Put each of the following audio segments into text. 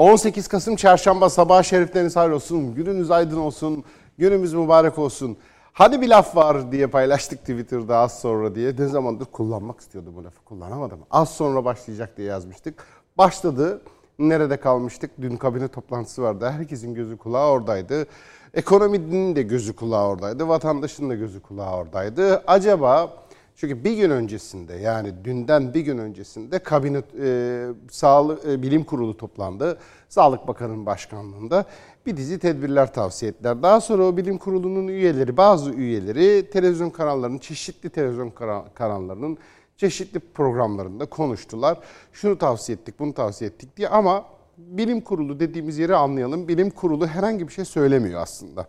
18 Kasım Çarşamba sabah şerifleriniz hayır olsun. Gününüz aydın olsun. Günümüz mübarek olsun. Hadi bir laf var diye paylaştık Twitter'da az sonra diye. Ne zamandır kullanmak istiyordum bu lafı. Kullanamadım. Az sonra başlayacak diye yazmıştık. Başladı. Nerede kalmıştık? Dün kabine toplantısı vardı. Herkesin gözü kulağı oradaydı. Ekonominin de gözü kulağı oradaydı. Vatandaşın da gözü kulağı oradaydı. Acaba çünkü bir gün öncesinde yani dünden bir gün öncesinde kabine e, sağlık e, bilim kurulu toplandı. Sağlık Bakanı'nın başkanlığında bir dizi tedbirler tavsiye ettiler. Daha sonra o bilim kurulunun üyeleri, bazı üyeleri televizyon kanallarının, çeşitli televizyon kanallarının çeşitli programlarında konuştular. Şunu tavsiye ettik, bunu tavsiye ettik diye ama bilim kurulu dediğimiz yeri anlayalım. Bilim kurulu herhangi bir şey söylemiyor aslında.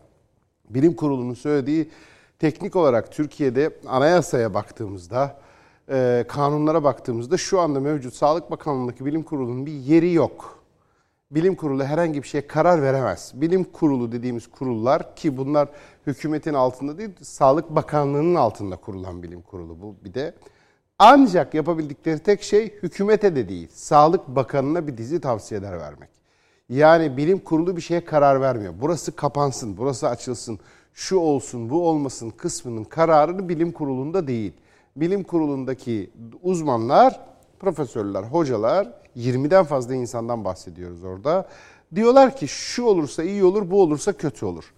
Bilim kurulunun söylediği teknik olarak Türkiye'de anayasaya baktığımızda, e, kanunlara baktığımızda şu anda mevcut Sağlık Bakanlığı'ndaki bilim kurulunun bir yeri yok. Bilim kurulu herhangi bir şeye karar veremez. Bilim kurulu dediğimiz kurullar ki bunlar hükümetin altında değil, Sağlık Bakanlığı'nın altında kurulan bilim kurulu bu bir de. Ancak yapabildikleri tek şey hükümete de değil, Sağlık Bakanı'na bir dizi tavsiyeler vermek. Yani bilim kurulu bir şeye karar vermiyor. Burası kapansın, burası açılsın, şu olsun, bu olmasın kısmının kararını bilim kurulunda değil. Bilim kurulundaki uzmanlar, profesörler, hocalar, 20'den fazla insandan bahsediyoruz orada. Diyorlar ki şu olursa iyi olur, bu olursa kötü olur.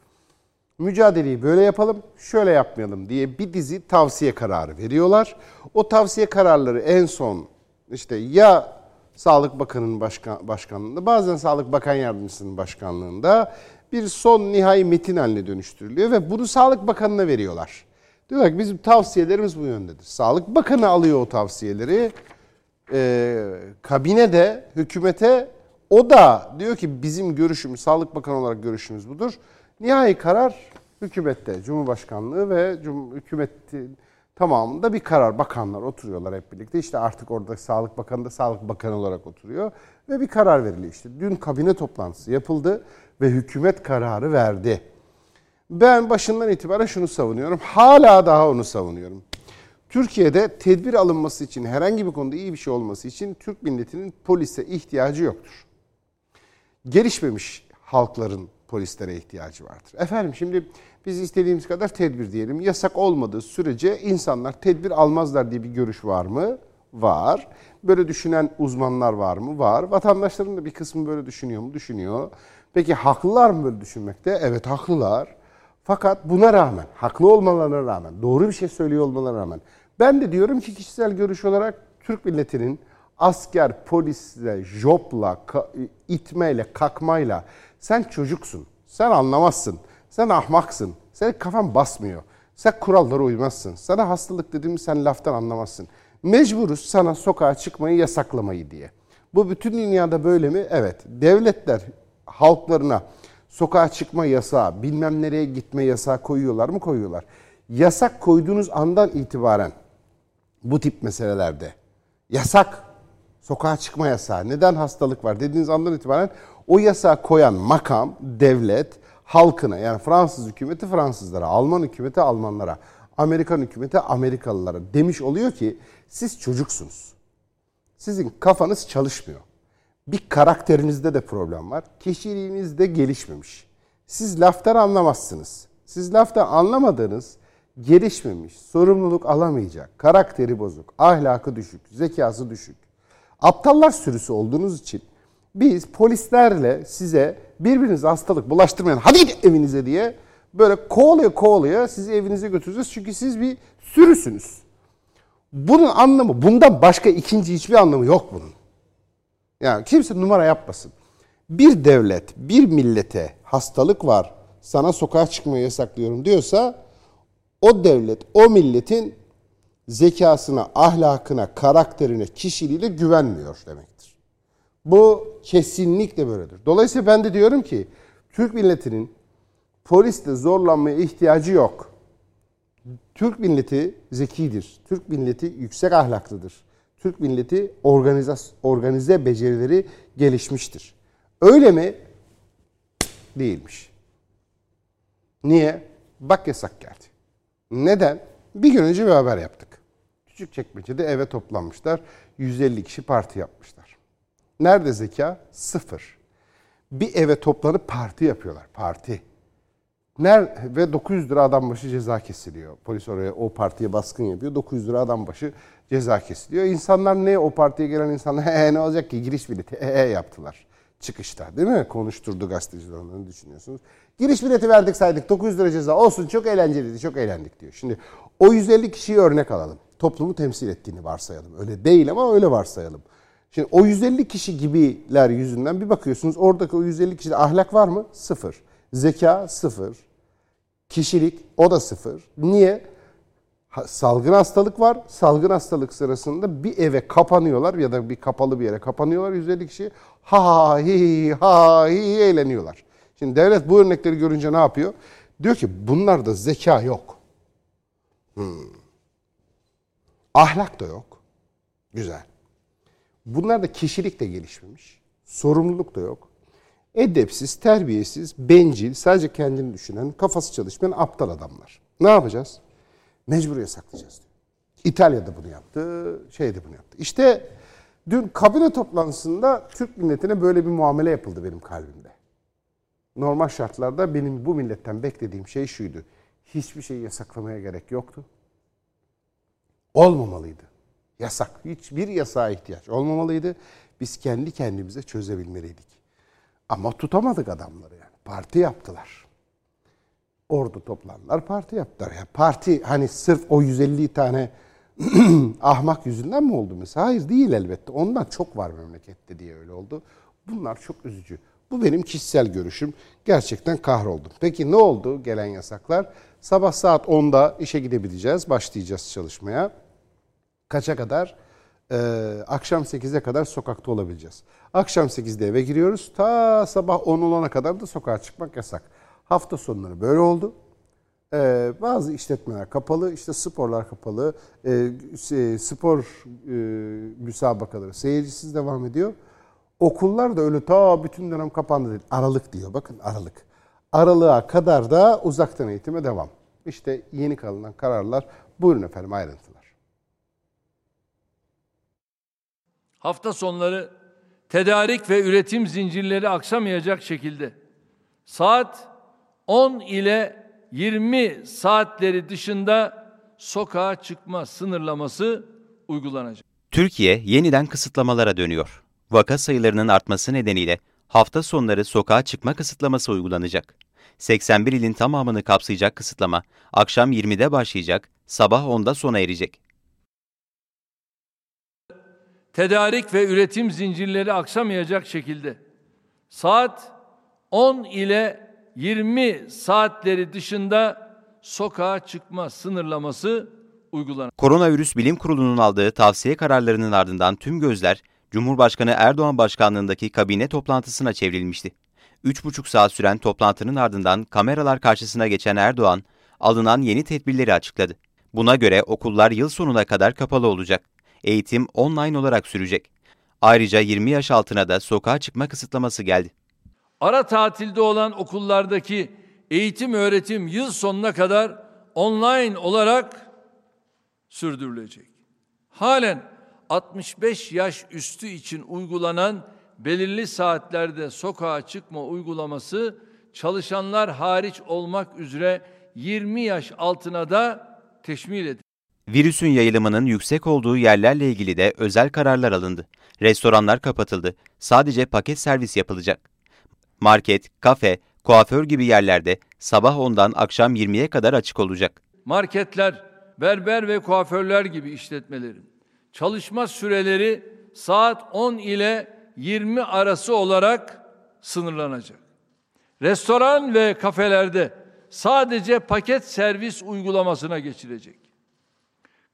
Mücadeleyi böyle yapalım, şöyle yapmayalım diye bir dizi tavsiye kararı veriyorlar. O tavsiye kararları en son işte ya Sağlık Bakanı'nın başkan, başkanlığında, bazen Sağlık Bakan Yardımcısının başkanlığında bir son nihai metin haline dönüştürülüyor ve bunu Sağlık Bakanı'na veriyorlar. Diyorlar ki bizim tavsiyelerimiz bu yöndedir. Sağlık Bakanı alıyor o tavsiyeleri. Ee, kabine de hükümete o da diyor ki bizim görüşümüz, Sağlık Bakanı olarak görüşümüz budur. Nihai karar hükümette, Cumhurbaşkanlığı ve Cum hükümetin tamamında bir karar. Bakanlar oturuyorlar hep birlikte. İşte artık orada Sağlık Bakanı da Sağlık Bakanı olarak oturuyor. Ve bir karar veriliyor işte. Dün kabine toplantısı yapıldı ve hükümet kararı verdi. Ben başından itibaren şunu savunuyorum. Hala daha onu savunuyorum. Türkiye'de tedbir alınması için herhangi bir konuda iyi bir şey olması için Türk milletinin polise ihtiyacı yoktur. Gelişmemiş halkların polislere ihtiyacı vardır. Efendim şimdi biz istediğimiz kadar tedbir diyelim. Yasak olmadığı sürece insanlar tedbir almazlar diye bir görüş var mı? Var. Böyle düşünen uzmanlar var mı? Var. Vatandaşların da bir kısmı böyle düşünüyor mu? Düşünüyor. Peki haklılar mı böyle düşünmekte? Evet haklılar. Fakat buna rağmen, haklı olmalarına rağmen, doğru bir şey söylüyor olmalarına rağmen ben de diyorum ki kişisel görüş olarak Türk milletinin asker, polisle, jopla, itmeyle, kakmayla sen çocuksun, sen anlamazsın, sen ahmaksın, senin kafan basmıyor, sen kurallara uymazsın, sana hastalık dediğimi sen laftan anlamazsın. Mecburuz sana sokağa çıkmayı yasaklamayı diye. Bu bütün dünyada böyle mi? Evet. Devletler halklarına sokağa çıkma yasağı, bilmem nereye gitme yasağı koyuyorlar mı? Koyuyorlar. Yasak koyduğunuz andan itibaren bu tip meselelerde yasak, sokağa çıkma yasağı, neden hastalık var dediğiniz andan itibaren o yasağı koyan makam, devlet, halkına yani Fransız hükümeti Fransızlara, Alman hükümeti Almanlara, Amerikan hükümeti Amerikalılara demiş oluyor ki siz çocuksunuz. Sizin kafanız çalışmıyor. Bir karakterinizde de problem var. Kişiliğiniz de gelişmemiş. Siz laftan anlamazsınız. Siz laftan anlamadığınız gelişmemiş, sorumluluk alamayacak, karakteri bozuk, ahlakı düşük, zekası düşük. Aptallar sürüsü olduğunuz için biz polislerle size birbirinize hastalık bulaştırmayın. Hadi gidin evinize diye böyle kovalaya kovalaya sizi evinize götüreceğiz. Çünkü siz bir sürüsünüz. Bunun anlamı, bundan başka ikinci hiçbir anlamı yok bunun. Yani kimse numara yapmasın. Bir devlet, bir millete hastalık var, sana sokağa çıkmayı yasaklıyorum diyorsa o devlet, o milletin zekasına, ahlakına, karakterine, kişiliğine güvenmiyor demektir. Bu kesinlikle böyledir. Dolayısıyla ben de diyorum ki Türk milletinin poliste zorlanmaya ihtiyacı yok. Türk milleti zekidir. Türk milleti yüksek ahlaklıdır. Türk milleti organize, organize becerileri gelişmiştir. Öyle mi? Değilmiş. Niye? Bak yasak geldi. Neden? Bir gün önce bir haber yaptık. Küçük çekmecede eve toplanmışlar. 150 kişi parti yapmışlar. Nerede zeka? Sıfır. bir eve toplanıp parti yapıyorlar. Parti. Ner ve 900 lira adam başı ceza kesiliyor. Polis oraya o partiye baskın yapıyor. 900 lira adam başı ceza kesiliyor. İnsanlar ne o partiye gelen insanlar he, ne olacak ki giriş bileti he yaptılar. Çıkışta değil mi? Konuşturdu gazeteciler onları düşünüyorsunuz. Giriş bileti verdik saydık 900 lira ceza olsun çok eğlenceliydi çok eğlendik diyor. Şimdi o 150 kişiyi örnek alalım. Toplumu temsil ettiğini varsayalım. Öyle değil ama öyle varsayalım. Şimdi o 150 kişi gibiler yüzünden bir bakıyorsunuz oradaki o 150 kişide ahlak var mı? Sıfır. Zeka sıfır. Kişilik o da sıfır. Niye? Salgın hastalık var. Salgın hastalık sırasında bir eve kapanıyorlar ya da bir kapalı bir yere kapanıyorlar 150 kişi. Ha ha hi ha hi eğleniyorlar. Şimdi devlet bu örnekleri görünce ne yapıyor? Diyor ki bunlarda zeka yok. Hmm. Ahlak da yok. Güzel. Bunlarda kişilik de gelişmemiş. Sorumluluk da yok. Edepsiz, terbiyesiz, bencil, sadece kendini düşünen, kafası çalışmayan aptal adamlar. Ne yapacağız? Mecbur yasaklayacağız diyor. İtalya'da bunu yaptı, şeyde bunu yaptı. İşte dün kabine toplantısında Türk milletine böyle bir muamele yapıldı benim kalbimde. Normal şartlarda benim bu milletten beklediğim şey şuydu. Hiçbir şeyi yasaklamaya gerek yoktu. Olmamalıydı. Yasak. Hiçbir yasağa ihtiyaç olmamalıydı. Biz kendi kendimize çözebilmeliydik. Ama tutamadık adamları yani. Parti yaptılar. Orada toplandılar, parti yaptılar. Ya parti hani sırf o 150 tane ahmak yüzünden mi oldu mesela? Hayır değil elbette. Ondan çok var memlekette diye öyle oldu. Bunlar çok üzücü. Bu benim kişisel görüşüm. Gerçekten kahroldum. Peki ne oldu gelen yasaklar? Sabah saat 10'da işe gidebileceğiz. Başlayacağız çalışmaya. Kaça kadar? Ee, akşam 8'e kadar sokakta olabileceğiz. Akşam 8'de eve giriyoruz. Ta sabah 10 olana kadar da sokağa çıkmak yasak. Hafta sonları böyle oldu. Ee, bazı işletmeler kapalı, işte sporlar kapalı, ee, spor e, müsabakaları seyircisiz devam ediyor. Okullar da öyle ta bütün dönem kapandı değil. Aralık diyor bakın Aralık. Aralığa kadar da uzaktan eğitime devam. İşte yeni kalınan kararlar. Buyurun efendim ayrıntılar. Hafta sonları tedarik ve üretim zincirleri aksamayacak şekilde saat 10 ile 20 saatleri dışında sokağa çıkma sınırlaması uygulanacak. Türkiye yeniden kısıtlamalara dönüyor. Vaka sayılarının artması nedeniyle hafta sonları sokağa çıkma kısıtlaması uygulanacak. 81 ilin tamamını kapsayacak kısıtlama akşam 20'de başlayacak, sabah 10'da sona erecek. Tedarik ve üretim zincirleri aksamayacak şekilde saat 10 ile 20 saatleri dışında sokağa çıkma sınırlaması uygulanacak. Koronavirüs Bilim Kurulu'nun aldığı tavsiye kararlarının ardından tüm gözler Cumhurbaşkanı Erdoğan başkanlığındaki kabine toplantısına çevrilmişti. 3,5 saat süren toplantının ardından kameralar karşısına geçen Erdoğan, alınan yeni tedbirleri açıkladı. Buna göre okullar yıl sonuna kadar kapalı olacak. Eğitim online olarak sürecek. Ayrıca 20 yaş altına da sokağa çıkma kısıtlaması geldi. Ara tatilde olan okullardaki eğitim öğretim yıl sonuna kadar online olarak sürdürülecek. Halen 65 yaş üstü için uygulanan belirli saatlerde sokağa çıkma uygulaması çalışanlar hariç olmak üzere 20 yaş altına da teşmil edilir. Virüsün yayılımının yüksek olduğu yerlerle ilgili de özel kararlar alındı. Restoranlar kapatıldı. Sadece paket servis yapılacak. Market, kafe, kuaför gibi yerlerde sabah 10'dan akşam 20'ye kadar açık olacak. Marketler, berber ve kuaförler gibi işletmelerin çalışma süreleri saat 10 ile 20 arası olarak sınırlanacak. Restoran ve kafelerde sadece paket servis uygulamasına geçilecek.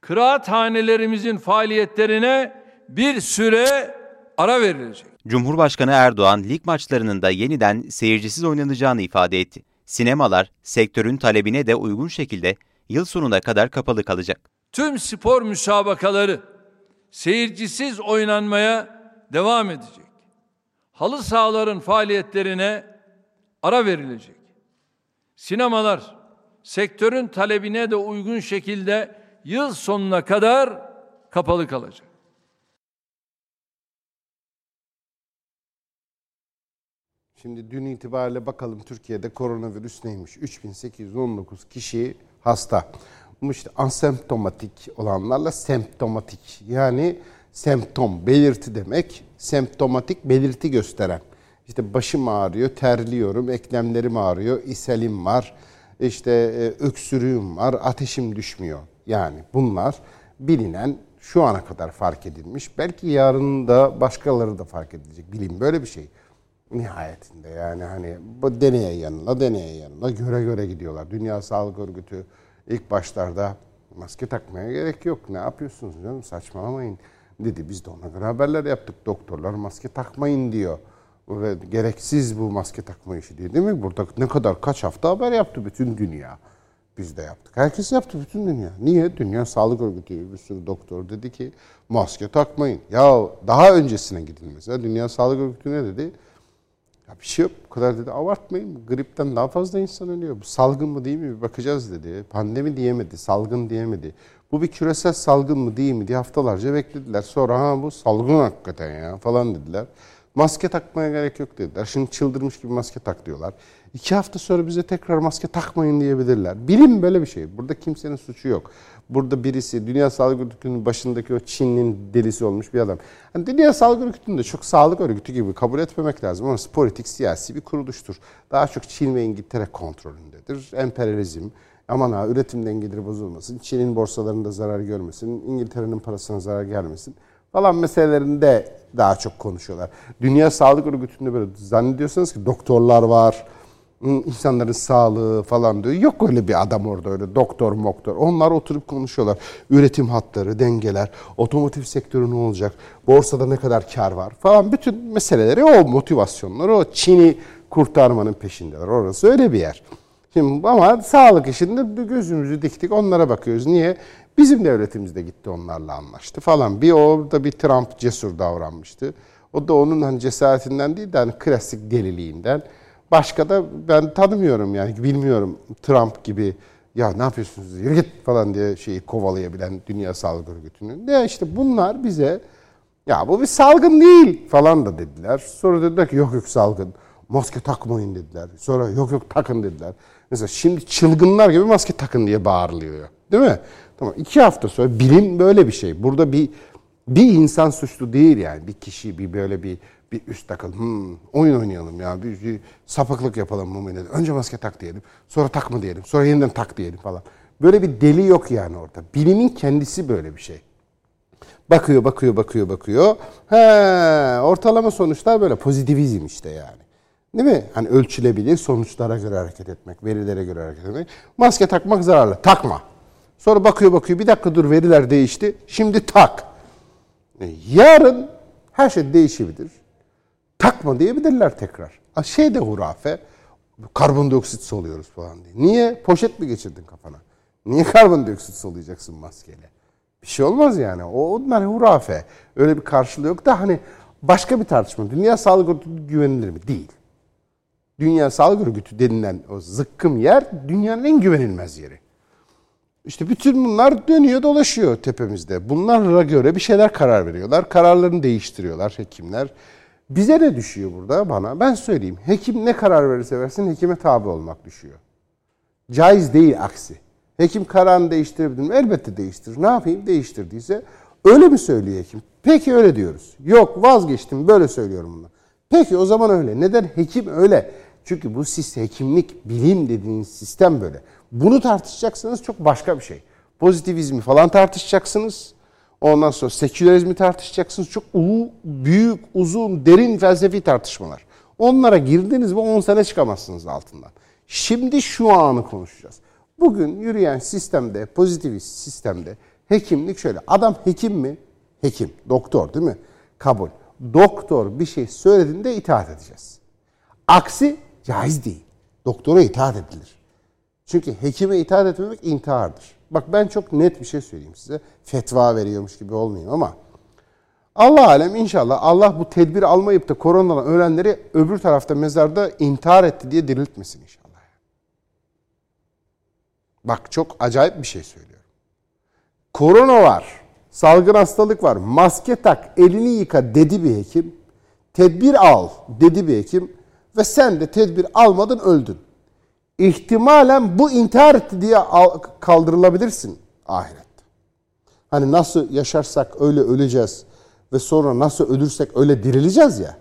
Kıraathanelerimizin faaliyetlerine bir süre ara verilecek. Cumhurbaşkanı Erdoğan lig maçlarının da yeniden seyircisiz oynanacağını ifade etti. Sinemalar sektörün talebine de uygun şekilde yıl sonuna kadar kapalı kalacak. Tüm spor müsabakaları seyircisiz oynanmaya devam edecek. Halı sahaların faaliyetlerine ara verilecek. Sinemalar sektörün talebine de uygun şekilde yıl sonuna kadar kapalı kalacak. Şimdi dün itibariyle bakalım Türkiye'de koronavirüs neymiş? 3819 kişi hasta. İşte asemptomatik olanlarla semptomatik yani semptom belirti demek. Semptomatik belirti gösteren. İşte başım ağrıyor, terliyorum, eklemlerim ağrıyor, ishalim var, işte e, öksürüğüm var, ateşim düşmüyor. Yani bunlar bilinen şu ana kadar fark edilmiş. Belki yarın da başkaları da fark edilecek. Bilim böyle bir şey. Nihayetinde yani hani bu deneye yanına deneye yanına göre göre gidiyorlar. Dünya Sağlık Örgütü ilk başlarda maske takmaya gerek yok. Ne yapıyorsunuz canım saçmalamayın dedi. Biz de ona göre haberler yaptık. Doktorlar maske takmayın diyor. Ve gereksiz bu maske takma işi diye değil mi? Burada ne kadar kaç hafta haber yaptı bütün dünya. Biz de yaptık. Herkes yaptı bütün dünya. Niye? Dünya Sağlık Örgütü bir sürü doktor dedi ki maske takmayın. Ya daha öncesine gidin mesela. Dünya Sağlık Örgütü ne dedi? Ya bir şey yok. Bu kadar dedi abartmayın. Gripten daha fazla insan ölüyor. Bu salgın mı değil mi bir bakacağız dedi. Pandemi diyemedi. Salgın diyemedi. Bu bir küresel salgın mı değil mi diye haftalarca beklediler. Sonra ha bu salgın hakikaten ya falan dediler. Maske takmaya gerek yok dediler. Şimdi çıldırmış gibi maske tak diyorlar. İki hafta sonra bize tekrar maske takmayın diyebilirler. Bilim böyle bir şey. Burada kimsenin suçu yok. Burada birisi Dünya Sağlık Örgütü'nün başındaki o Çin'in delisi olmuş bir adam. Yani Dünya Sağlık Örgütü'nü de çok sağlık örgütü gibi kabul etmemek lazım. Ama politik, siyasi bir kuruluştur. Daha çok Çin ve İngiltere kontrolündedir. Emperyalizm, aman ha üretim dengeleri bozulmasın, Çin'in borsalarında zarar görmesin, İngiltere'nin parasına zarar gelmesin falan meselelerinde daha çok konuşuyorlar. Dünya Sağlık Örgütü'nde böyle zannediyorsanız ki doktorlar var, insanların sağlığı falan diyor. Yok öyle bir adam orada öyle doktor moktor. Onlar oturup konuşuyorlar. Üretim hatları, dengeler, otomotiv sektörü ne olacak, borsada ne kadar kar var falan. Bütün meseleleri o motivasyonları o Çin'i kurtarmanın peşindeler. Orası öyle bir yer. Şimdi ama sağlık işinde gözümüzü diktik onlara bakıyoruz. Niye? Bizim devletimiz de gitti onlarla anlaştı falan. Bir orada bir Trump cesur davranmıştı. O da onun hani cesaretinden değil de hani klasik deliliğinden. Başka da ben tanımıyorum yani bilmiyorum Trump gibi ya ne yapıyorsunuz yürü git falan diye şeyi kovalayabilen Dünya Sağlık Örgütü'nün. Ne işte bunlar bize ya bu bir salgın değil falan da dediler. Sonra dediler ki yok yok salgın. Maske takmayın dediler. Sonra yok yok takın dediler. Mesela şimdi çılgınlar gibi maske takın diye bağırılıyor. Değil mi? Tamam iki hafta sonra bilim böyle bir şey. Burada bir bir insan suçlu değil yani. Bir kişi bir böyle bir bir üst takıl. Hmm, oyun oynayalım ya. Bir, bir sapıklık yapalım bu millet. Önce maske tak diyelim. Sonra takma diyelim. Sonra yeniden tak diyelim falan. Böyle bir deli yok yani orada. Bilimin kendisi böyle bir şey. Bakıyor, bakıyor, bakıyor, bakıyor. He, ortalama sonuçlar böyle. Pozitivizm işte yani. Değil mi? Hani ölçülebilir sonuçlara göre hareket etmek, verilere göre hareket etmek. Maske takmak zararlı. Takma. Sonra bakıyor bakıyor bir dakika dur veriler değişti. Şimdi tak. E, yarın her şey değişebilir. Takma diyebilirler tekrar. Şey de hurafe. Karbondioksit soluyoruz falan diye. Niye? Poşet mi geçirdin kafana? Niye karbondioksit soluyacaksın maskeyle? Bir şey olmaz yani. O onlar hurafe. Öyle bir karşılığı yok da hani başka bir tartışma. Dünya Sağlık Örgütü güvenilir mi? Değil. Dünya Sağlık Örgütü denilen o zıkkım yer dünyanın en güvenilmez yeri. İşte bütün bunlar dönüyor dolaşıyor tepemizde. Bunlara göre bir şeyler karar veriyorlar. Kararlarını değiştiriyorlar hekimler. Bize ne düşüyor burada bana? Ben söyleyeyim. Hekim ne karar verirse versin hekime tabi olmak düşüyor. Caiz değil aksi. Hekim kararını değiştirebilir mi? Elbette değiştirir. Ne yapayım? Değiştirdiyse öyle mi söylüyor hekim? Peki öyle diyoruz. Yok vazgeçtim böyle söylüyorum bunu. Peki o zaman öyle. Neden? Hekim öyle. Çünkü bu sistem, hekimlik, bilim dediğiniz sistem böyle. Bunu tartışacaksanız çok başka bir şey. Pozitivizmi falan tartışacaksınız. Ondan sonra sekülerizmi tartışacaksınız. Çok büyük, uzun, derin felsefi tartışmalar. Onlara girdiniz mi 10 sene çıkamazsınız altından. Şimdi şu anı konuşacağız. Bugün yürüyen sistemde, pozitivist sistemde hekimlik şöyle. Adam hekim mi? Hekim, doktor değil mi? Kabul. Doktor bir şey söylediğinde itaat edeceğiz. Aksi caiz değil. Doktora itaat edilir. Çünkü hekime itaat etmemek intihardır. Bak ben çok net bir şey söyleyeyim size. Fetva veriyormuş gibi olmayayım ama Allah alem inşallah Allah bu tedbir almayıp da koronadan ölenleri öbür tarafta mezarda intihar etti diye diriltmesin inşallah. Bak çok acayip bir şey söylüyorum. Korona var, salgın hastalık var, maske tak, elini yıka dedi bir hekim. Tedbir al dedi bir hekim. ve sen de tedbir almadın öldün. İhtimalen bu intihar etti diye al- kaldırılabilirsin ahirette. Hani nasıl yaşarsak öyle öleceğiz ve sonra nasıl ölürsek öyle dirileceğiz ya.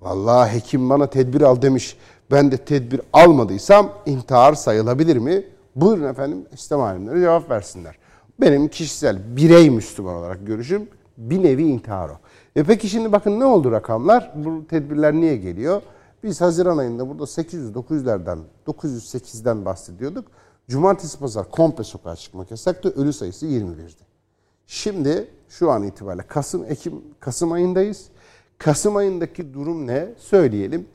Vallahi hekim bana tedbir al demiş. Ben de tedbir almadıysam intihar sayılabilir mi? Buyurun efendim İslam alimleri cevap versinler. Benim kişisel birey Müslüman olarak görüşüm bir nevi intihar o. E peki şimdi bakın ne oldu rakamlar? Bu tedbirler niye geliyor? Biz Haziran ayında burada 800-900'lerden, 908'den bahsediyorduk. Cumartesi pazar komple sokağa çıkmak yasaktı. Ölü sayısı 21'di. Şimdi şu an itibariyle Kasım Ekim Kasım ayındayız. Kasım ayındaki durum ne? Söyleyelim.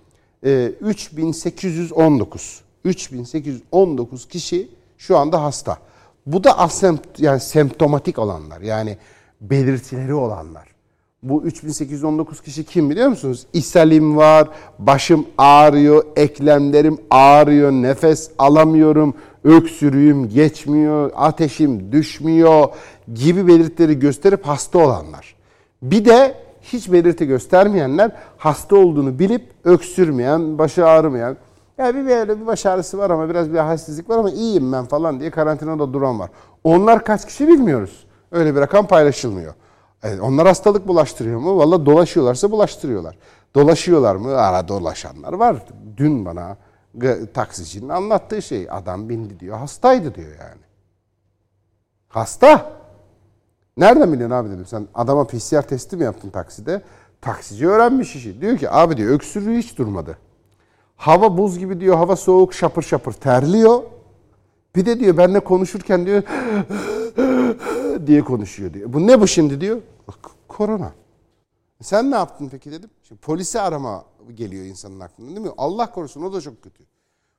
Ee, 3819. 3819 kişi şu anda hasta. Bu da asemt yani semptomatik olanlar. Yani belirtileri olanlar. Bu 3819 kişi kim biliyor musunuz? İshalim var, başım ağrıyor, eklemlerim ağrıyor, nefes alamıyorum, öksürüğüm geçmiyor, ateşim düşmüyor gibi belirtileri gösterip hasta olanlar. Bir de hiç belirti göstermeyenler hasta olduğunu bilip öksürmeyen, başı ağrımayan, ya bir böyle bir baş ağrısı var ama biraz bir halsizlik var ama iyiyim ben falan diye karantinada duran var. Onlar kaç kişi bilmiyoruz. Öyle bir rakam paylaşılmıyor. Evet, onlar hastalık bulaştırıyor mu? Valla dolaşıyorlarsa bulaştırıyorlar. Dolaşıyorlar mı? Ara dolaşanlar var. Dün bana taksicinin anlattığı şey adam bindi diyor. Hastaydı diyor yani. Hasta. Nereden biliyorsun abi dedim. Sen adama PCR testi mi yaptın takside? Taksici öğrenmiş işi. Diyor ki abi diyor öksürüğü hiç durmadı. Hava buz gibi diyor. Hava soğuk şapır şapır terliyor. Bir de diyor benimle konuşurken diyor diye konuşuyor diyor. Bu ne bu şimdi diyor. Korona. Sen ne yaptın peki dedim. Şimdi polisi arama geliyor insanın aklına değil mi? Allah korusun o da çok kötü.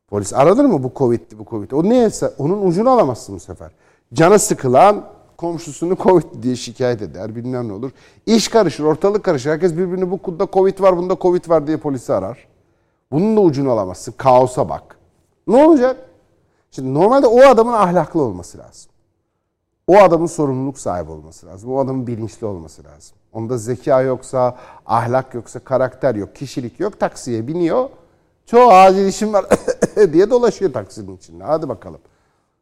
Polis aranır mı bu Covid'di bu Covid? O neyse onun ucunu alamazsın bu sefer. Canı sıkılan komşusunu Covid diye şikayet eder bilmem ne olur. İş karışır ortalık karışır. Herkes birbirini bu kudda Covid var bunda Covid var diye polisi arar. Bunun da ucunu alamazsın. Kaosa bak. Ne olacak? Şimdi normalde o adamın ahlaklı olması lazım. O adamın sorumluluk sahibi olması lazım. O adamın bilinçli olması lazım. Onda zeka yoksa, ahlak yoksa, karakter yok, kişilik yok. Taksiye biniyor. Çoğu acil işim var diye dolaşıyor taksinin içinde. Hadi bakalım.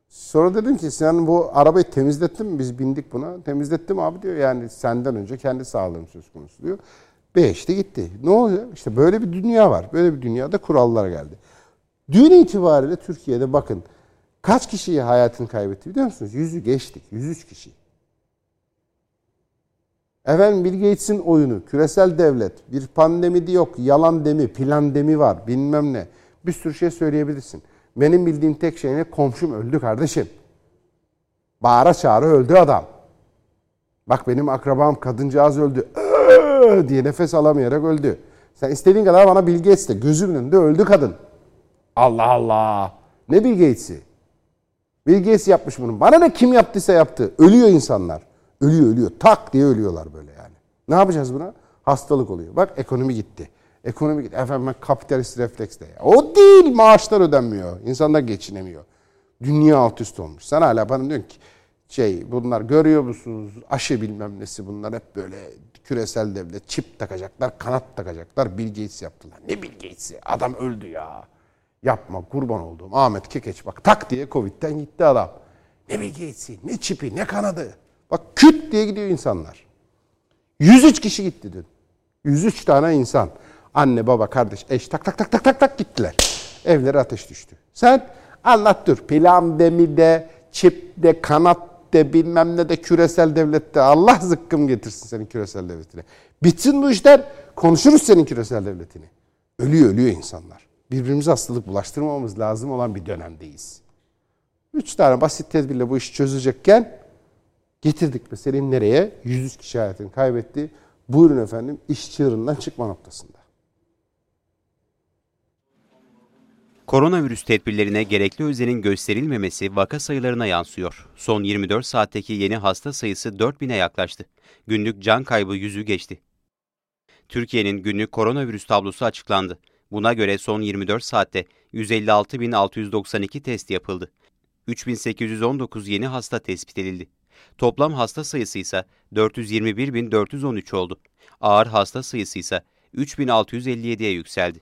Sonra dedim ki sen bu arabayı temizlettin mi? Biz bindik buna. Temizlettim abi diyor. Yani senden önce kendi sağlığım söz konusu diyor. Beşti gitti. Ne olacak? İşte böyle bir dünya var. Böyle bir dünyada kurallar geldi. Dün itibariyle Türkiye'de bakın kaç kişiyi hayatını kaybetti biliyor musunuz? Yüzü geçtik. 103 kişi. Efendim Bill Gates'in oyunu, küresel devlet, bir pandemi yok, yalan demi, plan demi var, bilmem ne. Bir sürü şey söyleyebilirsin. Benim bildiğim tek şey ne? Komşum öldü kardeşim. Bağıra çağıra öldü adam. Bak benim akrabam kadıncağız öldü. "Iıı!" diye nefes alamayarak öldü. Sen istediğin kadar bana Bill Gates de gözümün önünde öldü kadın. Allah Allah. Ne Bill Gates'i? Bill Gates yapmış bunu. Bana ne kim yaptıysa yaptı. Ölüyor insanlar. Ölüyor ölüyor. Tak diye ölüyorlar böyle yani. Ne yapacağız buna? Hastalık oluyor. Bak ekonomi gitti. Ekonomi gitti. Efendim ben kapitalist refleksle. Ya. O değil maaşlar ödenmiyor. İnsanlar geçinemiyor. Dünya alt üst olmuş. Sen hala bana diyorsun ki şey bunlar görüyor musunuz? Aşı bilmem nesi bunlar hep böyle küresel devlet çip takacaklar, kanat takacaklar. Bill Gates yaptılar. Ne Bill Gates'i? Adam öldü ya. Yapma kurban olduğum Ahmet Kekeç bak tak diye Covid'den gitti adam. Ne Bill Gates'i, ne çipi, ne kanadı. Bak küt diye gidiyor insanlar. 103 kişi gitti dün. 103 tane insan. Anne, baba, kardeş, eş tak tak tak tak tak tak gittiler. Evlere ateş düştü. Sen anlat dur. Plan demi de, çip de, kanat de, bilmem ne de, küresel devlette. Allah zıkkım getirsin senin küresel devletine. Bitsin bu işler. Konuşuruz senin küresel devletini. Ölüyor ölüyor insanlar. Birbirimize hastalık bulaştırmamamız lazım olan bir dönemdeyiz. Üç tane basit tedbirle bu iş çözülecekken getirdik meseleyi nereye? 103 kişi hayatını kaybetti. Buyurun efendim iş çığırından çıkma noktasında. Koronavirüs tedbirlerine gerekli özenin gösterilmemesi vaka sayılarına yansıyor. Son 24 saatteki yeni hasta sayısı 4000'e yaklaştı. Günlük can kaybı yüzü geçti. Türkiye'nin günlük koronavirüs tablosu açıklandı. Buna göre son 24 saatte 156.692 test yapıldı. 3819 yeni hasta tespit edildi. Toplam hasta sayısı ise 421.413 oldu. Ağır hasta sayısı ise 3657'ye yükseldi.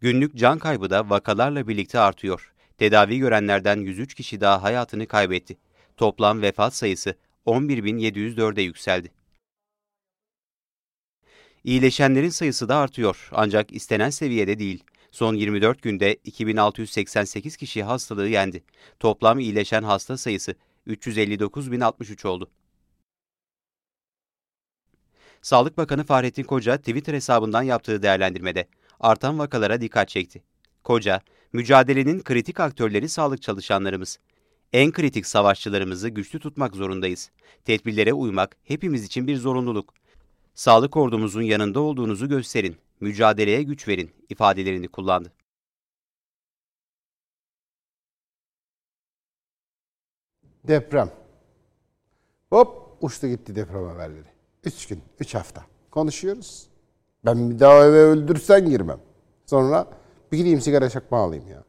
Günlük can kaybı da vakalarla birlikte artıyor. Tedavi görenlerden 103 kişi daha hayatını kaybetti. Toplam vefat sayısı 11.704'e yükseldi. İyileşenlerin sayısı da artıyor ancak istenen seviyede değil. Son 24 günde 2688 kişi hastalığı yendi. Toplam iyileşen hasta sayısı 359.063 oldu. Sağlık Bakanı Fahrettin Koca Twitter hesabından yaptığı değerlendirmede artan vakalara dikkat çekti. Koca, mücadelenin kritik aktörleri sağlık çalışanlarımız. En kritik savaşçılarımızı güçlü tutmak zorundayız. Tedbirlere uymak hepimiz için bir zorunluluk. Sağlık ordumuzun yanında olduğunuzu gösterin, mücadeleye güç verin ifadelerini kullandı. Deprem. Hop uçtu gitti deprem haberleri. Üç gün, üç hafta. Konuşuyoruz. Ben bir daha eve öldürsen girmem. Sonra bir gideyim sigara çakma alayım ya.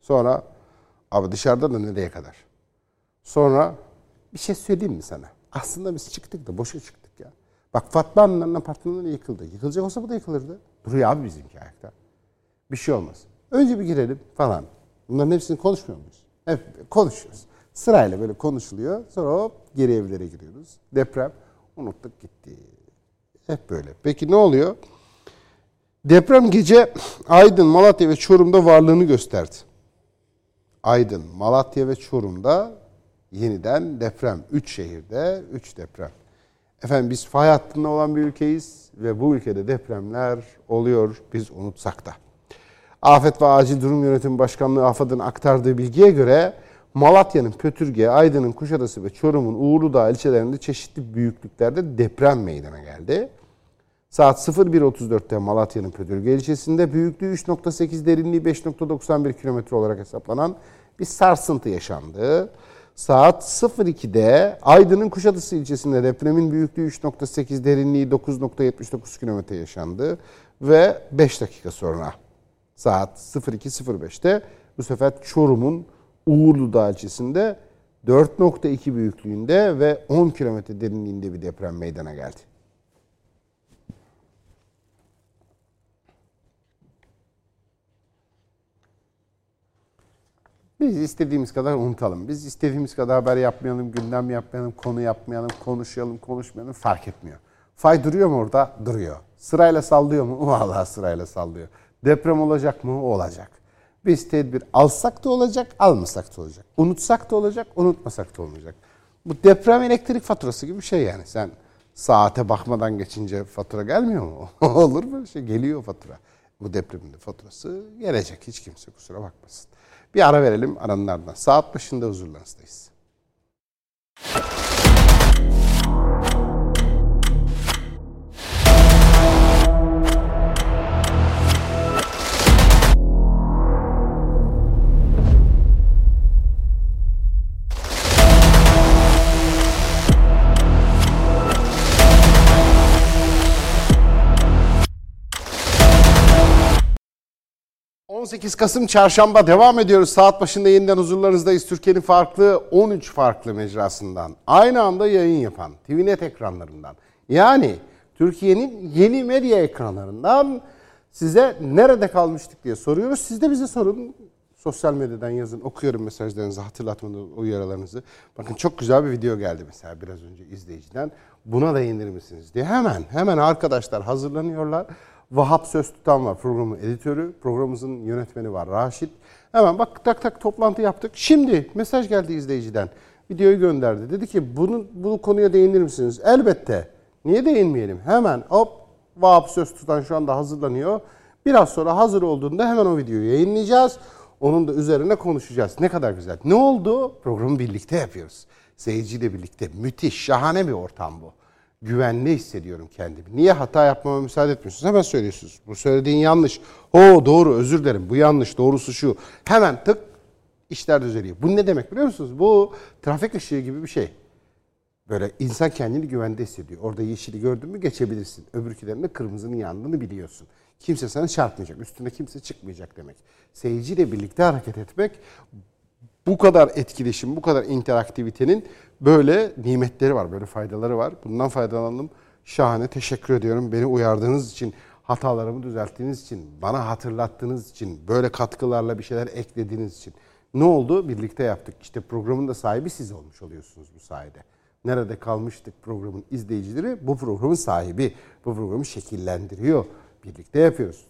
Sonra abi dışarıda da nereye kadar? Sonra bir şey söyleyeyim mi sana? Aslında biz çıktık da boşa çıktık. Bak Fatma Hanım'ın apartmanları yıkıldı. Yıkılacak olsa bu da yıkılırdı. Duruyor abi bizimki ayakta. Bir şey olmaz. Önce bir girelim falan. Bunların hepsini konuşmuyor muyuz? Hep konuşuyoruz. Sırayla böyle konuşuluyor. Sonra hop geri evlere giriyoruz. Deprem unuttuk gitti. Hep böyle. Peki ne oluyor? Deprem gece Aydın, Malatya ve Çorum'da varlığını gösterdi. Aydın, Malatya ve Çorum'da yeniden deprem. Üç şehirde üç deprem. Efendim biz fay hattında olan bir ülkeyiz ve bu ülkede depremler oluyor biz unutsak da. Afet ve Acil Durum Yönetimi Başkanlığı AFAD'ın aktardığı bilgiye göre Malatya'nın Pötürge, Aydın'ın Kuşadası ve Çorum'un Uğurlu'da ilçelerinde çeşitli büyüklüklerde deprem meydana geldi. Saat 01.34'te Malatya'nın Pötürge ilçesinde büyüklüğü 3.8 derinliği 5.91 kilometre olarak hesaplanan bir sarsıntı yaşandı. Saat 02'de Aydın'ın Kuşadası ilçesinde depremin büyüklüğü 3.8 derinliği 9.79 kilometre yaşandı. Ve 5 dakika sonra saat 02.05'te bu sefer Çorum'un Uğurlu ilçesinde 4.2 büyüklüğünde ve 10 kilometre derinliğinde bir deprem meydana geldi. Biz istediğimiz kadar unutalım. Biz istediğimiz kadar haber yapmayalım, gündem yapmayalım, konu yapmayalım, konuşalım, konuşmayalım fark etmiyor. Fay duruyor mu orada? Duruyor. Sırayla sallıyor mu? Vallahi sırayla sallıyor. Deprem olacak mı? Olacak. Biz tedbir alsak da olacak, almasak da olacak. Unutsak da olacak, unutmasak da olmayacak. Bu deprem elektrik faturası gibi bir şey yani. Sen saate bakmadan geçince fatura gelmiyor mu? Olur mu? Şey geliyor fatura. Bu depremin de faturası gelecek. Hiç kimse kusura bakmasın. Bir ara verelim aranın ardından. Saat başında huzurlarınızdayız. ...18 Kasım Çarşamba devam ediyoruz. Saat başında yeniden huzurlarınızdayız. Türkiye'nin farklı 13 farklı mecrasından... ...aynı anda yayın yapan TVNet ekranlarından... ...yani Türkiye'nin yeni medya ekranlarından... ...size nerede kalmıştık diye soruyoruz. Siz de bize sorun. Sosyal medyadan yazın. Okuyorum mesajlarınızı, hatırlatmalı uyarılarınızı. Bakın çok güzel bir video geldi mesela biraz önce izleyiciden. Buna da inir misiniz diye. Hemen, hemen arkadaşlar hazırlanıyorlar. Vahap Söz Tutan var programın editörü. Programımızın yönetmeni var Raşit. Hemen bak tak tak toplantı yaptık. Şimdi mesaj geldi izleyiciden. Videoyu gönderdi. Dedi ki bunu, bu konuya değinir misiniz? Elbette. Niye değinmeyelim? Hemen hop Vahap Söz Tutan şu anda hazırlanıyor. Biraz sonra hazır olduğunda hemen o videoyu yayınlayacağız. Onun da üzerine konuşacağız. Ne kadar güzel. Ne oldu? Programı birlikte yapıyoruz. Seyirciyle birlikte. Müthiş, şahane bir ortam bu. Güvenli hissediyorum kendimi. Niye hata yapmama müsaade etmiyorsunuz? Hemen söylüyorsunuz. Bu söylediğin yanlış. O doğru, özür dilerim. Bu yanlış, doğrusu şu. Hemen tık işler düzeliyor. Bu ne demek biliyor musunuz? Bu trafik ışığı gibi bir şey. Böyle insan kendini güvende hissediyor. Orada yeşili gördün mü geçebilirsin. Öbürkülerinde kırmızının yandığını biliyorsun. Kimse sana çarpmayacak. Üstüne kimse çıkmayacak demek. Seyirciyle birlikte hareket etmek bu kadar etkileşim, bu kadar interaktivitenin böyle nimetleri var, böyle faydaları var. Bundan faydalandım. Şahane. Teşekkür ediyorum. Beni uyardığınız için hatalarımı düzelttiğiniz için, bana hatırlattığınız için, böyle katkılarla bir şeyler eklediğiniz için. Ne oldu? Birlikte yaptık. İşte programın da sahibi siz olmuş oluyorsunuz bu sayede. Nerede kalmıştık programın izleyicileri? Bu programın sahibi. Bu programı şekillendiriyor. Birlikte yapıyoruz.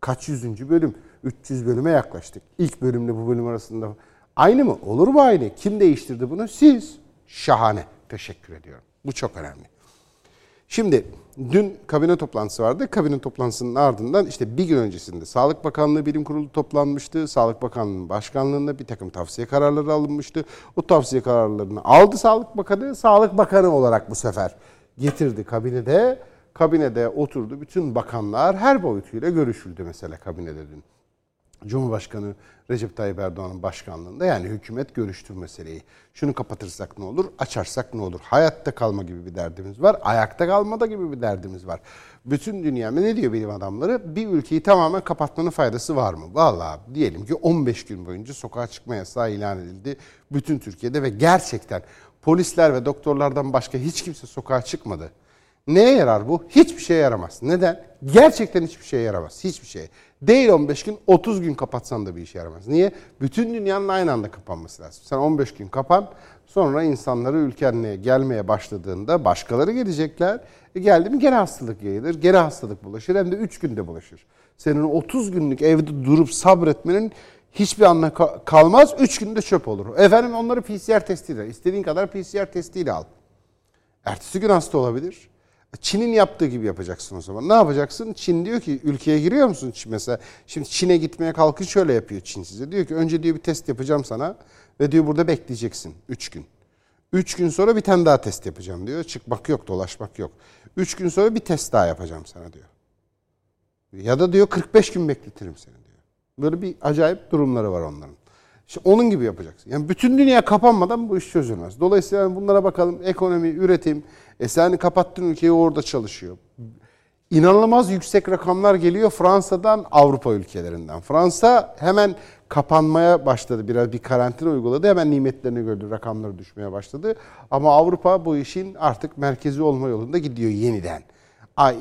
Kaç yüzüncü bölüm? 300 bölüme yaklaştık. İlk bölümle bu bölüm arasında aynı mı? Olur mu aynı? Kim değiştirdi bunu? Siz. Şahane. Teşekkür ediyorum. Bu çok önemli. Şimdi dün kabine toplantısı vardı. Kabine toplantısının ardından işte bir gün öncesinde Sağlık Bakanlığı Bilim Kurulu toplanmıştı. Sağlık Bakanlığı'nın başkanlığında bir takım tavsiye kararları alınmıştı. O tavsiye kararlarını aldı Sağlık Bakanı. Sağlık Bakanı olarak bu sefer getirdi kabinede. Kabinede oturdu. Bütün bakanlar her boyutuyla görüşüldü mesela kabinede dün. Cumhurbaşkanı Recep Tayyip Erdoğan'ın başkanlığında yani hükümet görüştü meseleyi. Şunu kapatırsak ne olur, açarsak ne olur? Hayatta kalma gibi bir derdimiz var, ayakta kalma da gibi bir derdimiz var. Bütün dünya ne diyor bilim adamları? Bir ülkeyi tamamen kapatmanın faydası var mı? Vallahi diyelim ki 15 gün boyunca sokağa çıkma yasağı ilan edildi bütün Türkiye'de ve gerçekten polisler ve doktorlardan başka hiç kimse sokağa çıkmadı. Neye yarar bu? Hiçbir şeye yaramaz. Neden? Gerçekten hiçbir şeye yaramaz. Hiçbir şey. Değil 15 gün 30 gün kapatsan da bir işe yaramaz. Niye? Bütün dünyanın aynı anda kapanması lazım. Sen 15 gün kapan sonra insanları ülkenle gelmeye başladığında başkaları gelecekler. E geldi mi gene hastalık yayılır. Gene hastalık bulaşır hem de 3 günde bulaşır. Senin 30 günlük evde durup sabretmenin hiçbir anlamı kalmaz. 3 günde çöp olur. Efendim onları PCR testiyle. istediğin kadar PCR testiyle al. Ertesi gün hasta olabilir. Çin'in yaptığı gibi yapacaksın o zaman. Ne yapacaksın? Çin diyor ki ülkeye giriyor musun? Mesela şimdi Çin'e gitmeye kalkın şöyle yapıyor Çin size. Diyor ki önce diyor bir test yapacağım sana ve diyor burada bekleyeceksin 3 gün. 3 gün sonra bir tane daha test yapacağım diyor. Çıkmak yok, dolaşmak yok. 3 gün sonra bir test daha yapacağım sana diyor. Ya da diyor 45 gün bekletirim seni diyor. Böyle bir acayip durumları var onların. İşte onun gibi yapacaksın. Yani bütün dünya kapanmadan bu iş çözülmez. Dolayısıyla bunlara bakalım. Ekonomi, üretim. E sen kapattın ülkeyi orada çalışıyor. İnanılmaz yüksek rakamlar geliyor Fransa'dan, Avrupa ülkelerinden. Fransa hemen kapanmaya başladı. Biraz bir karantina uyguladı. Hemen nimetlerini gördü. Rakamları düşmeye başladı. Ama Avrupa bu işin artık merkezi olma yolunda gidiyor yeniden.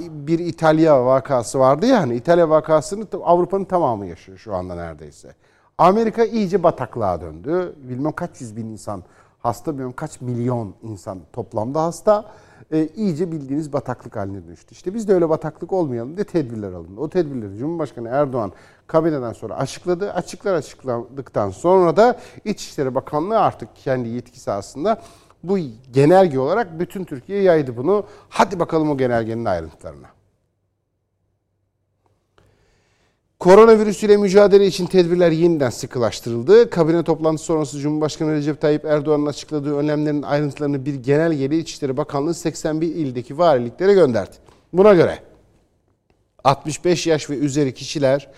Bir İtalya vakası vardı ya hani İtalya vakasını Avrupa'nın tamamı yaşıyor şu anda neredeyse. Amerika iyice bataklığa döndü. Bilmem kaç yüz bin insan hasta, bilmem kaç milyon insan toplamda hasta. E, iyice bildiğiniz bataklık haline dönüştü. İşte biz de öyle bataklık olmayalım diye tedbirler alındı. O tedbirleri Cumhurbaşkanı Erdoğan kabineden sonra açıkladı. Açıklar açıkladıktan sonra da İçişleri Bakanlığı artık kendi yetkisi aslında bu genelge olarak bütün Türkiye'ye yaydı bunu. Hadi bakalım o genelgenin ayrıntılarına. Koronavirüs ile mücadele için tedbirler yeniden sıkılaştırıldı. Kabine toplantısı sonrası Cumhurbaşkanı Recep Tayyip Erdoğan'ın açıkladığı önlemlerin ayrıntılarını bir genelgeyle İçişleri Bakanlığı 81 ildeki valiliklere gönderdi. Buna göre 65 yaş ve üzeri kişiler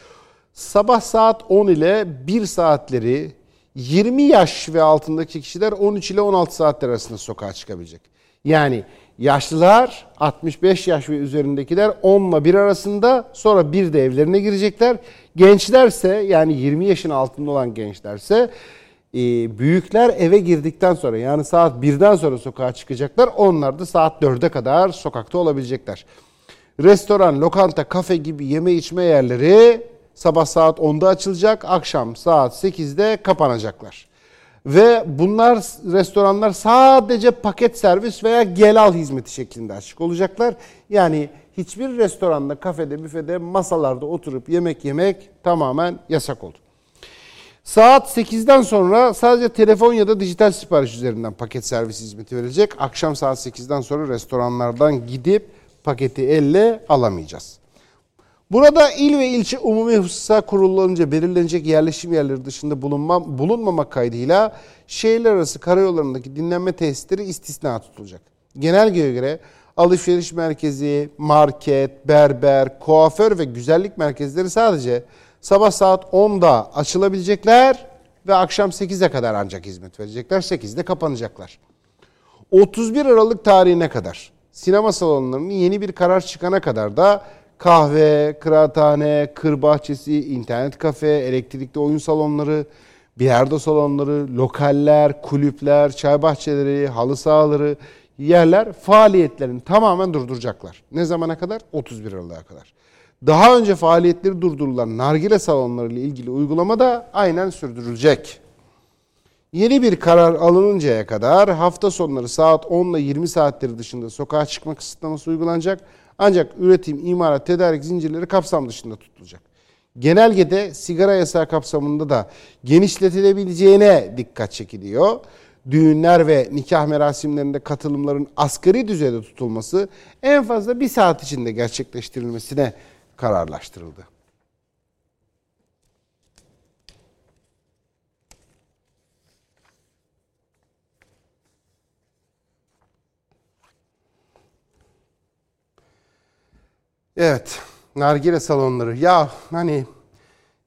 sabah saat 10 ile 1 saatleri 20 yaş ve altındaki kişiler 13 ile 16 saatler arasında sokağa çıkabilecek. Yani Yaşlılar 65 yaş ve üzerindekiler 10 ile 1 arasında sonra bir de evlerine girecekler. Gençlerse yani 20 yaşın altında olan gençlerse e, büyükler eve girdikten sonra yani saat 1'den sonra sokağa çıkacaklar. Onlar da saat 4'e kadar sokakta olabilecekler. Restoran, lokanta, kafe gibi yeme içme yerleri sabah saat 10'da açılacak, akşam saat 8'de kapanacaklar. Ve bunlar restoranlar sadece paket servis veya gel al hizmeti şeklinde açık olacaklar. Yani hiçbir restoranda, kafede, büfede, masalarda oturup yemek yemek tamamen yasak oldu. Saat 8'den sonra sadece telefon ya da dijital sipariş üzerinden paket servis hizmeti verilecek. Akşam saat 8'den sonra restoranlardan gidip paketi elle alamayacağız. Burada il ve ilçe umumi hususa kurulunca belirlenecek yerleşim yerleri dışında bulunma, bulunmamak kaydıyla şehirler arası karayollarındaki dinlenme tesisleri istisna tutulacak. Genelgeye göre alışveriş merkezi, market, berber, kuaför ve güzellik merkezleri sadece sabah saat 10'da açılabilecekler ve akşam 8'e kadar ancak hizmet verecekler. 8'de kapanacaklar. 31 Aralık tarihine kadar sinema salonlarının yeni bir karar çıkana kadar da kahve, kıraathane, kır bahçesi, internet kafe, elektrikli oyun salonları, bilardo salonları, lokaller, kulüpler, çay bahçeleri, halı sahaları, yerler faaliyetlerini tamamen durduracaklar. Ne zamana kadar? 31 Aralık'a kadar. Daha önce faaliyetleri durdurulan nargile salonları ile ilgili uygulama da aynen sürdürülecek. Yeni bir karar alınıncaya kadar hafta sonları saat 10 ile 20 saatleri dışında sokağa çıkma kısıtlaması uygulanacak. Ancak üretim, imalat, tedarik zincirleri kapsam dışında tutulacak. Genelgede sigara yasağı kapsamında da genişletilebileceğine dikkat çekiliyor. Düğünler ve nikah merasimlerinde katılımların asgari düzeyde tutulması en fazla bir saat içinde gerçekleştirilmesine kararlaştırıldı. Evet, nargile salonları. Ya hani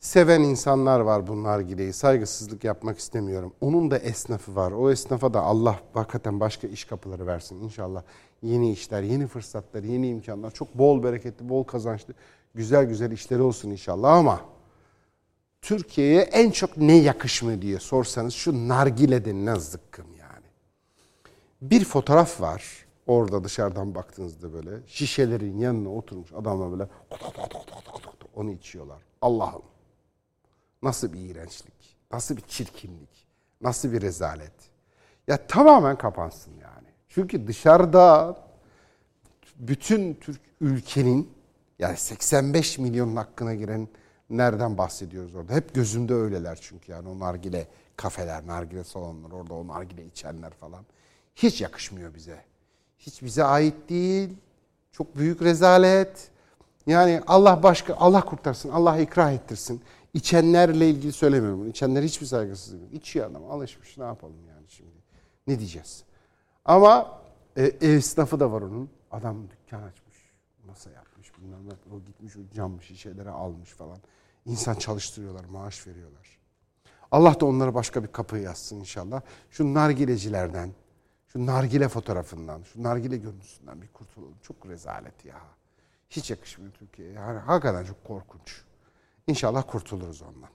seven insanlar var bu nargileyi. Saygısızlık yapmak istemiyorum. Onun da esnafı var. O esnafa da Allah hakikaten başka iş kapıları versin inşallah. Yeni işler, yeni fırsatlar, yeni imkanlar. Çok bol bereketli, bol kazançlı, güzel güzel işleri olsun inşallah ama Türkiye'ye en çok ne yakışmıyor diye sorsanız şu nargile denilen zıkkım yani. Bir fotoğraf var. Orada dışarıdan baktığınızda böyle şişelerin yanına oturmuş adamlar böyle onu içiyorlar. Allah'ım nasıl bir iğrençlik, nasıl bir çirkinlik, nasıl bir rezalet. Ya tamamen kapansın yani. Çünkü dışarıda bütün Türk ülkenin yani 85 milyonun hakkına giren nereden bahsediyoruz orada? Hep gözümde öyleler çünkü yani o nargile kafeler, nargile salonları, orada o nargile içenler falan. Hiç yakışmıyor bize. Hiç bize ait değil. Çok büyük rezalet. Yani Allah başka, Allah kurtarsın, Allah ikrah ettirsin. İçenlerle ilgili söylemiyorum bunu. İçenler hiçbir saygısızlık yok. İçiyor adam, alışmış. Ne yapalım yani şimdi? Ne diyeceğiz? Ama e, esnafı da var onun. Adam dükkan açmış, masa yapmış, bilmem ne. O gitmiş o cam şişeleri almış falan. İnsan çalıştırıyorlar, maaş veriyorlar. Allah da onlara başka bir kapı yazsın inşallah. Şu nargilecilerden, şu nargile fotoğrafından, şu nargile görüntüsünden bir kurtulalım. Çok rezalet ya. Hiç yakışmıyor Türkiye'ye. Yani hakikaten çok korkunç. İnşallah kurtuluruz ondan.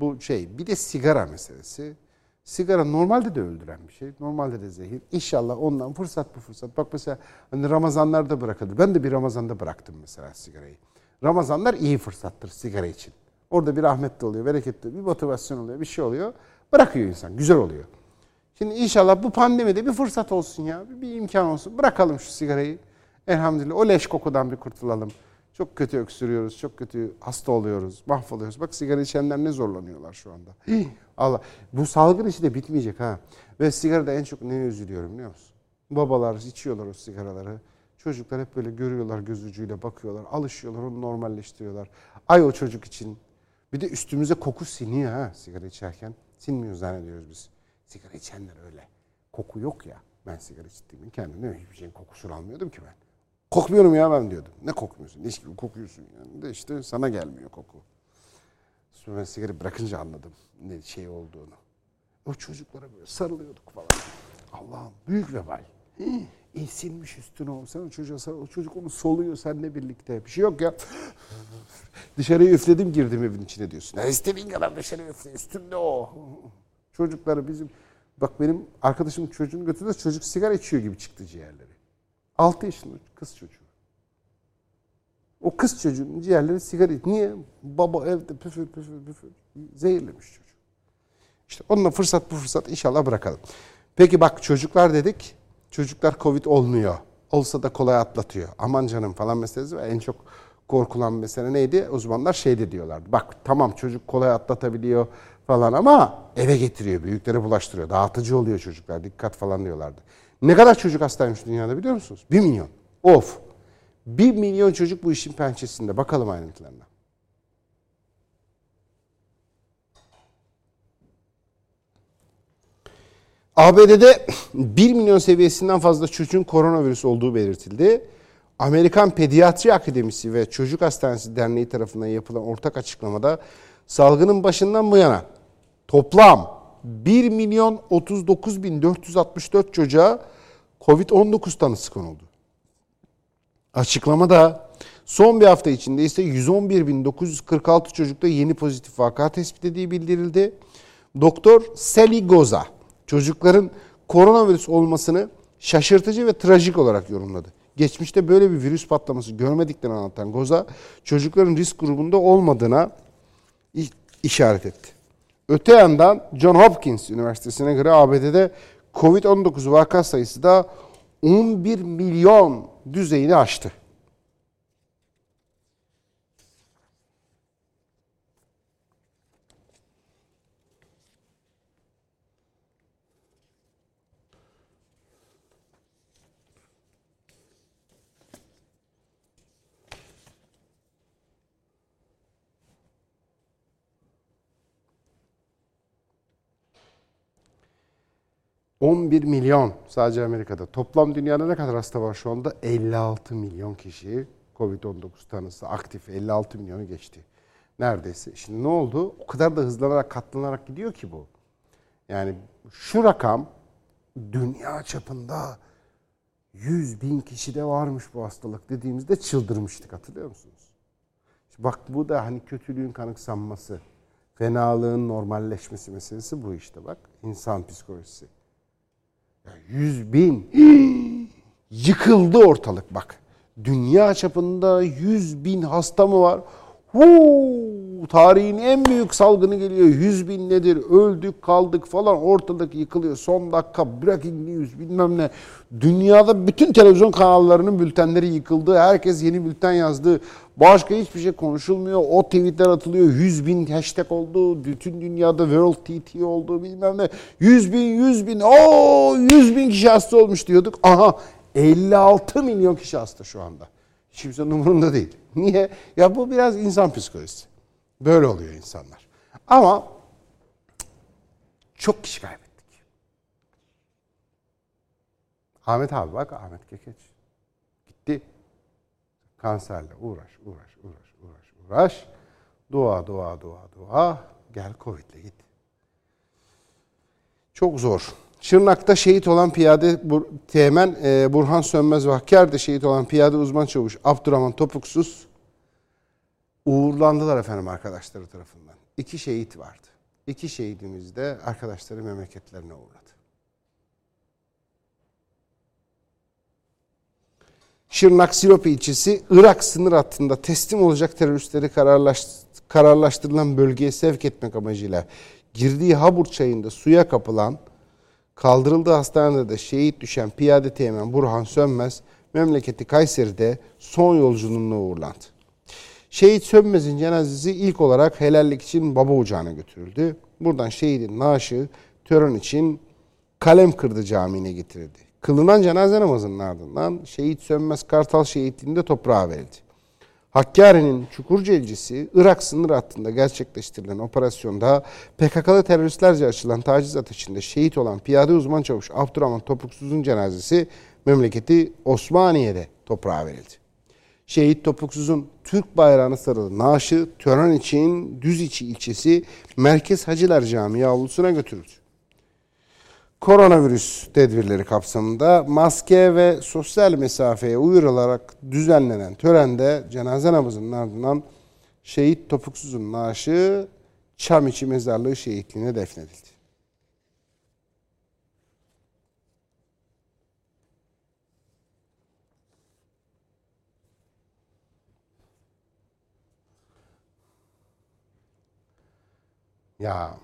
Bu şey bir de sigara meselesi. Sigara normalde de öldüren bir şey. Normalde de zehir. İnşallah ondan fırsat bu fırsat. Bak mesela hani Ramazanlarda bırakılır. Ben de bir Ramazan'da bıraktım mesela sigarayı. Ramazanlar iyi fırsattır sigara için. Orada bir rahmet de oluyor, bereket de oluyor, bir motivasyon oluyor, bir şey oluyor. Bırakıyor insan, güzel oluyor. Şimdi inşallah bu pandemide bir fırsat olsun ya, bir imkan olsun. Bırakalım şu sigarayı. Elhamdülillah o leş kokudan bir kurtulalım. Çok kötü öksürüyoruz, çok kötü hasta oluyoruz, mahvoluyoruz. Bak sigara içenler ne zorlanıyorlar şu anda. Allah. Bu salgın işi de bitmeyecek ha. Ve sigarada en çok neye üzülüyorum biliyor musun? Babalar içiyorlar o sigaraları. Çocuklar hep böyle görüyorlar göz ucuyla bakıyorlar, alışıyorlar, onu normalleştiriyorlar. Ay o çocuk için. Bir de üstümüze koku siniyor ha sigara içerken. Sinmiyor zannediyoruz biz. Sigara içenler öyle. Koku yok ya. Ben sigara içtiğimi kendimde hiçbir şeyin kokusunu almıyordum ki ben. Kokmuyorum ya ben diyordum. Ne kokmuyorsun? Leş gibi kokuyorsun yani. De işte sana gelmiyor koku. Sonra ben sigara bırakınca anladım ne şey olduğunu. O çocuklara böyle sarılıyorduk falan. Allah'ım büyük vebal. Hii, e, silmiş üstüne o. Sen o çocuğa sarıl. O çocuk onu soluyor seninle birlikte. Bir şey yok ya. Dışarıya üfledim girdim evin içine diyorsun. Ya istediğin kadar dışarıya üfle. Üstünde o. Çocukları bizim... Bak benim arkadaşım çocuğunu götürdü. Çocuk sigara içiyor gibi çıktı ciğerleri. 6 yaşında kız çocuğu. O kız çocuğun ciğerleri sigara Niye? Baba evde püfür püfür püfür zehirlemiş çocuğu. İşte onunla fırsat bu fırsat inşallah bırakalım. Peki bak çocuklar dedik. Çocuklar Covid olmuyor. Olsa da kolay atlatıyor. Aman canım falan meselesi ve en çok korkulan mesele neydi? Uzmanlar şeydi diyorlardı. Bak tamam çocuk kolay atlatabiliyor falan ama eve getiriyor. Büyüklere bulaştırıyor. Dağıtıcı oluyor çocuklar. Dikkat falan diyorlardı. Ne kadar çocuk hastaymış dünyada biliyor musunuz? Bir milyon. Of. Bir milyon çocuk bu işin pençesinde. Bakalım ayrıntılarına. ABD'de 1 milyon seviyesinden fazla çocuğun koronavirüs olduğu belirtildi. Amerikan Pediatri Akademisi ve Çocuk Hastanesi Derneği tarafından yapılan ortak açıklamada salgının başından bu yana toplam 1 milyon 39 bin 464 çocuğa Covid-19 tanısı konuldu. Açıklamada son bir hafta içinde ise 111.946 çocukta yeni pozitif vaka tespit edildiği bildirildi. Doktor Sally Goza çocukların koronavirüs olmasını şaşırtıcı ve trajik olarak yorumladı. geçmişte böyle bir virüs patlaması görmediklerini anlatan Goza çocukların risk grubunda olmadığına işaret etti. Öte yandan John Hopkins Üniversitesi'ne göre ABD'de Covid-19 vaka sayısı da 11 milyon düzeyini aştı. — 11 milyon sadece Amerika'da. Toplam dünyada ne kadar hasta var şu anda? 56 milyon kişi Covid-19 tanısı aktif. 56 milyonu geçti. Neredeyse. Şimdi ne oldu? O kadar da hızlanarak katlanarak gidiyor ki bu. Yani şu rakam dünya çapında 100 bin kişide varmış bu hastalık dediğimizde çıldırmıştık hatırlıyor musunuz? Bak bu da hani kötülüğün kanıksanması, fenalığın normalleşmesi meselesi bu işte bak. insan psikolojisi. Ya 100 bin yıkıldı ortalık bak. Dünya çapında 100 bin hasta mı var? Huu, tarihin en büyük salgını geliyor. 100 bin nedir? Öldük kaldık falan ortalık yıkılıyor. Son dakika breaking news bilmem ne. Dünyada bütün televizyon kanallarının bültenleri yıkıldı. Herkes yeni bülten yazdı. Başka hiçbir şey konuşulmuyor. O tweetler atılıyor. 100 bin hashtag oldu. Bütün dünyada World TT oldu bilmem ne. 100 bin 100 bin. Oo 100 bin kişi hasta olmuş diyorduk. Aha 56 milyon kişi hasta şu anda. Hiç kimsenin değil. Niye? Ya bu biraz insan psikolojisi. Böyle oluyor insanlar. Ama çok kişi kaybettik. Ahmet abi bak Ahmet Kekeç. Gitti. Kanserle uğraş, uğraş, uğraş, uğraş, uğraş. Dua, dua, dua, dua. Gel Covid'le git. Çok zor. Şırnak'ta şehit olan piyade Bur- Teğmen e, Burhan Sönmez ve Hakkari'de şehit olan piyade uzman çavuş Abdurrahman Topuksuz uğurlandılar efendim arkadaşları tarafından. İki şehit vardı. İki şehidimiz de arkadaşları memleketlerine uğradı. Şırnak Silopi ilçesi Irak sınır hattında teslim olacak teröristleri kararlaş, kararlaştırılan bölgeye sevk etmek amacıyla girdiği Habur çayında suya kapılan kaldırıldığı hastanede de şehit düşen piyade teğmen Burhan Sönmez memleketi Kayseri'de son yolculuğuna uğurlandı. Şehit Sönmez'in cenazesi ilk olarak helallik için baba ocağına götürüldü. Buradan şehidin naaşı tören için Kalem Kırdı Camii'ne getirildi. Kılınan cenaze namazının ardından şehit Sönmez Kartal şehitliğinde toprağa verildi. Hakkari'nin Çukurca ilçesi Irak sınır hattında gerçekleştirilen operasyonda PKK'lı teröristlerce açılan taciz ateşinde şehit olan piyade uzman çavuş Abdurrahman Topuksuz'un cenazesi memleketi Osmaniye'de toprağa verildi. Şehit Topuksuz'un Türk bayrağına sarılı naaşı tören için Düziçi ilçesi Merkez Hacılar Camii avlusuna götürüldü. Koronavirüs tedbirleri kapsamında maske ve sosyal mesafeye uyularak düzenlenen törende cenaze namazının ardından şehit Topuksuz'un naaşı Çamiçi Mezarlığı şehitliğine defnedildi. Ya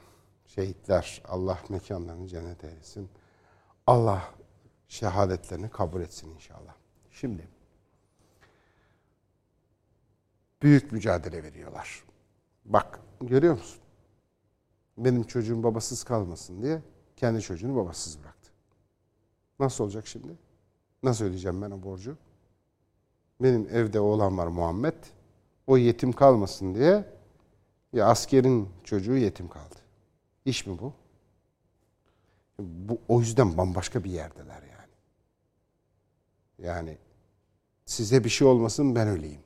şehitler Allah mekanlarını cennet eylesin. Allah şehadetlerini kabul etsin inşallah. Şimdi büyük mücadele veriyorlar. Bak görüyor musun? Benim çocuğum babasız kalmasın diye kendi çocuğunu babasız bıraktı. Nasıl olacak şimdi? Nasıl ödeyeceğim ben o borcu? Benim evde oğlan var Muhammed. O yetim kalmasın diye ya askerin çocuğu yetim kaldı. İş mi bu? Bu o yüzden bambaşka bir yerdeler yani. Yani size bir şey olmasın ben öleyim.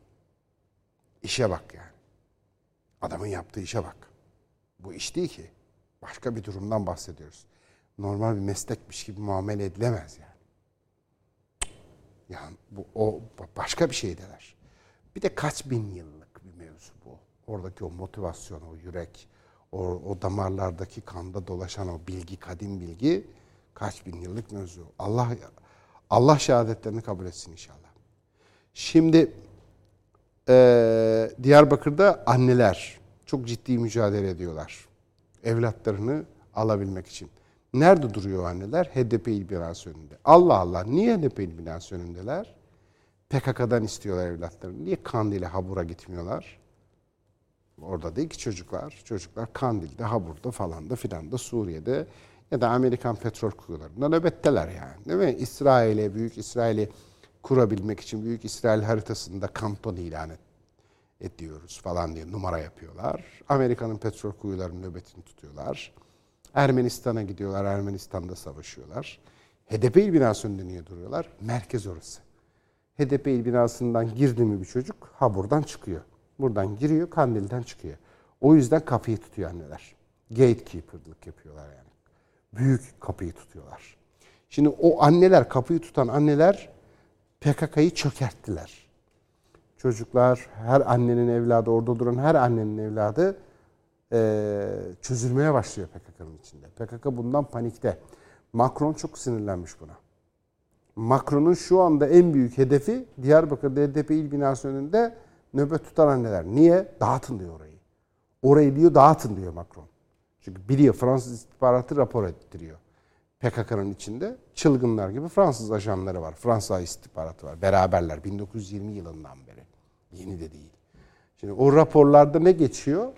İşe bak yani. Adamın yaptığı işe bak. Bu iş değil ki. Başka bir durumdan bahsediyoruz. Normal bir meslekmiş gibi muamele edilemez yani. Yani bu o başka bir şeydeler. Bir de kaç bin yıllık bir mevzu bu. Oradaki o motivasyon, o yürek, o, o damarlardaki kanda dolaşan o bilgi, kadim bilgi kaç bin yıllık mevzu. Allah Allah şehadetlerini kabul etsin inşallah. Şimdi e, Diyarbakır'da anneler çok ciddi mücadele ediyorlar. Evlatlarını alabilmek için. Nerede duruyor anneler? HDP il binası önünde. Allah Allah niye HDP il binası önündeler? PKK'dan istiyorlar evlatlarını. Niye Kandil'e Habur'a gitmiyorlar? Orada değil ki çocuklar. Çocuklar Kandil'de, Habur'da falan da filan da Suriye'de ya da Amerikan petrol kuyularında nöbetteler yani. Değil mi? İsrail'e, Büyük İsrail'i kurabilmek için Büyük İsrail haritasında kanton ilan et, ediyoruz falan diye numara yapıyorlar. Amerika'nın petrol kuyularının nöbetini tutuyorlar. Ermenistan'a gidiyorlar, Ermenistan'da savaşıyorlar. HDP il binası önünde niye duruyorlar? Merkez orası. HDP il binasından girdi mi bir çocuk, ha buradan çıkıyor. Buradan giriyor, Kandil'den çıkıyor. O yüzden kapıyı tutuyor anneler. Gatekeeper'lık yapıyorlar yani. Büyük kapıyı tutuyorlar. Şimdi o anneler, kapıyı tutan anneler PKK'yı çökerttiler. Çocuklar, her annenin evladı, orada duran her annenin evladı e, çözülmeye başlıyor PKK'nın içinde. PKK bundan panikte. Macron çok sinirlenmiş buna. Macron'un şu anda en büyük hedefi Diyarbakır'da HDP il binası önünde nöbet tutan anneler. Niye? Dağıtın diyor orayı. Orayı diyor dağıtın diyor Macron. Çünkü biliyor Fransız istihbaratı rapor ettiriyor. PKK'nın içinde çılgınlar gibi Fransız ajanları var. Fransa istihbaratı var. Beraberler 1920 yılından beri. Yeni de değil. Şimdi o raporlarda ne geçiyor?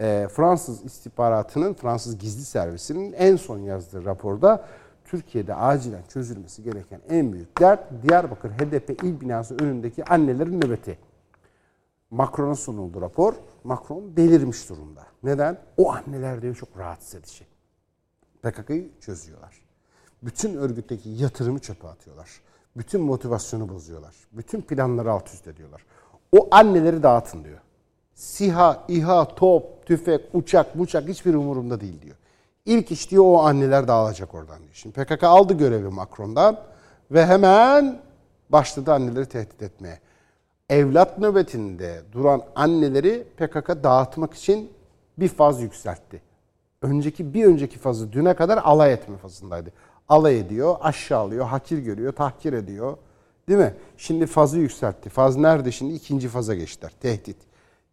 Ee, Fransız istihbaratının, Fransız gizli servisinin en son yazdığı raporda Türkiye'de acilen çözülmesi gereken en büyük dert Diyarbakır HDP il binası önündeki annelerin nöbeti. Macron'a sunuldu rapor. Macron delirmiş durumda. Neden? O anneler diyor çok rahatsız edici. PKK'yı çözüyorlar. Bütün örgütteki yatırımı çöpe atıyorlar. Bütün motivasyonu bozuyorlar. Bütün planları alt üst ediyorlar. O anneleri dağıtın diyor. SİHA, İHA, top, tüfek, uçak, buçak hiçbir umurumda değil diyor. İlk iş diyor o anneler dağılacak oradan diyor. Şimdi PKK aldı görevi Macron'dan ve hemen başladı anneleri tehdit etmeye. Evlat nöbetinde duran anneleri PKK dağıtmak için bir faz yükseltti. Önceki bir önceki fazı düne kadar alay etme fazındaydı. Alay ediyor, aşağılıyor, hakir görüyor, tahkir ediyor. Değil mi? Şimdi fazı yükseltti. Faz nerede şimdi? İkinci faza geçtiler. Tehdit.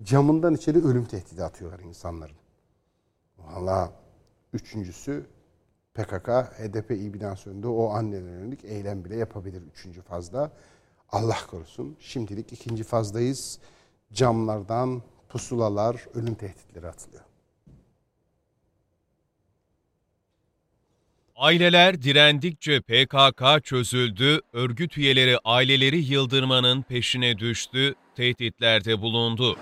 Camından içeri ölüm tehdidi atıyorlar insanların. Valla üçüncüsü PKK, HDP il binası önünde o annelere yönelik eylem bile yapabilir üçüncü fazda. Allah korusun. Şimdilik ikinci fazdayız. Camlardan pusulalar, ölüm tehditleri atılıyor. Aileler direndikçe PKK çözüldü, örgüt üyeleri aileleri yıldırmanın peşine düştü, tehditlerde bulundu.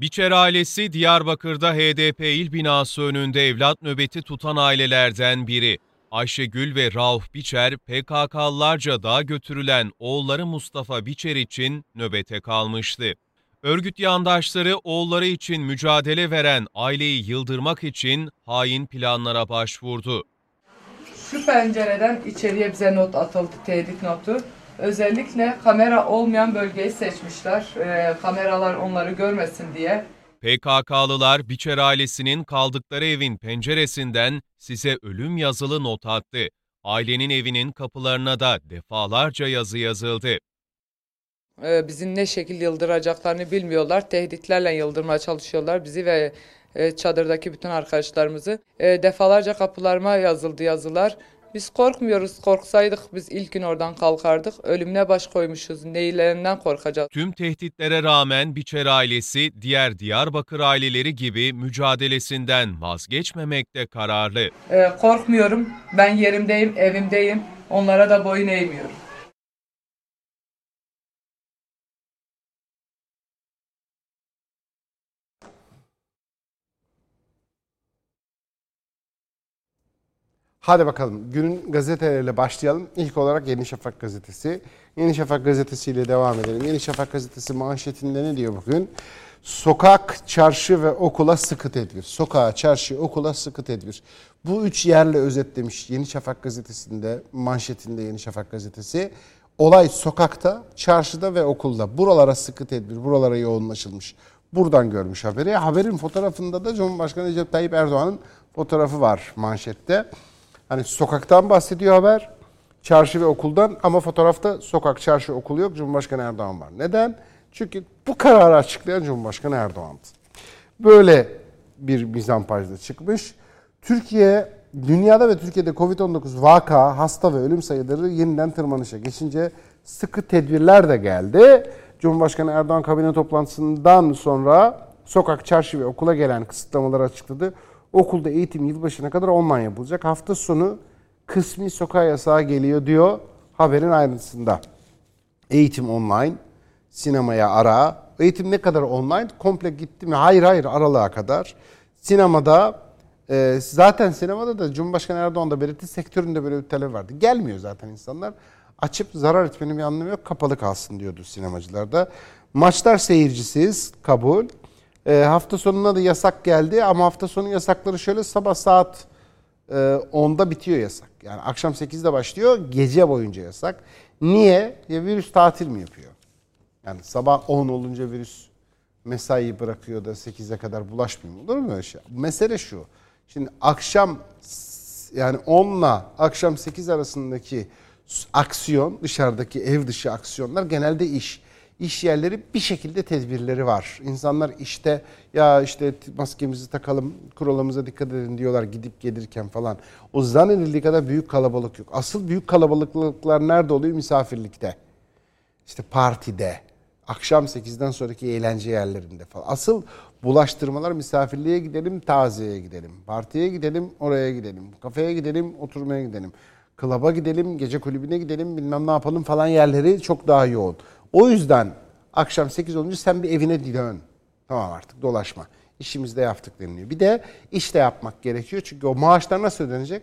Biçer ailesi Diyarbakır'da HDP il binası önünde evlat nöbeti tutan ailelerden biri. Ayşegül ve Rauf Biçer, PKK'lılarca daha götürülen oğulları Mustafa Biçer için nöbete kalmıştı. Örgüt yandaşları oğulları için mücadele veren aileyi yıldırmak için hain planlara başvurdu. Şu pencereden içeriye bize not atıldı, tehdit notu. Özellikle kamera olmayan bölgeyi seçmişler. Ee, kameralar onları görmesin diye. PKK'lılar Biçer ailesinin kaldıkları evin penceresinden size ölüm yazılı not attı. Ailenin evinin kapılarına da defalarca yazı yazıldı. Ee, bizi ne şekil yıldıracaklarını bilmiyorlar. Tehditlerle yıldırmaya çalışıyorlar bizi ve e, çadırdaki bütün arkadaşlarımızı. E, defalarca kapılarıma yazıldı yazılar. Biz korkmuyoruz. Korksaydık biz ilk gün oradan kalkardık. Ölümüne baş koymuşuz. Neylerinden korkacağız? Tüm tehditlere rağmen Biçer ailesi diğer Diyarbakır aileleri gibi mücadelesinden vazgeçmemekte kararlı. Ee, korkmuyorum. Ben yerimdeyim, evimdeyim. Onlara da boyun eğmiyorum. Hadi bakalım günün gazeteleriyle başlayalım. İlk olarak Yeni Şafak gazetesi. Yeni Şafak gazetesiyle devam edelim. Yeni Şafak gazetesi manşetinde ne diyor bugün? Sokak, çarşı ve okula sıkı tedbir. Sokağa, çarşı, okula sıkı tedbir. Bu üç yerle özetlemiş Yeni Şafak gazetesinde, manşetinde Yeni Şafak gazetesi. Olay sokakta, çarşıda ve okulda. Buralara sıkı tedbir, buralara yoğunlaşılmış. Buradan görmüş haberi. Haberin fotoğrafında da Cumhurbaşkanı Recep Tayyip Erdoğan'ın fotoğrafı var manşette. Hani sokaktan bahsediyor haber. çarşı ve okuldan ama fotoğrafta sokak, çarşı, okul yok. Cumhurbaşkanı Erdoğan var. Neden? Çünkü bu kararı açıklayan Cumhurbaşkanı Erdoğan'dı. Böyle bir mizampajda çıkmış. Türkiye, dünyada ve Türkiye'de Covid-19 vaka, hasta ve ölüm sayıları yeniden tırmanışa geçince sıkı tedbirler de geldi. Cumhurbaşkanı Erdoğan kabine toplantısından sonra sokak, çarşı ve okula gelen kısıtlamaları açıkladı. Okulda eğitim yılbaşına kadar online yapılacak. Hafta sonu kısmi sokağa yasağı geliyor diyor haberin ayrıntısında. Eğitim online, sinemaya ara. Eğitim ne kadar online? Komple gitti mi? Hayır hayır aralığa kadar. Sinemada e, zaten sinemada da Cumhurbaşkanı Erdoğan da belirtti sektöründe böyle bir talep vardı. Gelmiyor zaten insanlar. Açıp zarar etmenin bir anlamı yok. Kapalı kalsın diyordu sinemacılarda. Maçlar seyircisiz kabul. E, hafta sonuna da yasak geldi ama hafta sonu yasakları şöyle sabah saat e, 10'da bitiyor yasak. Yani akşam 8'de başlıyor gece boyunca yasak. Niye? Ya virüs tatil mi yapıyor? Yani sabah 10 olunca virüs mesai bırakıyor da 8'e kadar bulaşmıyor. Olur mu öyle şey? Mesele şu. Şimdi akşam yani 10 ile akşam 8 arasındaki aksiyon, dışarıdaki ev dışı aksiyonlar genelde iş. İş yerleri bir şekilde tedbirleri var. İnsanlar işte ya işte maskemizi takalım, kuralımıza dikkat edin diyorlar gidip gelirken falan. O zannedildiği kadar büyük kalabalık yok. Asıl büyük kalabalıklar nerede oluyor? Misafirlikte. İşte partide, akşam 8'den sonraki eğlence yerlerinde falan. Asıl bulaştırmalar misafirliğe gidelim, taziyeye gidelim. Partiye gidelim, oraya gidelim. Kafeye gidelim, oturmaya gidelim. Klaba gidelim, gece kulübüne gidelim, bilmem ne yapalım falan yerleri çok daha yoğun. O yüzden akşam 8 olunca sen bir evine dön. Tamam artık dolaşma. İşimizi de yaptık deniliyor. Bir de iş de yapmak gerekiyor. Çünkü o maaşlar nasıl ödenecek?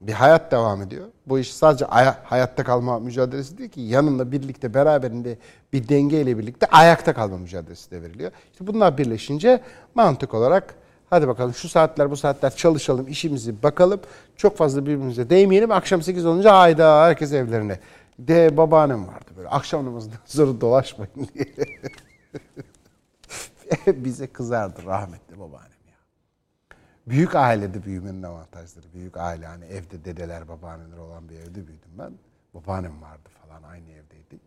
Bir hayat devam ediyor. Bu iş sadece aya- hayatta kalma mücadelesi değil ki yanında birlikte beraberinde bir dengeyle birlikte ayakta kalma mücadelesi de veriliyor. İşte bunlar birleşince mantık olarak hadi bakalım şu saatler bu saatler çalışalım işimizi bakalım. Çok fazla birbirimize değmeyelim. Akşam 8 olunca ayda herkes evlerine. De babaannem vardı böyle akşam namazından sonra dolaşmayın diye. Bize kızardı rahmetli babaannem ya. Büyük ailede büyümenin avantajları. Büyük aile hani evde dedeler babaanneler olan bir evde büyüdüm ben. Babaannem vardı falan aynı evdeydik.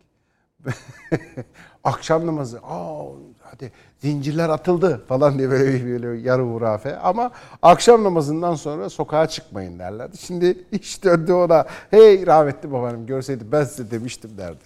Akşam namazı aa hadi zincirler atıldı falan diye böyle, böyle yarı hurafe. Ama akşam namazından sonra sokağa çıkmayın derlerdi. Şimdi iş döndü ona. Hey rahmetli babaannem görseydi ben size demiştim derdi.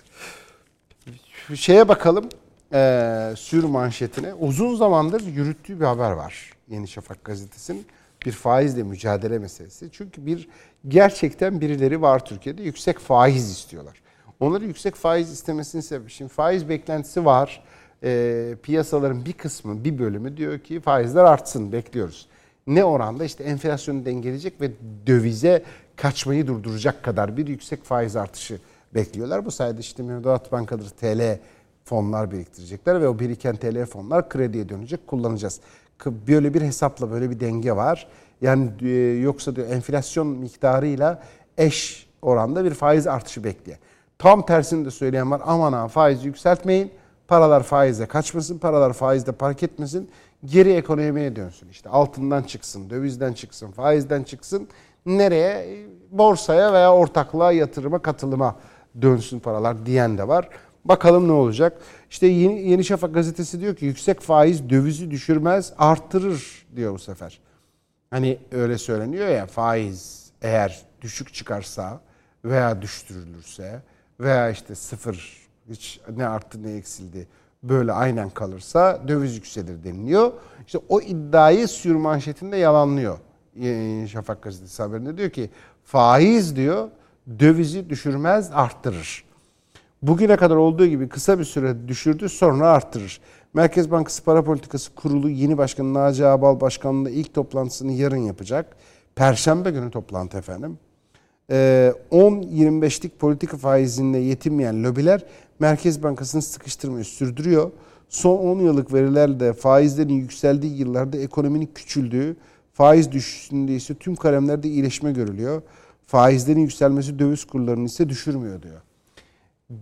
Şeye bakalım eee sür manşetine. Uzun zamandır yürüttüğü bir haber var. Yeni Şafak gazetesinin bir faizle mücadele meselesi. Çünkü bir gerçekten birileri var Türkiye'de yüksek faiz istiyorlar. Onları yüksek faiz istemesinin sebebi şimdi faiz beklentisi var. Eee, piyasaların bir kısmı, bir bölümü diyor ki faizler artsın bekliyoruz. Ne oranda işte enflasyonu dengeleyecek ve dövize kaçmayı durduracak kadar bir yüksek faiz artışı bekliyorlar. Bu sayede işte mevduat bankaları TL fonlar biriktirecekler ve o biriken TL fonlar krediye dönecek kullanacağız. Böyle bir hesapla böyle bir denge var. Yani e, yoksa diyor enflasyon miktarıyla eş oranda bir faiz artışı bekliyor. Tam tersini de söyleyen var. Aman ha faizi yükseltmeyin. Paralar faize kaçmasın. Paralar faizde park etmesin. Geri ekonomiye dönsün. İşte altından çıksın, dövizden çıksın, faizden çıksın. Nereye? Borsaya veya ortaklığa, yatırıma, katılıma dönsün paralar diyen de var. Bakalım ne olacak? İşte Yeni, Yeni Şafak gazetesi diyor ki yüksek faiz dövizi düşürmez, arttırır diyor bu sefer. Hani öyle söyleniyor ya faiz eğer düşük çıkarsa veya düşürülürse veya işte sıfır hiç ne arttı ne eksildi böyle aynen kalırsa döviz yükselir deniliyor. İşte o iddiayı sür manşetinde yalanlıyor. Şafak gazetesi haberinde diyor ki faiz diyor dövizi düşürmez arttırır. Bugüne kadar olduğu gibi kısa bir süre düşürdü sonra arttırır. Merkez Bankası Para Politikası Kurulu yeni başkanı Naci Ağbal Başkanlığı'nda ilk toplantısını yarın yapacak. Perşembe günü toplantı efendim. Ee, 10-25'lik politika faizinde yetinmeyen lobiler Merkez Bankası'nı sıkıştırmayı sürdürüyor. Son 10 yıllık verilerde faizlerin yükseldiği yıllarda ekonominin küçüldüğü, faiz düşüşünde ise tüm kalemlerde iyileşme görülüyor. Faizlerin yükselmesi döviz kurlarını ise düşürmüyor diyor.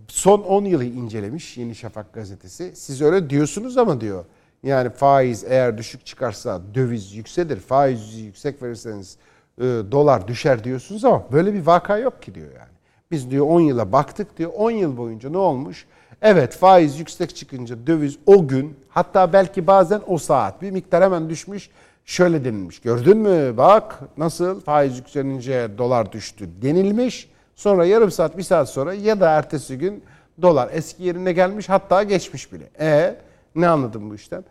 Son 10 yılı incelemiş Yeni Şafak gazetesi. Siz öyle diyorsunuz ama diyor. Yani faiz eğer düşük çıkarsa döviz yükselir. Faizi yüksek verirseniz e, dolar düşer diyorsunuz ama böyle bir vaka yok ki diyor yani. Biz diyor 10 yıla baktık diyor 10 yıl boyunca ne olmuş? Evet faiz yüksek çıkınca döviz o gün hatta belki bazen o saat bir miktar hemen düşmüş. Şöyle denilmiş. Gördün mü bak nasıl faiz yükselince dolar düştü denilmiş. Sonra yarım saat bir saat sonra ya da ertesi gün dolar eski yerine gelmiş hatta geçmiş bile. E ne anladım bu işten?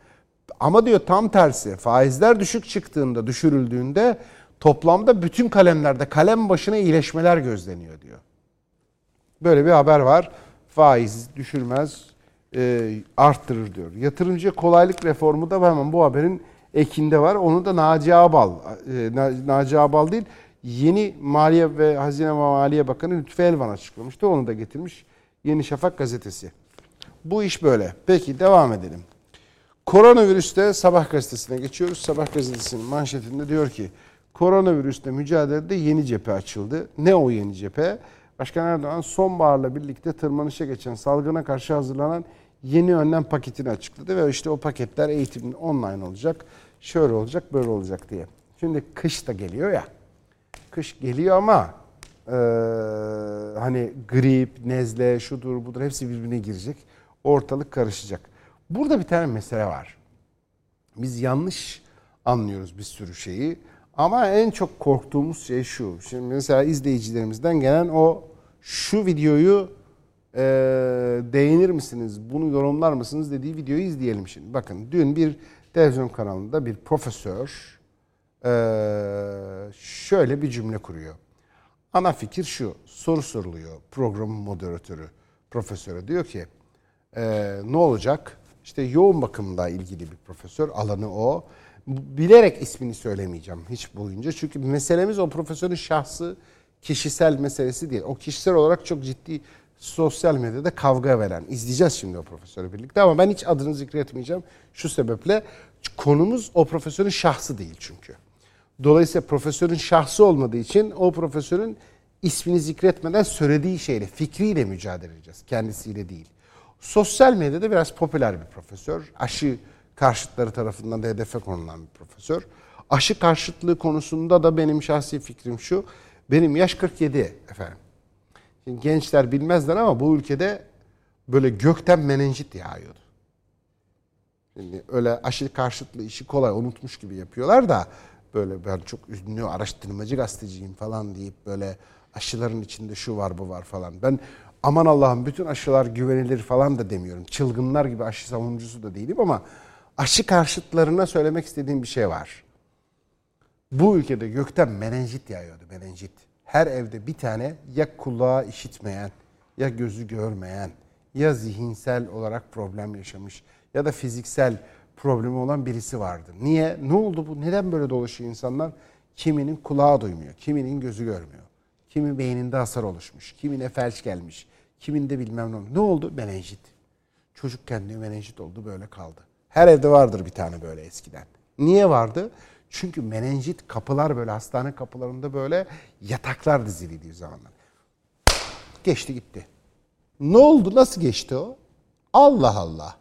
Ama diyor tam tersi faizler düşük çıktığında düşürüldüğünde toplamda bütün kalemlerde kalem başına iyileşmeler gözleniyor diyor. Böyle bir haber var. Faiz düşürmez, e, arttırır diyor. Yatırımcı kolaylık reformu da hemen bu haberin ekinde var. Onu da Naci Ağbal, e, Na- Naci Ağbal değil, yeni Maliye ve Hazine ve Maliye Bakanı Lütfü Elvan açıklamıştı. Onu da getirmiş Yeni Şafak gazetesi. Bu iş böyle. Peki devam edelim. Koronavirüste Sabah gazetesine geçiyoruz. Sabah gazetesinin manşetinde diyor ki koronavirüsle mücadelede yeni cephe açıldı. Ne o yeni cephe? Başkan Erdoğan sonbaharla birlikte tırmanışa geçen salgına karşı hazırlanan yeni önlem paketini açıkladı ve işte o paketler eğitimin online olacak, şöyle olacak, böyle olacak diye. Şimdi kış da geliyor ya. Kış geliyor ama eee, hani grip, nezle, şudur budur hepsi birbirine girecek. Ortalık karışacak. Burada bir tane mesele var. Biz yanlış anlıyoruz bir sürü şeyi. Ama en çok korktuğumuz şey şu. Şimdi mesela izleyicilerimizden gelen o şu videoyu e, değinir misiniz, bunu yorumlar mısınız dediği videoyu izleyelim şimdi. Bakın dün bir televizyon kanalında bir profesör e, şöyle bir cümle kuruyor. Ana fikir şu, soru soruluyor programın moderatörü profesöre diyor ki e, ne olacak? İşte yoğun bakımla ilgili bir profesör, alanı o. Bilerek ismini söylemeyeceğim hiç boyunca. Çünkü meselemiz o profesörün şahsı, kişisel meselesi değil. O kişisel olarak çok ciddi sosyal medyada kavga veren. İzleyeceğiz şimdi o profesörü birlikte ama ben hiç adını zikretmeyeceğim. Şu sebeple konumuz o profesörün şahsı değil çünkü. Dolayısıyla profesörün şahsı olmadığı için o profesörün ismini zikretmeden söylediği şeyle, fikriyle mücadele edeceğiz. Kendisiyle değil. Sosyal medyada biraz popüler bir profesör. Aşı karşıtları tarafından da hedefe konulan bir profesör. Aşı karşıtlığı konusunda da benim şahsi fikrim şu. Benim yaş 47 efendim. Şimdi gençler bilmezler ama bu ülkede böyle gökten menenjit yağıyordu. Şimdi öyle aşı karşıtlığı işi kolay unutmuş gibi yapıyorlar da böyle ben çok ünlü araştırmacı gazeteciyim falan deyip böyle aşıların içinde şu var bu var falan. Ben aman Allah'ım bütün aşılar güvenilir falan da demiyorum. Çılgınlar gibi aşı savunucusu da değilim ama aşı karşıtlarına söylemek istediğim bir şey var. Bu ülkede gökten menenjit yağıyordu menenjit. Her evde bir tane ya kulağı işitmeyen, ya gözü görmeyen, ya zihinsel olarak problem yaşamış ya da fiziksel problemi olan birisi vardı. Niye? Ne oldu bu? Neden böyle dolaşıyor insanlar? Kiminin kulağı duymuyor, kiminin gözü görmüyor. Kimi beyninde hasar oluşmuş, kimine felç gelmiş, kiminde bilmem ne. Ne oldu? Menenjit. Çocukken diyor menenjit oldu böyle kaldı. Her evde vardır bir tane böyle eskiden. Niye vardı? Çünkü menenjit kapılar böyle hastane kapılarında böyle yataklar diziliydi zamanlar. Geçti gitti. Ne oldu? Nasıl geçti o? Allah Allah.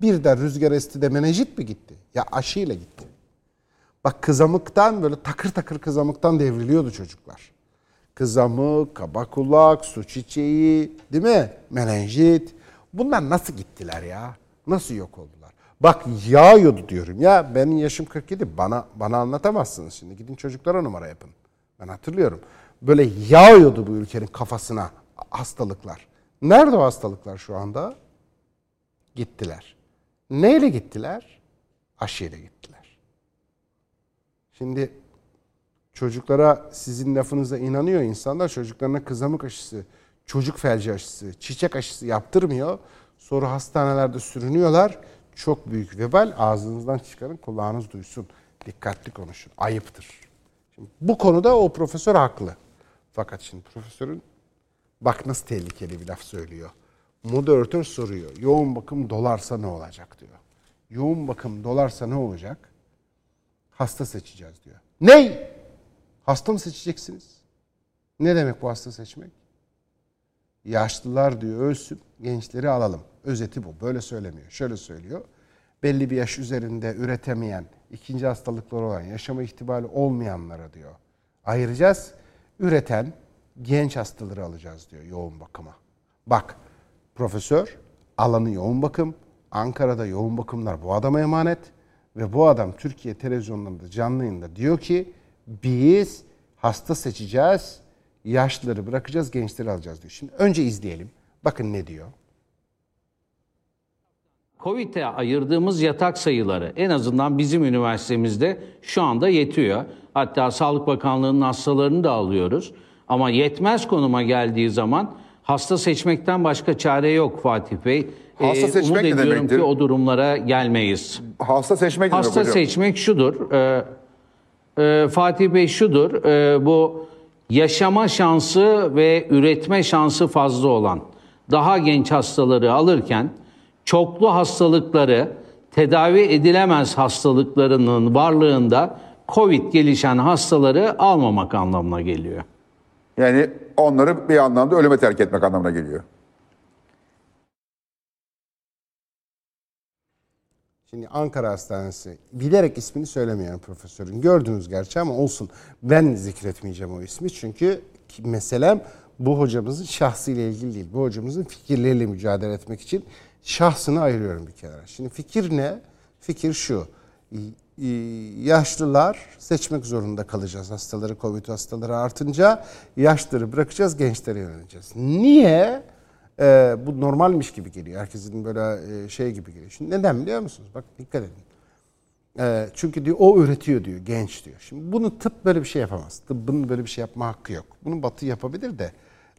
Birden rüzgar esti de menenjit mi gitti? Ya aşıyla gitti. Bak kızamıktan böyle takır takır kızamıktan devriliyordu çocuklar. Kızamık, kaba kulak, su çiçeği, değil mi? Menenjit. Bunlar nasıl gittiler ya? Nasıl yok oldular? Bak yağıyordu diyorum ya. Benim yaşım 47. Bana bana anlatamazsınız şimdi. Gidin çocuklara numara yapın. Ben hatırlıyorum. Böyle yağıyordu bu ülkenin kafasına hastalıklar. Nerede o hastalıklar şu anda? Gittiler. Neyle gittiler? Aşıyla gittiler. Şimdi çocuklara sizin lafınıza inanıyor insanlar. Çocuklarına kızamık aşısı, çocuk felci aşısı, çiçek aşısı yaptırmıyor. Sonra hastanelerde sürünüyorlar. Çok büyük vebal. Ağzınızdan çıkarın, kulağınız duysun. Dikkatli konuşun. Ayıptır. Şimdi bu konuda o profesör haklı. Fakat şimdi profesörün bak nasıl tehlikeli bir laf söylüyor. Moderatör soruyor. Yoğun bakım dolarsa ne olacak diyor. Yoğun bakım dolarsa ne olacak? Hasta seçeceğiz diyor. Ney? Hasta mı seçeceksiniz? Ne demek bu hasta seçmek? Yaşlılar diyor ölsün, gençleri alalım. Özeti bu. Böyle söylemiyor. Şöyle söylüyor. Belli bir yaş üzerinde üretemeyen, ikinci hastalıkları olan, yaşama ihtimali olmayanlara diyor. ayıracağız. Üreten genç hastaları alacağız diyor yoğun bakıma. Bak profesör alanı yoğun bakım. Ankara'da yoğun bakımlar bu adama emanet. Ve bu adam Türkiye televizyonlarında canlı yayında diyor ki biz hasta seçeceğiz, yaşlıları bırakacağız, gençleri alacağız diyor. Şimdi önce izleyelim. Bakın ne diyor. Covid'e ayırdığımız yatak sayıları en azından bizim üniversitemizde şu anda yetiyor. Hatta Sağlık Bakanlığı'nın hastalarını da alıyoruz. Ama yetmez konuma geldiği zaman hasta seçmekten başka çare yok Fatih Bey. Hasta seçmek umut ediyorum demektir? ki o durumlara gelmeyiz. Hasta seçmek Hasta hocam? seçmek şudur. e, e, Fatih Bey şudur. e, bu yaşama şansı ve üretme şansı fazla olan daha genç hastaları alırken çoklu hastalıkları tedavi edilemez hastalıklarının varlığında COVID gelişen hastaları almamak anlamına geliyor. Yani onları bir anlamda ölüme terk etmek anlamına geliyor. Şimdi Ankara Hastanesi bilerek ismini söylemeyen profesörün gördünüz gerçi ama olsun ben zikretmeyeceğim o ismi çünkü meselem bu hocamızın şahsıyla ilgili değil. Bu hocamızın fikirleriyle mücadele etmek için şahsını ayırıyorum bir kenara. Şimdi fikir ne? Fikir şu. Yaşlılar seçmek zorunda kalacağız hastaları, Covid hastaları artınca. Yaşlıları bırakacağız, gençlere yöneleceğiz. Niye? Ee, bu normalmiş gibi geliyor. Herkesin böyle e, şey gibi geliyor. Şimdi neden biliyor musunuz? Bak dikkat edin. Ee, çünkü diyor o üretiyor diyor genç diyor. Şimdi bunu tıp böyle bir şey yapamaz. Tıbbın böyle bir şey yapma hakkı yok. Bunu batı yapabilir de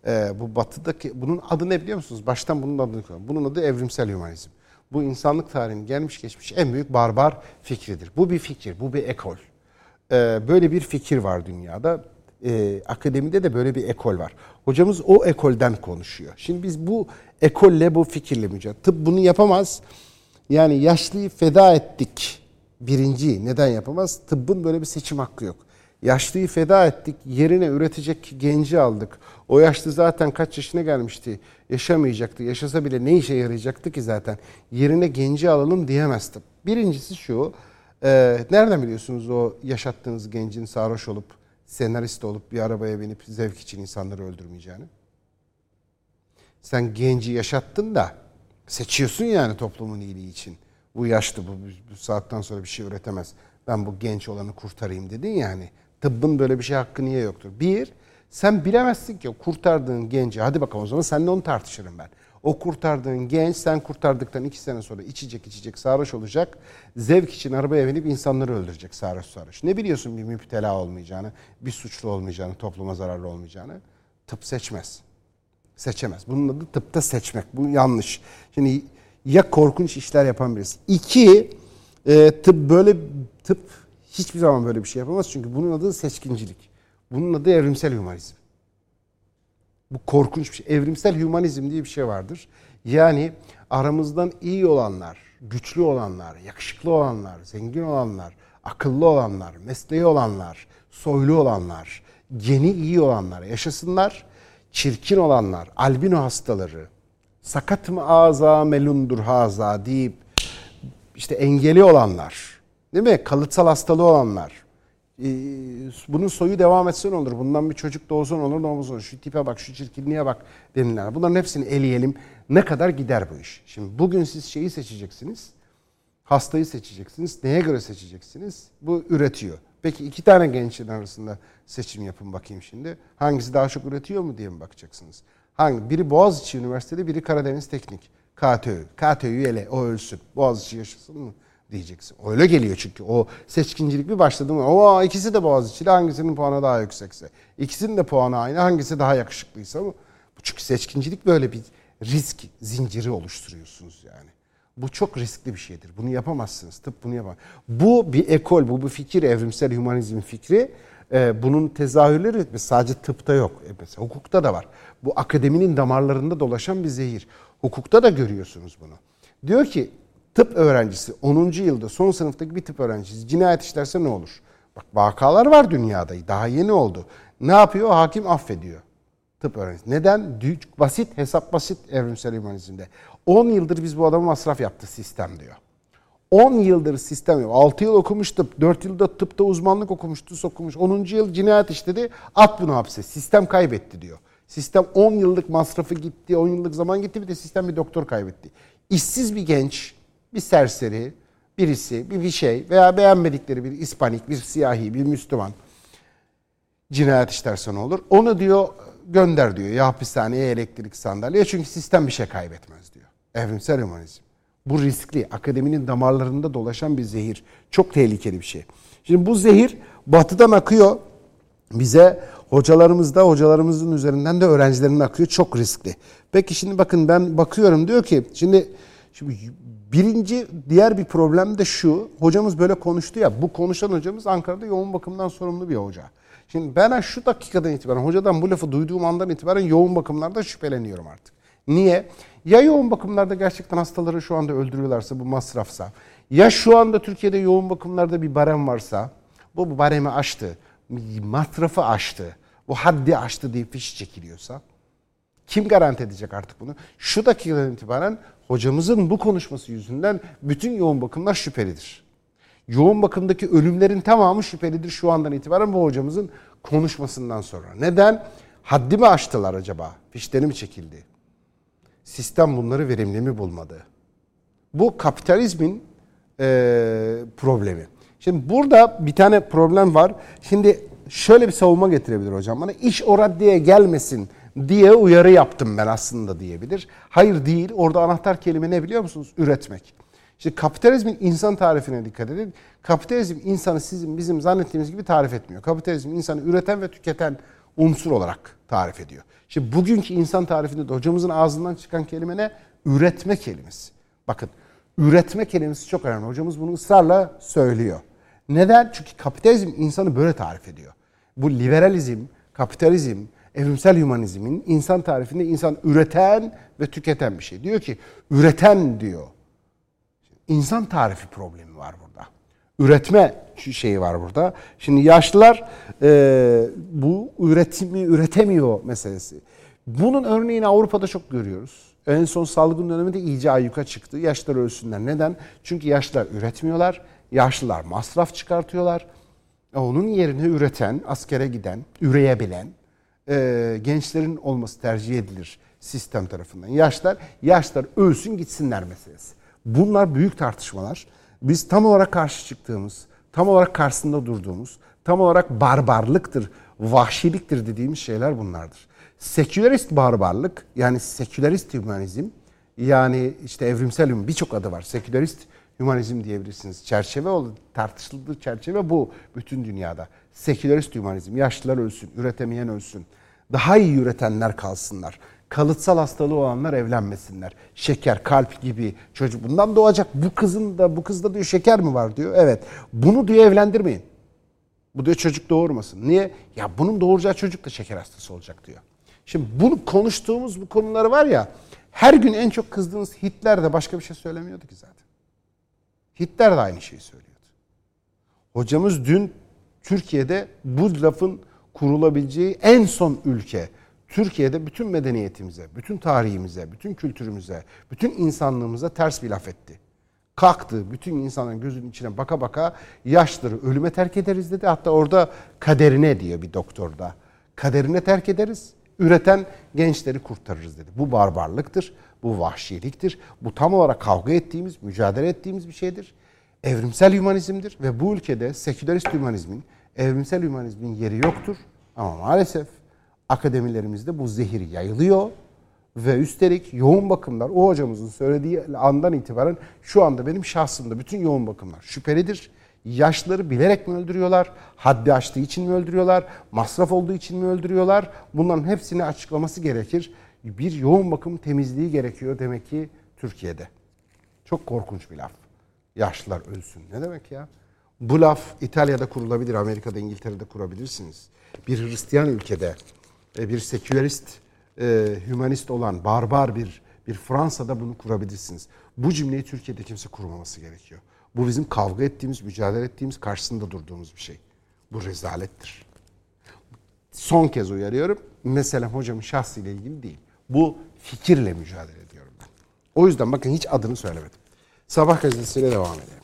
e, bu batıdaki bunun adı ne biliyor musunuz? Baştan bunun adını koyalım. Bunun adı evrimsel hümanizm. Bu insanlık tarihinin gelmiş geçmiş en büyük barbar fikridir. Bu bir fikir, bu bir ekol. Ee, böyle bir fikir var dünyada. Ee, akademide de böyle bir ekol var. Hocamız o ekolden konuşuyor. Şimdi biz bu ekolle, bu fikirle mücadele. Tıp bunu yapamaz. Yani yaşlıyı feda ettik. Birinci neden yapamaz? Tıbbın böyle bir seçim hakkı yok. Yaşlıyı feda ettik, yerine üretecek genci aldık. O yaşlı zaten kaç yaşına gelmişti, yaşamayacaktı. Yaşasa bile ne işe yarayacaktı ki zaten? Yerine genci alalım diyemez. Birincisi şu, e, nereden biliyorsunuz o yaşattığınız gencin sarhoş olup, senarist olup bir arabaya binip zevk için insanları öldürmeyeceğini? Sen genci yaşattın da seçiyorsun yani toplumun iyiliği için. Bu yaşlı bu, bu saatten sonra bir şey üretemez. Ben bu genç olanı kurtarayım dedin yani. Tıbbın böyle bir şey hakkı niye yoktur? Bir, sen bilemezsin ki kurtardığın genci, hadi bakalım o zaman seninle onu tartışırım ben. O kurtardığın genç sen kurtardıktan iki sene sonra içecek içecek sarhoş olacak. Zevk için arabaya binip insanları öldürecek sarhoş sarhoş. Ne biliyorsun bir müptela olmayacağını, bir suçlu olmayacağını, topluma zararlı olmayacağını? Tıp seçmez seçemez. Bunun adı tıpta seçmek. Bu yanlış. Şimdi ya korkunç işler yapan birisi. İki, e, tıp böyle tıp hiçbir zaman böyle bir şey yapamaz. Çünkü bunun adı seçkincilik. Bunun adı evrimsel hümanizm. Bu korkunç bir şey. Evrimsel hümanizm diye bir şey vardır. Yani aramızdan iyi olanlar, güçlü olanlar, yakışıklı olanlar, zengin olanlar, akıllı olanlar, mesleği olanlar, soylu olanlar, geni iyi olanlar yaşasınlar. Çirkin olanlar, albino hastaları, sakat mı ağza melundur haza deyip işte engeli olanlar, değil mi? Kalıtsal hastalığı olanlar. Ee, bunun soyu devam etse ne olur? Bundan bir çocuk doğsa ne olur, ne olur? Şu tipe bak, şu çirkinliğe bak denilen. Bunların hepsini eleyelim. Ne kadar gider bu iş? Şimdi bugün siz şeyi seçeceksiniz. Hastayı seçeceksiniz. Neye göre seçeceksiniz? Bu üretiyor. Peki iki tane gençin arasında seçim yapın bakayım şimdi. Hangisi daha çok üretiyor mu diye mi bakacaksınız? Hangi? Biri Boğaziçi Üniversitesi, biri Karadeniz Teknik. KTÖ. KTÖ'yü ele, o ölsün. Boğaziçi yaşasın mı diyeceksin. Öyle geliyor çünkü. O seçkincilik bir başladı mı? O ikisi de Boğaziçi'li hangisinin puanı daha yüksekse. İkisinin de puanı aynı hangisi daha yakışıklıysa mı? Çünkü seçkincilik böyle bir risk zinciri oluşturuyorsunuz yani. Bu çok riskli bir şeydir. Bunu yapamazsınız. Tıp bunu yapamaz. Bu bir ekol, bu bir fikir, evrimsel hümanizm fikri. Ee, bunun tezahürleri sadece tıpta yok. E mesela hukukta da var. Bu akademinin damarlarında dolaşan bir zehir. Hukukta da görüyorsunuz bunu. Diyor ki tıp öğrencisi 10. yılda son sınıftaki bir tıp öğrencisi cinayet işlerse ne olur? Bak vakalar var dünyada. Daha yeni oldu. Ne yapıyor? Hakim affediyor tıp öğrencisi. Neden? Basit, hesap basit evrimsel hümanizmde. 10 yıldır biz bu adama masraf yaptı sistem diyor. 10 yıldır sistem yok. 6 yıl okumuş tıp, 4 yılda tıpta uzmanlık okumuş, TUS okumuş. 10. yıl cinayet işledi, at bunu hapse. Sistem kaybetti diyor. Sistem 10 yıllık masrafı gitti, 10 yıllık zaman gitti bir de sistem bir doktor kaybetti. İşsiz bir genç, bir serseri, birisi, bir bir şey veya beğenmedikleri bir İspanik, bir siyahi, bir Müslüman cinayet işlerse ne olur? Onu diyor gönder diyor ya hapishaneye elektrik sandalye çünkü sistem bir şey kaybetmez diyor. Evrimsel humanizm. Bu riskli, akademinin damarlarında dolaşan bir zehir. Çok tehlikeli bir şey. Şimdi bu zehir batıdan akıyor bize hocalarımızda hocalarımızın üzerinden de öğrencilerin akıyor. Çok riskli. Peki şimdi bakın ben bakıyorum diyor ki şimdi şimdi birinci diğer bir problem de şu. Hocamız böyle konuştu ya. Bu konuşan hocamız Ankara'da yoğun bakımdan sorumlu bir hoca. Şimdi ben şu dakikadan itibaren hocadan bu lafı duyduğum andan itibaren yoğun bakımlarda şüpheleniyorum artık. Niye? Ya yoğun bakımlarda gerçekten hastaları şu anda öldürüyorlarsa bu masrafsa. Ya şu anda Türkiye'de yoğun bakımlarda bir barem varsa bu, bu baremi aştı. Masrafı aştı. Bu haddi aştı diye fiş çekiliyorsa. Kim garanti edecek artık bunu? Şu dakikadan itibaren hocamızın bu konuşması yüzünden bütün yoğun bakımlar şüphelidir. Yoğun bakımdaki ölümlerin tamamı şüphelidir şu andan itibaren bu hocamızın konuşmasından sonra. Neden? Haddi mi aştılar acaba? Fişleri mi çekildi? Sistem bunları verimli mi bulmadı? Bu kapitalizmin e, problemi. Şimdi burada bir tane problem var. Şimdi şöyle bir savunma getirebilir hocam bana. İş o raddeye gelmesin diye uyarı yaptım ben aslında diyebilir. Hayır değil. Orada anahtar kelime ne biliyor musunuz? Üretmek. İşte kapitalizmin insan tarifine dikkat edin. Kapitalizm insanı sizin bizim zannettiğimiz gibi tarif etmiyor. Kapitalizm insanı üreten ve tüketen unsur olarak tarif ediyor. Şimdi bugünkü insan tarifinde de hocamızın ağzından çıkan kelime ne? Üretme kelimesi. Bakın üretme kelimesi çok önemli. Hocamız bunu ısrarla söylüyor. Neden? Çünkü kapitalizm insanı böyle tarif ediyor. Bu liberalizm, kapitalizm, evrimsel hümanizmin insan tarifinde insan üreten ve tüketen bir şey. Diyor ki üreten diyor. İnsan tarifi problemi var burada. Üretme şeyi var burada. Şimdi yaşlılar e, bu üretimi üretemiyor meselesi. Bunun örneğini Avrupa'da çok görüyoruz. En son salgın döneminde iyice ayyuka çıktı. Yaşlılar ölsünler. Neden? Çünkü yaşlılar üretmiyorlar. Yaşlılar masraf çıkartıyorlar. E, onun yerine üreten, askere giden, üreyebilen e, gençlerin olması tercih edilir sistem tarafından. Yaşlar, yaşlar ölsün gitsinler meselesi. Bunlar büyük tartışmalar. Biz tam olarak karşı çıktığımız, tam olarak karşısında durduğumuz, tam olarak barbarlıktır, vahşiliktir dediğimiz şeyler bunlardır. Sekülerist barbarlık yani sekülerist hümanizm yani işte evrimsel birçok adı var. Sekülerist hümanizm diyebilirsiniz. Çerçeve oldu. Tartışıldığı çerçeve bu bütün dünyada. Sekülerist hümanizm. Yaşlılar ölsün, üretemeyen ölsün. Daha iyi üretenler kalsınlar. Kalıtsal hastalığı olanlar evlenmesinler. Şeker, kalp gibi çocuk bundan doğacak. Bu kızın da bu kızda diyor şeker mi var diyor. Evet. Bunu diyor evlendirmeyin. Bu diyor çocuk doğurmasın. Niye? Ya bunun doğuracağı çocuk da şeker hastası olacak diyor. Şimdi bunu konuştuğumuz bu konuları var ya her gün en çok kızdığınız Hitler de başka bir şey söylemiyordu ki zaten. Hitler de aynı şeyi söylüyordu. Hocamız dün Türkiye'de bu lafın kurulabileceği en son ülke. Türkiye'de bütün medeniyetimize, bütün tarihimize, bütün kültürümüze, bütün insanlığımıza ters bir laf etti. Kalktı bütün insanların gözünün içine baka baka yaşları ölüme terk ederiz dedi. Hatta orada kaderine diyor bir doktorda. Kaderine terk ederiz, üreten gençleri kurtarırız dedi. Bu barbarlıktır, bu vahşiliktir. Bu tam olarak kavga ettiğimiz, mücadele ettiğimiz bir şeydir. Evrimsel hümanizmdir ve bu ülkede sekülerist hümanizmin, evrimsel hümanizmin yeri yoktur. Ama maalesef akademilerimizde bu zehir yayılıyor ve üstelik yoğun bakımlar o hocamızın söylediği andan itibaren şu anda benim şahsımda bütün yoğun bakımlar şüphelidir. Yaşlıları bilerek mi öldürüyorlar? Haddi aştığı için mi öldürüyorlar? Masraf olduğu için mi öldürüyorlar? Bunların hepsini açıklaması gerekir. Bir yoğun bakım temizliği gerekiyor demek ki Türkiye'de. Çok korkunç bir laf. Yaşlılar ölsün. Ne demek ya? Bu laf İtalya'da kurulabilir, Amerika'da, İngiltere'de kurabilirsiniz. Bir Hristiyan ülkede, e, bir sekülerist, e, hümanist olan barbar bir bir Fransa'da bunu kurabilirsiniz. Bu cümleyi Türkiye'de kimse kurmaması gerekiyor. Bu bizim kavga ettiğimiz, mücadele ettiğimiz, karşısında durduğumuz bir şey. Bu rezalettir. Son kez uyarıyorum. Mesela hocamın şahsıyla ilgili değil. Bu fikirle mücadele ediyorum ben. O yüzden bakın hiç adını söylemedim. Sabah gazetesiyle devam edelim.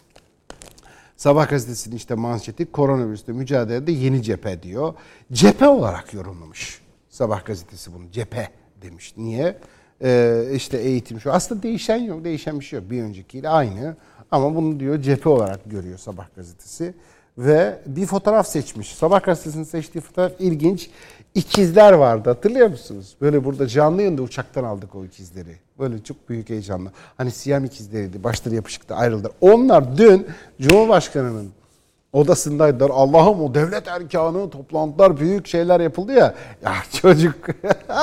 Sabah gazetesinin işte manşeti koronavirüsle mücadelede yeni cephe diyor. Cephe olarak yorumlamış Sabah gazetesi bunu. Cephe demiş. Niye? Ee, işte eğitim şu. Aslında değişen yok. Değişen bir şey yok. Bir öncekiyle aynı. Ama bunu diyor cephe olarak görüyor Sabah gazetesi. Ve bir fotoğraf seçmiş. Sabah gazetesinin seçtiği fotoğraf ilginç. İkizler vardı hatırlıyor musunuz? Böyle burada canlı yayında uçaktan aldık o ikizleri. Böyle çok büyük heyecanla. Hani siyam ikizleriydi. Başları yapışıktı ayrıldılar. Onlar dün Cumhurbaşkanı'nın odasındaydılar. Allah'ım o devlet erkanı toplantılar büyük şeyler yapıldı ya. Ya çocuk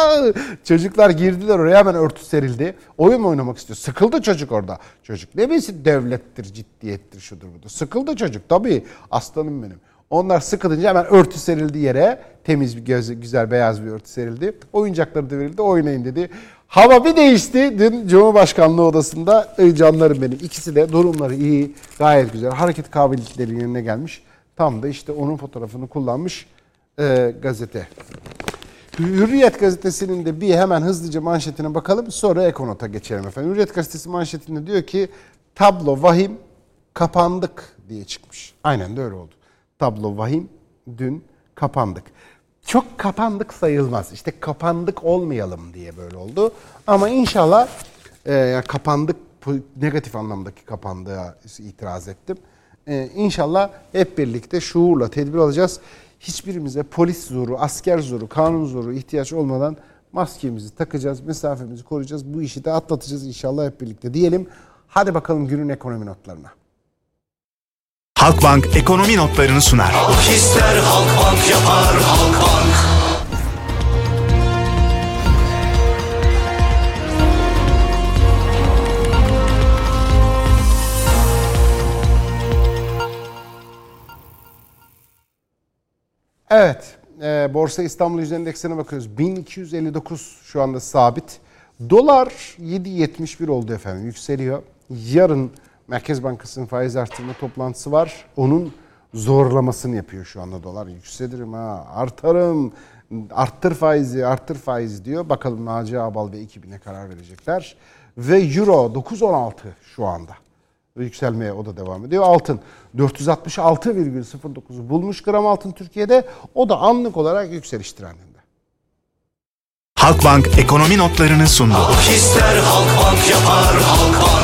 çocuklar girdiler oraya hemen örtü serildi. Oyun mu oynamak istiyor? Sıkıldı çocuk orada. Çocuk ne bilsin devlettir, ciddiyettir, şudur budur. Sıkıldı çocuk tabii. Aslanım benim. Onlar sıkılınca hemen örtü serildi yere. Temiz bir göz, güzel beyaz bir örtü serildi. Oyuncakları da verildi. Oynayın dedi. Hava bir değişti. Dün Cumhurbaşkanlığı odasında canlarım benim. İkisi de durumları iyi. Gayet güzel. Hareket kabiliyetleri yerine gelmiş. Tam da işte onun fotoğrafını kullanmış e, gazete. Hürriyet gazetesinin de bir hemen hızlıca manşetine bakalım. Sonra Ekonot'a geçelim efendim. Hürriyet gazetesi manşetinde diyor ki tablo vahim kapandık diye çıkmış. Aynen de öyle oldu. Tablo vahim dün kapandık. Çok kapandık sayılmaz. İşte kapandık olmayalım diye böyle oldu. Ama inşallah e, kapandık negatif anlamdaki kapandığa itiraz ettim. E, inşallah hep birlikte şuurla tedbir alacağız. Hiçbirimize polis zoru, asker zoru, kanun zoru ihtiyaç olmadan maskemizi takacağız, mesafemizi koruyacağız. Bu işi de atlatacağız inşallah hep birlikte diyelim. Hadi bakalım günün ekonomi notlarına. Halkbank ekonomi notlarını sunar. ister Halkbank yapar Halkbank. Evet, e, Borsa İstanbul Yüzde Endeksine bakıyoruz. 1259 şu anda sabit. Dolar 7.71 oldu efendim, yükseliyor. Yarın Merkez Bankası'nın faiz artırma toplantısı var. Onun zorlamasını yapıyor şu anda dolar. Yükselirim ha, artarım, arttır faizi, arttır faizi diyor. Bakalım Naci Abal ve ekibine karar verecekler. Ve Euro 9.16 şu anda yükselmeye o da devam ediyor. Altın 466,09'u bulmuş gram altın Türkiye'de. O da anlık olarak yükseliş trendinde. Halkbank ekonomi notlarını sundu. ister Halkbank yapar Halkbank.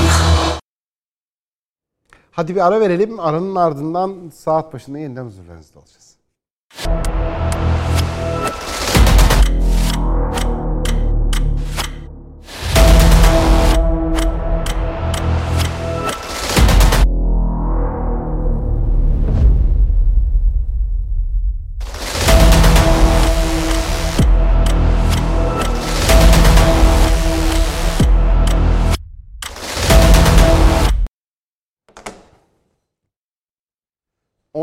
Hadi bir ara verelim. Aranın ardından saat başında yeniden huzurlarınızda olacağız.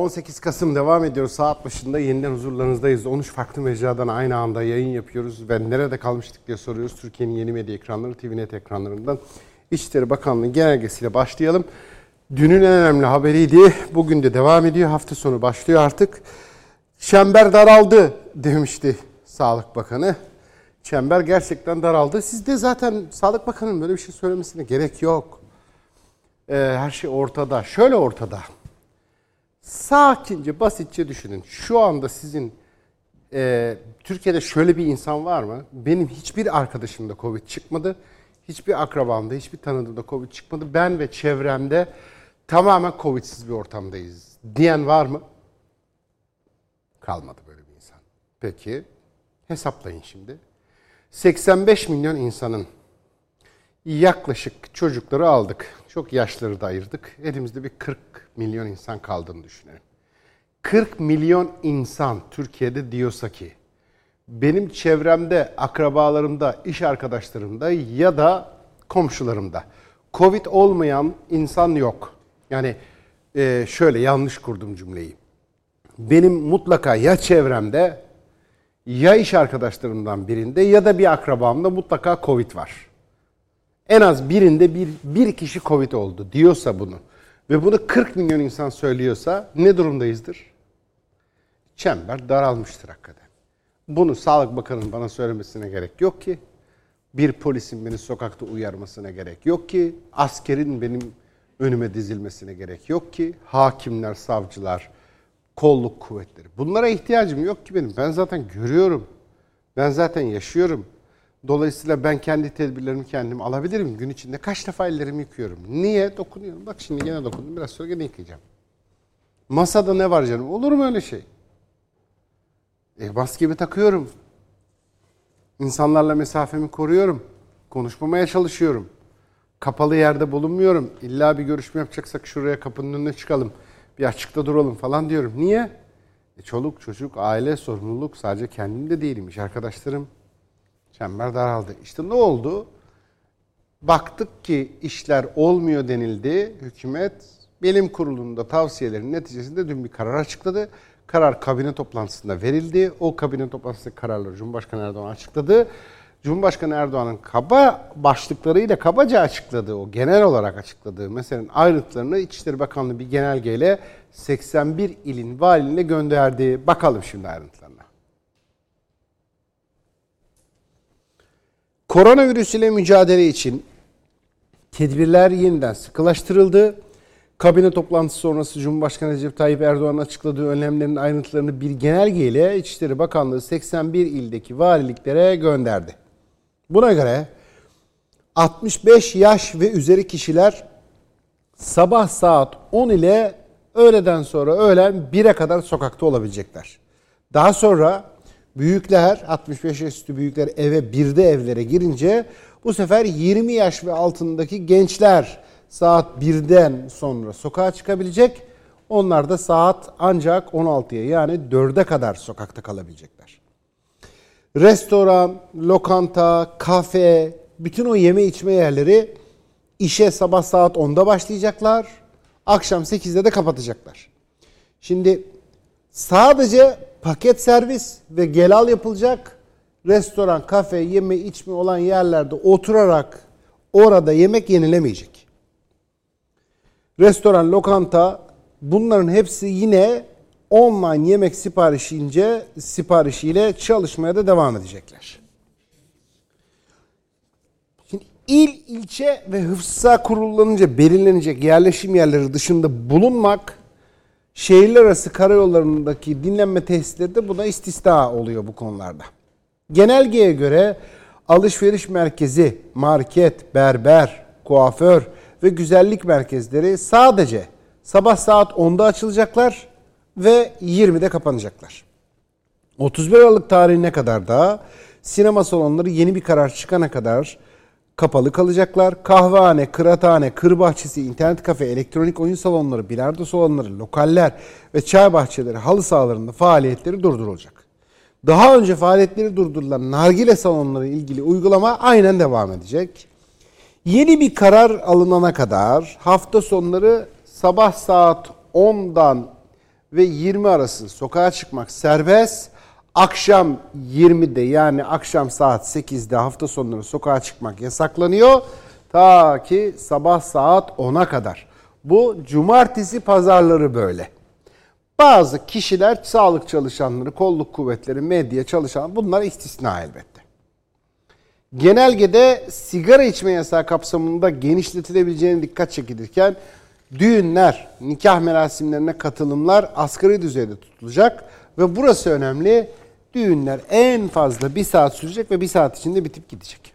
...18 Kasım devam ediyor. Saat başında yeniden huzurlarınızdayız. 13 farklı mecradan aynı anda yayın yapıyoruz. Ve nerede kalmıştık diye soruyoruz. Türkiye'nin yeni medya ekranları, TVNet ekranlarından. İçişleri Bakanlığı genelgesiyle başlayalım. Dünün en önemli haberiydi. Bugün de devam ediyor. Hafta sonu başlıyor artık. Çember daraldı demişti Sağlık Bakanı. Çember gerçekten daraldı. Siz de zaten Sağlık Bakanı'nın böyle bir şey söylemesine gerek yok. Ee, her şey ortada. Şöyle ortada. Sakince, basitçe düşünün. Şu anda sizin e, Türkiye'de şöyle bir insan var mı? Benim hiçbir arkadaşımda Covid çıkmadı. Hiçbir akrabamda, hiçbir tanıdığımda Covid çıkmadı. Ben ve çevremde tamamen Covid'siz bir ortamdayız diyen var mı? Kalmadı böyle bir insan. Peki, hesaplayın şimdi. 85 milyon insanın yaklaşık çocukları aldık. Çok yaşları da ayırdık. Elimizde bir 40 milyon insan kaldığını düşünelim. 40 milyon insan Türkiye'de diyorsa ki benim çevremde, akrabalarımda, iş arkadaşlarımda ya da komşularımda Covid olmayan insan yok. Yani e, şöyle yanlış kurdum cümleyi. Benim mutlaka ya çevremde ya iş arkadaşlarımdan birinde ya da bir akrabamda mutlaka Covid var. En az birinde bir, bir kişi Covid oldu diyorsa bunu ve bunu 40 milyon insan söylüyorsa ne durumdayızdır? Çember daralmıştır hakikaten. Bunu Sağlık Bakanı'nın bana söylemesine gerek yok ki. Bir polisin beni sokakta uyarmasına gerek yok ki. Askerin benim önüme dizilmesine gerek yok ki. Hakimler, savcılar, kolluk kuvvetleri. Bunlara ihtiyacım yok ki benim. Ben zaten görüyorum. Ben zaten yaşıyorum. Dolayısıyla ben kendi tedbirlerimi kendim alabilirim. Gün içinde kaç defa ellerimi yıkıyorum. Niye? Dokunuyorum. Bak şimdi gene dokundum. Biraz sonra gene yıkayacağım. Masada ne var canım? Olur mu öyle şey? E, maskemi takıyorum. İnsanlarla mesafemi koruyorum. Konuşmamaya çalışıyorum. Kapalı yerde bulunmuyorum. İlla bir görüşme yapacaksak şuraya kapının önüne çıkalım. Bir açıkta duralım falan diyorum. Niye? E, çoluk, çocuk, aile, sorumluluk sadece kendim de değilim. iş arkadaşlarım. Çember daraldı. İşte ne oldu? Baktık ki işler olmuyor denildi. Hükümet bilim kurulunda tavsiyelerin neticesinde dün bir karar açıkladı. Karar kabine toplantısında verildi. O kabine toplantısında kararları Cumhurbaşkanı Erdoğan açıkladı. Cumhurbaşkanı Erdoğan'ın kaba başlıklarıyla kabaca açıkladığı, o genel olarak açıkladığı meselenin ayrıntılarını İçişleri Bakanlığı bir genelgeyle 81 ilin valiliğine gönderdi. Bakalım şimdi ayrıntılarına. Koronavirüs ile mücadele için tedbirler yeniden sıkılaştırıldı. Kabine toplantısı sonrası Cumhurbaşkanı Recep Tayyip Erdoğan'ın açıkladığı önlemlerin ayrıntılarını bir genelgeyle İçişleri Bakanlığı 81 ildeki valiliklere gönderdi. Buna göre 65 yaş ve üzeri kişiler sabah saat 10 ile öğleden sonra öğlen 1'e kadar sokakta olabilecekler. Daha sonra büyükler 65 yaş üstü büyükler eve 1'de evlere girince bu sefer 20 yaş ve altındaki gençler saat 1'den sonra sokağa çıkabilecek. Onlar da saat ancak 16'ya yani 4'e kadar sokakta kalabilecekler. Restoran, lokanta, kafe, bütün o yeme içme yerleri işe sabah saat 10'da başlayacaklar. Akşam 8'de de kapatacaklar. Şimdi sadece paket servis ve gel al yapılacak. Restoran, kafe, yeme içme olan yerlerde oturarak orada yemek yenilemeyecek. Restoran, lokanta bunların hepsi yine online yemek siparişince siparişiyle çalışmaya da devam edecekler. Şimdi il, ilçe ve hıfza kurullanınca belirlenecek yerleşim yerleri dışında bulunmak şehirler arası karayollarındaki dinlenme tesisleri de buna istisna oluyor bu konularda. Genelgeye göre alışveriş merkezi, market, berber, kuaför ve güzellik merkezleri sadece sabah saat 10'da açılacaklar ve 20'de kapanacaklar. 31 Aralık tarihine kadar da sinema salonları yeni bir karar çıkana kadar kapalı kalacaklar. Kahvehane, kıraathane, kır bahçesi, internet kafe, elektronik oyun salonları, bilardo salonları, lokaller ve çay bahçeleri, halı sahalarında faaliyetleri durdurulacak. Daha önce faaliyetleri durdurulan nargile salonları ilgili uygulama aynen devam edecek. Yeni bir karar alınana kadar hafta sonları sabah saat 10'dan ve 20 arası sokağa çıkmak serbest. Akşam 20'de yani akşam saat 8'de hafta sonları sokağa çıkmak yasaklanıyor. Ta ki sabah saat 10'a kadar. Bu cumartesi pazarları böyle. Bazı kişiler, sağlık çalışanları, kolluk kuvvetleri, medya çalışan bunlar istisna elbette. Genelgede sigara içme yasağı kapsamında genişletilebileceğine dikkat çekilirken düğünler, nikah merasimlerine katılımlar asgari düzeyde tutulacak ve burası önemli. Düğünler en fazla bir saat sürecek ve bir saat içinde bitip gidecek.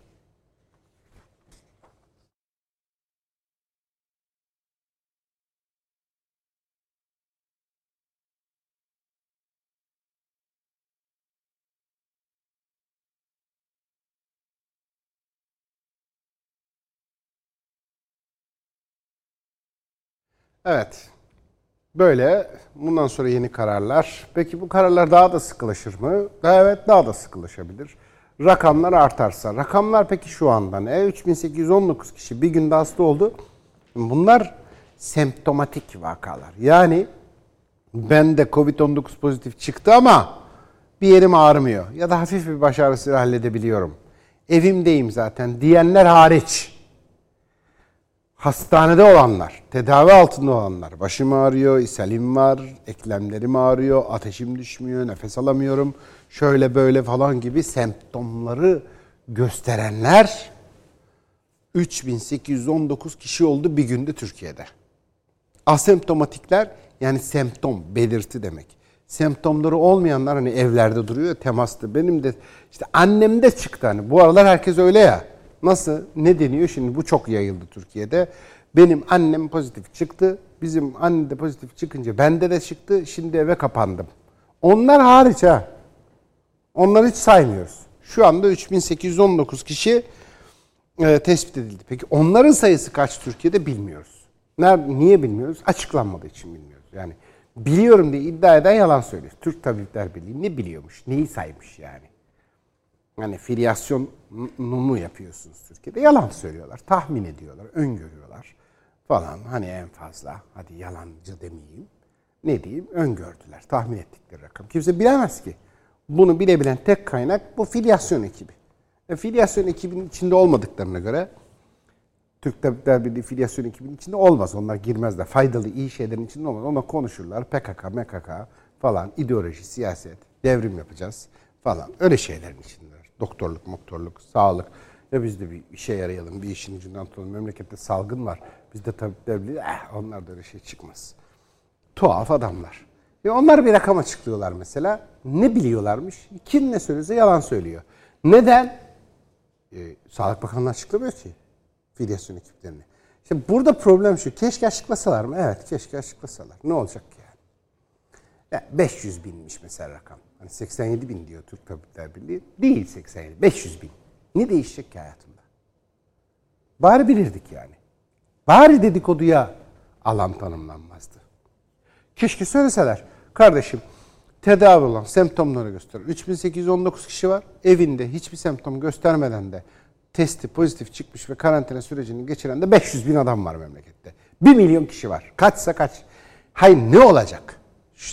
Evet. Böyle bundan sonra yeni kararlar. Peki bu kararlar daha da sıkılaşır mı? Evet daha da sıkılaşabilir. Rakamlar artarsa. Rakamlar peki şu anda ne? 3819 kişi bir günde hasta oldu. Bunlar semptomatik vakalar. Yani ben de Covid-19 pozitif çıktı ama bir yerim ağrımıyor. Ya da hafif bir baş ağrısıyla halledebiliyorum. Evimdeyim zaten diyenler hariç hastanede olanlar, tedavi altında olanlar, başım ağrıyor, ishalim var, eklemlerim ağrıyor, ateşim düşmüyor, nefes alamıyorum, şöyle böyle falan gibi semptomları gösterenler 3819 kişi oldu bir günde Türkiye'de. Asemptomatikler yani semptom, belirti demek. Semptomları olmayanlar hani evlerde duruyor temasta. Benim de işte annemde çıktı hani. Bu aralar herkes öyle ya. Nasıl? Ne deniyor? Şimdi bu çok yayıldı Türkiye'de. Benim annem pozitif çıktı. Bizim anne de pozitif çıkınca bende de çıktı. Şimdi eve kapandım. Onlar hariç ha. Onları hiç saymıyoruz. Şu anda 3819 kişi e, tespit edildi. Peki onların sayısı kaç Türkiye'de bilmiyoruz. Nerede, niye bilmiyoruz? Açıklanmadığı için bilmiyoruz. Yani biliyorum diye iddia eden yalan söylüyor. Türk Tabipler Birliği ne biliyormuş? Neyi saymış yani? Yani filyasyonunu yapıyorsunuz Türkiye'de. Yalan söylüyorlar. Tahmin ediyorlar. Öngörüyorlar falan. Hani en fazla. Hadi yalancı demeyeyim. Ne diyeyim? Öngördüler. Tahmin ettikleri rakam. Kimse bilemez ki. Bunu bilebilen tek kaynak bu filyasyon ekibi. E, filyasyon ekibinin içinde olmadıklarına göre Türk Tabipler Birliği filyasyon ekibinin içinde olmaz. Onlar girmezler. Faydalı, iyi şeylerin içinde olmaz. Onlar konuşurlar. PKK, MKK falan, ideoloji, siyaset, devrim yapacağız falan. Öyle şeylerin içindeler. Doktorluk, moktorluk, sağlık. Ya biz de bir işe yarayalım, bir işin ucundan tutalım. Memlekette salgın var. Biz de Tabipler Birliği, eh, onlar da öyle şey çıkmaz. Tuhaf adamlar. E onlar bir rakam açıklıyorlar mesela. Ne biliyorlarmış? Kim ne söylüyorsa yalan söylüyor. Neden? Ee, Sağlık Bakanlığı açıklamıyor ki filyasyon ekiplerini. İşte burada problem şu. Keşke açıklasalar mı? Evet keşke açıklasalar. Ne olacak ki yani? Ya 500 binmiş mesela rakam. Hani 87 bin diyor Türk Tabipler Birliği. Değil 87. 500 bin. Ne değişecek ki hayatımda? Bari bilirdik yani. Bari dedikoduya alan tanımlanmazdı. Keşke söyleseler. Kardeşim tedavi olan semptomları gösterir. 3819 kişi var. Evinde hiçbir semptom göstermeden de testi pozitif çıkmış ve karantina sürecini geçiren de 500 bin adam var memlekette. 1 milyon kişi var. Kaçsa kaç. Hayır ne olacak?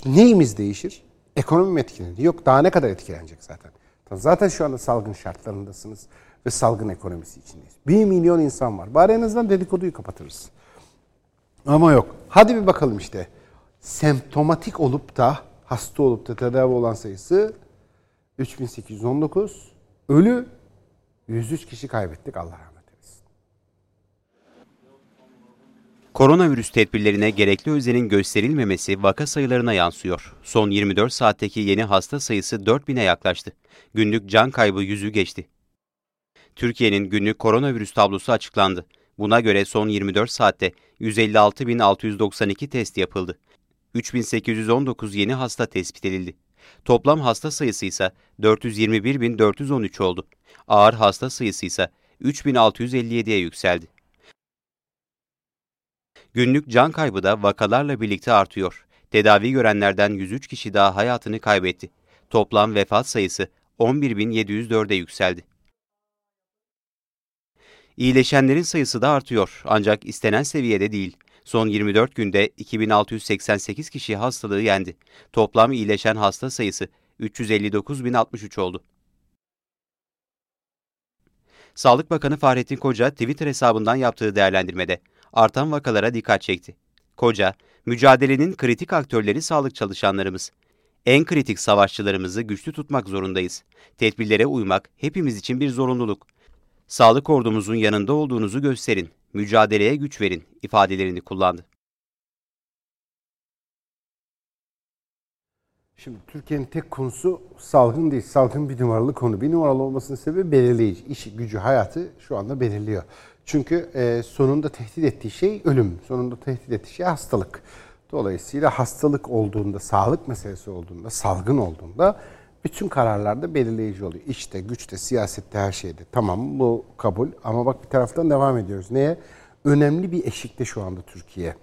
Neyimiz değişir? Ekonomi mi etkilenir? Yok daha ne kadar etkilenecek zaten. Zaten şu anda salgın şartlarındasınız ve salgın ekonomisi içindeyiz. 1 milyon insan var. Bari en azından dedikoduyu kapatırız. Ama yok. Hadi bir bakalım işte. Semptomatik olup da hasta olup da tedavi olan sayısı 3819. Ölü 103 kişi kaybettik. Allah rahmet eylesin. Koronavirüs tedbirlerine gerekli özenin gösterilmemesi vaka sayılarına yansıyor. Son 24 saatteki yeni hasta sayısı 4000'e yaklaştı. Günlük can kaybı yüzü geçti. Türkiye'nin günlük koronavirüs tablosu açıklandı. Buna göre son 24 saatte 156.692 test yapıldı. 3819 yeni hasta tespit edildi. Toplam hasta sayısı ise 421.413 oldu. Ağır hasta sayısı ise 3657'ye yükseldi. Günlük can kaybı da vakalarla birlikte artıyor. Tedavi görenlerden 103 kişi daha hayatını kaybetti. Toplam vefat sayısı 11.704'e yükseldi. İyileşenlerin sayısı da artıyor ancak istenen seviyede değil. Son 24 günde 2688 kişi hastalığı yendi. Toplam iyileşen hasta sayısı 359.063 oldu. Sağlık Bakanı Fahrettin Koca Twitter hesabından yaptığı değerlendirmede artan vakalara dikkat çekti. Koca, mücadelenin kritik aktörleri sağlık çalışanlarımız. En kritik savaşçılarımızı güçlü tutmak zorundayız. Tedbirlere uymak hepimiz için bir zorunluluk. Sağlık ordumuzun yanında olduğunuzu gösterin, mücadeleye güç verin ifadelerini kullandı. Şimdi Türkiye'nin tek konusu salgın değil. Salgın bir numaralı konu. Bir numaralı olmasının sebebi belirleyici. İş, gücü, hayatı şu anda belirliyor. Çünkü e, sonunda tehdit ettiği şey ölüm. Sonunda tehdit ettiği şey hastalık. Dolayısıyla hastalık olduğunda, sağlık meselesi olduğunda, salgın olduğunda bütün kararlarda belirleyici oluyor. İşte, güçte, siyasette, her şeyde. Tamam bu kabul ama bak bir taraftan devam ediyoruz. Neye? Önemli bir eşikte şu anda Türkiye.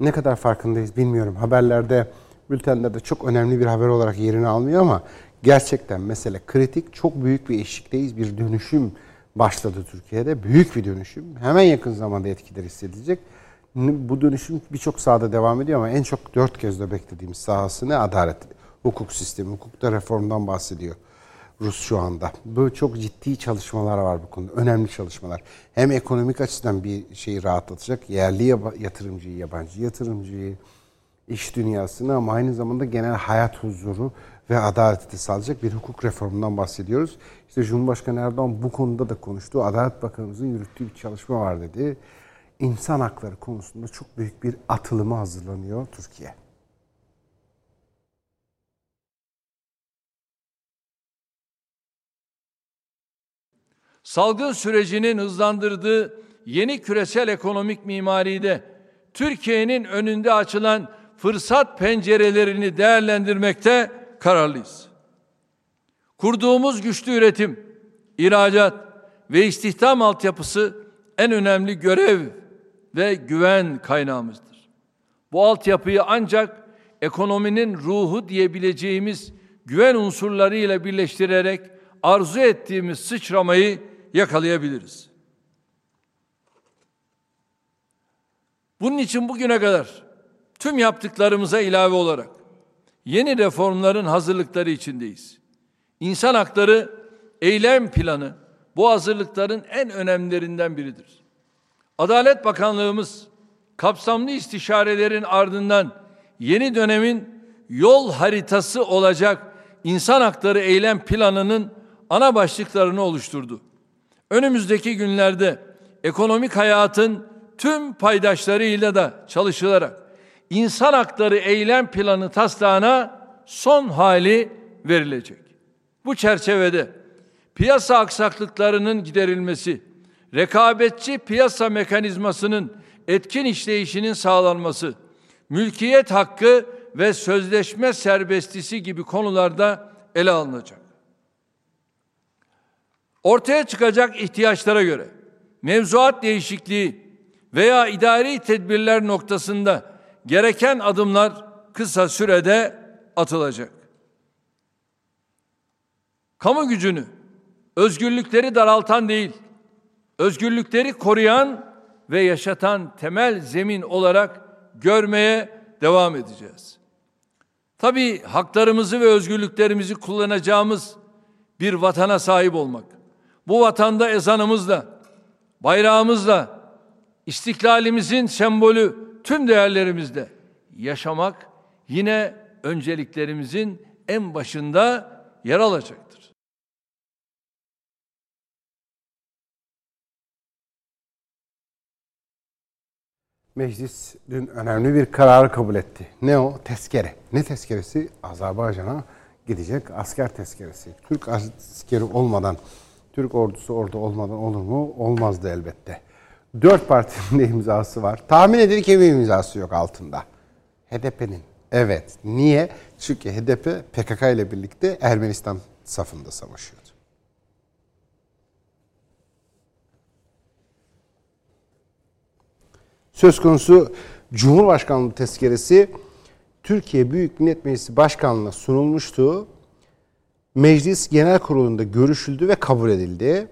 Ne kadar farkındayız bilmiyorum. Haberlerde, bültenlerde çok önemli bir haber olarak yerini almıyor ama gerçekten mesele kritik. Çok büyük bir eşikteyiz. Bir dönüşüm başladı Türkiye'de. Büyük bir dönüşüm. Hemen yakın zamanda etkileri hissedilecek. Bu dönüşüm birçok sahada devam ediyor ama en çok dört gözle beklediğimiz sahası ne? Adalet, hukuk sistemi. Hukukta reformdan bahsediyor Rus şu anda. Böyle çok ciddi çalışmalar var bu konuda. Önemli çalışmalar. Hem ekonomik açıdan bir şeyi rahatlatacak. Yerli yatırımcıyı, yabancı yatırımcıyı, iş dünyasını ama aynı zamanda genel hayat huzuru ve adaleti sağlayacak bir hukuk reformundan bahsediyoruz. İşte Cumhurbaşkanı Erdoğan bu konuda da konuştu. Adalet Bakanımızın yürüttüğü bir çalışma var dedi. İnsan hakları konusunda çok büyük bir atılıma hazırlanıyor Türkiye. salgın sürecinin hızlandırdığı yeni küresel ekonomik mimaride Türkiye'nin önünde açılan fırsat pencerelerini değerlendirmekte kararlıyız. Kurduğumuz güçlü üretim, ihracat ve istihdam altyapısı en önemli görev ve güven kaynağımızdır. Bu altyapıyı ancak ekonominin ruhu diyebileceğimiz güven unsurlarıyla birleştirerek arzu ettiğimiz sıçramayı yakalayabiliriz. Bunun için bugüne kadar tüm yaptıklarımıza ilave olarak yeni reformların hazırlıkları içindeyiz. İnsan hakları eylem planı bu hazırlıkların en önemlilerinden biridir. Adalet Bakanlığımız kapsamlı istişarelerin ardından yeni dönemin yol haritası olacak insan hakları eylem planının ana başlıklarını oluşturdu. Önümüzdeki günlerde ekonomik hayatın tüm paydaşlarıyla da çalışılarak insan hakları eylem planı taslağına son hali verilecek. Bu çerçevede piyasa aksaklıklarının giderilmesi, rekabetçi piyasa mekanizmasının etkin işleyişinin sağlanması, mülkiyet hakkı ve sözleşme serbestisi gibi konularda ele alınacak. Ortaya çıkacak ihtiyaçlara göre mevzuat değişikliği veya idari tedbirler noktasında gereken adımlar kısa sürede atılacak. Kamu gücünü özgürlükleri daraltan değil, özgürlükleri koruyan ve yaşatan temel zemin olarak görmeye devam edeceğiz. Tabii haklarımızı ve özgürlüklerimizi kullanacağımız bir vatana sahip olmak. Bu vatanda ezanımızla, bayrağımızla, istiklalimizin sembolü tüm değerlerimizle yaşamak yine önceliklerimizin en başında yer alacaktır. Meclis dün önemli bir kararı kabul etti. Ne o? Tezkere. Ne tezkeresi? Azerbaycan'a gidecek asker tezkeresi. Türk askeri olmadan, Türk ordusu orada olmadan olur mu? Olmazdı elbette. Dört partinin de imzası var. Tahmin edin kimin imzası yok altında? HDP'nin. Evet. Niye? Çünkü HDP PKK ile birlikte Ermenistan safında savaşıyordu. Söz konusu Cumhurbaşkanlığı tezkeresi Türkiye Büyük Millet Meclisi Başkanlığı'na sunulmuştu. Meclis Genel Kurulu'nda görüşüldü ve kabul edildi.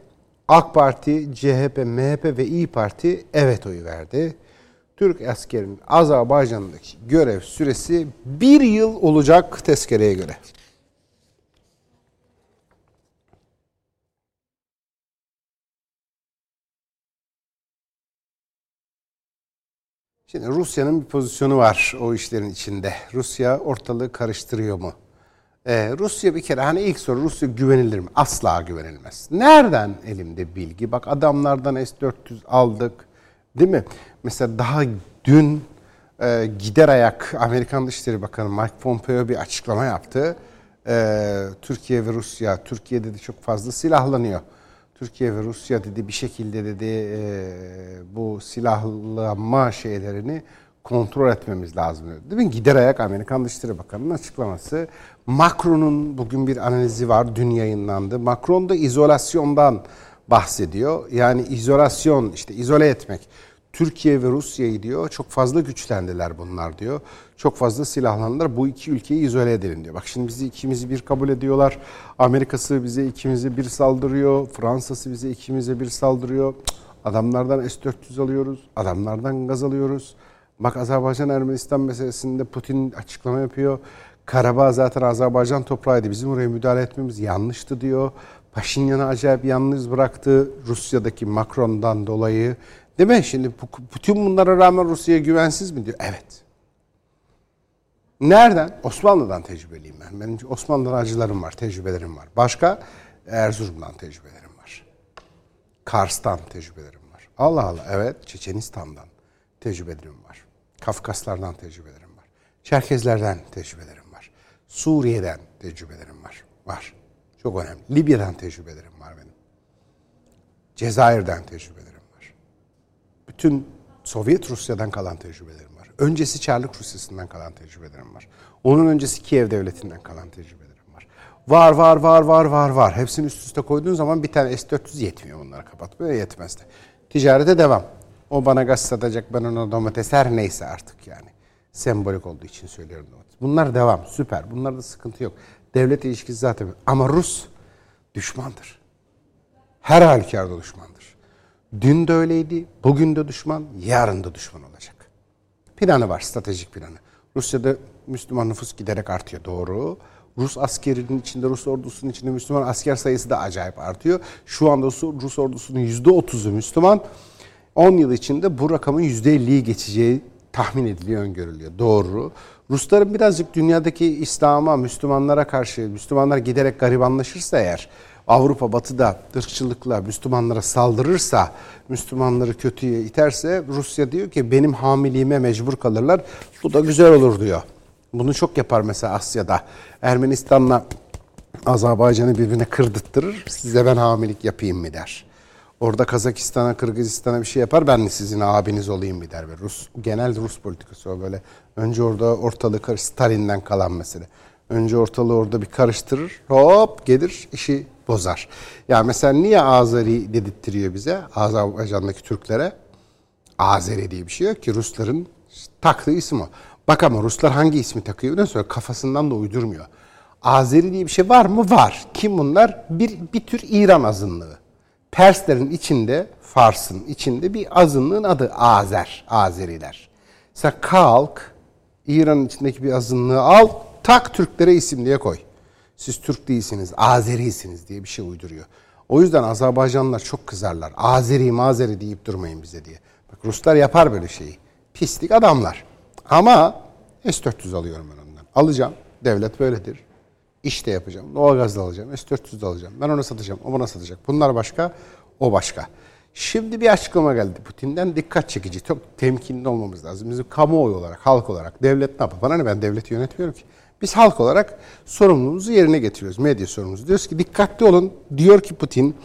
AK Parti, CHP, MHP ve İyi Parti evet oyu verdi. Türk askerinin Azerbaycan'daki görev süresi bir yıl olacak tezkereye göre. Şimdi Rusya'nın bir pozisyonu var o işlerin içinde. Rusya ortalığı karıştırıyor mu? Ee, Rusya bir kere hani ilk soru Rusya güvenilir mi? Asla güvenilmez. Nereden elimde bilgi? Bak adamlardan S-400 aldık. Değil mi? Mesela daha dün e, gider ayak Amerikan Dışişleri Bakanı Mike Pompeo bir açıklama yaptı. E, Türkiye ve Rusya, Türkiye dedi çok fazla silahlanıyor. Türkiye ve Rusya dedi bir şekilde dedi e, bu silahlanma şeylerini kontrol etmemiz lazım dedi. Değil mi? Gider ayak Amerikan Dışişleri Bakanı'nın açıklaması. Macron'un bugün bir analizi var, dün yayınlandı. Macron da izolasyondan bahsediyor. Yani izolasyon, işte izole etmek. Türkiye ve Rusya'yı diyor çok fazla güçlendiler bunlar diyor. Çok fazla silahlandılar. Bu iki ülkeyi izole edelim diyor. Bak şimdi bizi ikimizi bir kabul ediyorlar. Amerika'sı bize ikimizi bir saldırıyor. Fransa'sı bize ikimize bir saldırıyor. Adamlardan S-400 alıyoruz. Adamlardan gaz alıyoruz. Bak Azerbaycan Ermenistan meselesinde Putin açıklama yapıyor. Karabağ zaten Azerbaycan toprağıydı. Bizim oraya müdahale etmemiz yanlıştı diyor. Paşinyan'ı acayip yalnız bıraktı Rusya'daki Macron'dan dolayı. Değil mi? Şimdi bütün bunlara rağmen Rusya'ya güvensiz mi diyor? Evet. Nereden? Osmanlı'dan tecrübeliyim ben. Benim Osmanlı'dan acılarım var, tecrübelerim var. Başka? Erzurum'dan tecrübelerim var. Kars'tan tecrübelerim var. Allah Allah evet Çeçenistan'dan tecrübelerim var. Kafkaslardan tecrübelerim var. Çerkezlerden tecrübelerim var. Suriye'den tecrübelerim var. Var. Çok önemli. Libya'dan tecrübelerim var benim. Cezayir'den tecrübelerim var. Bütün Sovyet Rusya'dan kalan tecrübelerim var. Öncesi Çarlık Rusyası'ndan kalan tecrübelerim var. Onun öncesi Kiev Devleti'nden kalan tecrübelerim var. Var var var var var var. Hepsini üst üste koyduğun zaman bir tane S-400 yetmiyor onlara kapatmaya yetmez de. Ticarete devam. O bana gaz satacak ben ona domates her neyse artık yani. Sembolik olduğu için söylüyorum domates. Bunlar devam süper. Bunlarda sıkıntı yok. Devlet ilişkisi zaten. Ama Rus düşmandır. Her halükarda düşmandır. Dün de öyleydi, bugün de düşman, yarın da düşman olacak. Planı var, stratejik planı. Rusya'da Müslüman nüfus giderek artıyor, doğru. Rus askerinin içinde, Rus ordusunun içinde Müslüman asker sayısı da acayip artıyor. Şu anda Rus ordusunun %30'u Müslüman. 10 yıl içinde bu rakamın %50'yi geçeceği tahmin ediliyor, öngörülüyor. Doğru. Rusların birazcık dünyadaki İslam'a, Müslümanlara karşı, Müslümanlar giderek garibanlaşırsa eğer, Avrupa batıda ırkçılıkla Müslümanlara saldırırsa, Müslümanları kötüye iterse Rusya diyor ki benim hamiliğime mecbur kalırlar. Bu da güzel olur diyor. Bunu çok yapar mesela Asya'da. Ermenistan'la Azerbaycan'ı birbirine kırdırttırır. Size ben hamilik yapayım mı der. Orada Kazakistan'a, Kırgızistan'a bir şey yapar. Ben de sizin abiniz olayım mı der. Ve Rus, genel Rus politikası o böyle. Önce orada ortalığı karış, Stalin'den kalan mesele. Önce ortalığı orada bir karıştırır. Hop gelir işi bozar. Ya mesela niye Azeri dedirttiriyor bize? Azerbaycan'daki Türklere. Azeri diye bir şey yok ki. Rusların taktığı isim o. Bak ama Ruslar hangi ismi takıyor? Ondan sonra kafasından da uydurmuyor. Azeri diye bir şey var mı? Var. Kim bunlar? Bir, bir tür İran azınlığı. Perslerin içinde, Fars'ın içinde bir azınlığın adı Azer, Azeriler. Sen kalk, İran'ın içindeki bir azınlığı al, tak Türklere isim diye koy. Siz Türk değilsiniz, Azerisiniz diye bir şey uyduruyor. O yüzden Azerbaycanlılar çok kızarlar. Azeri mazeri deyip durmayın bize diye. Bak Ruslar yapar böyle şeyi. Pislik adamlar. Ama S-400 alıyorum ben ondan. Alacağım. Devlet böyledir. İş de yapacağım. Doğalgaz da alacağım. S-400 de alacağım. Ben ona satacağım. O bana satacak. Bunlar başka, o başka. Şimdi bir açıklama geldi Putin'den. Dikkat çekici. Çok temkinli olmamız lazım. Bizim kamuoyu olarak, halk olarak, devlet ne yapar? Bana ne ben devleti yönetmiyorum ki. Biz halk olarak sorumluluğumuzu yerine getiriyoruz. Medya sorumluluğumuzu. Diyoruz ki dikkatli olun. Diyor ki Putin,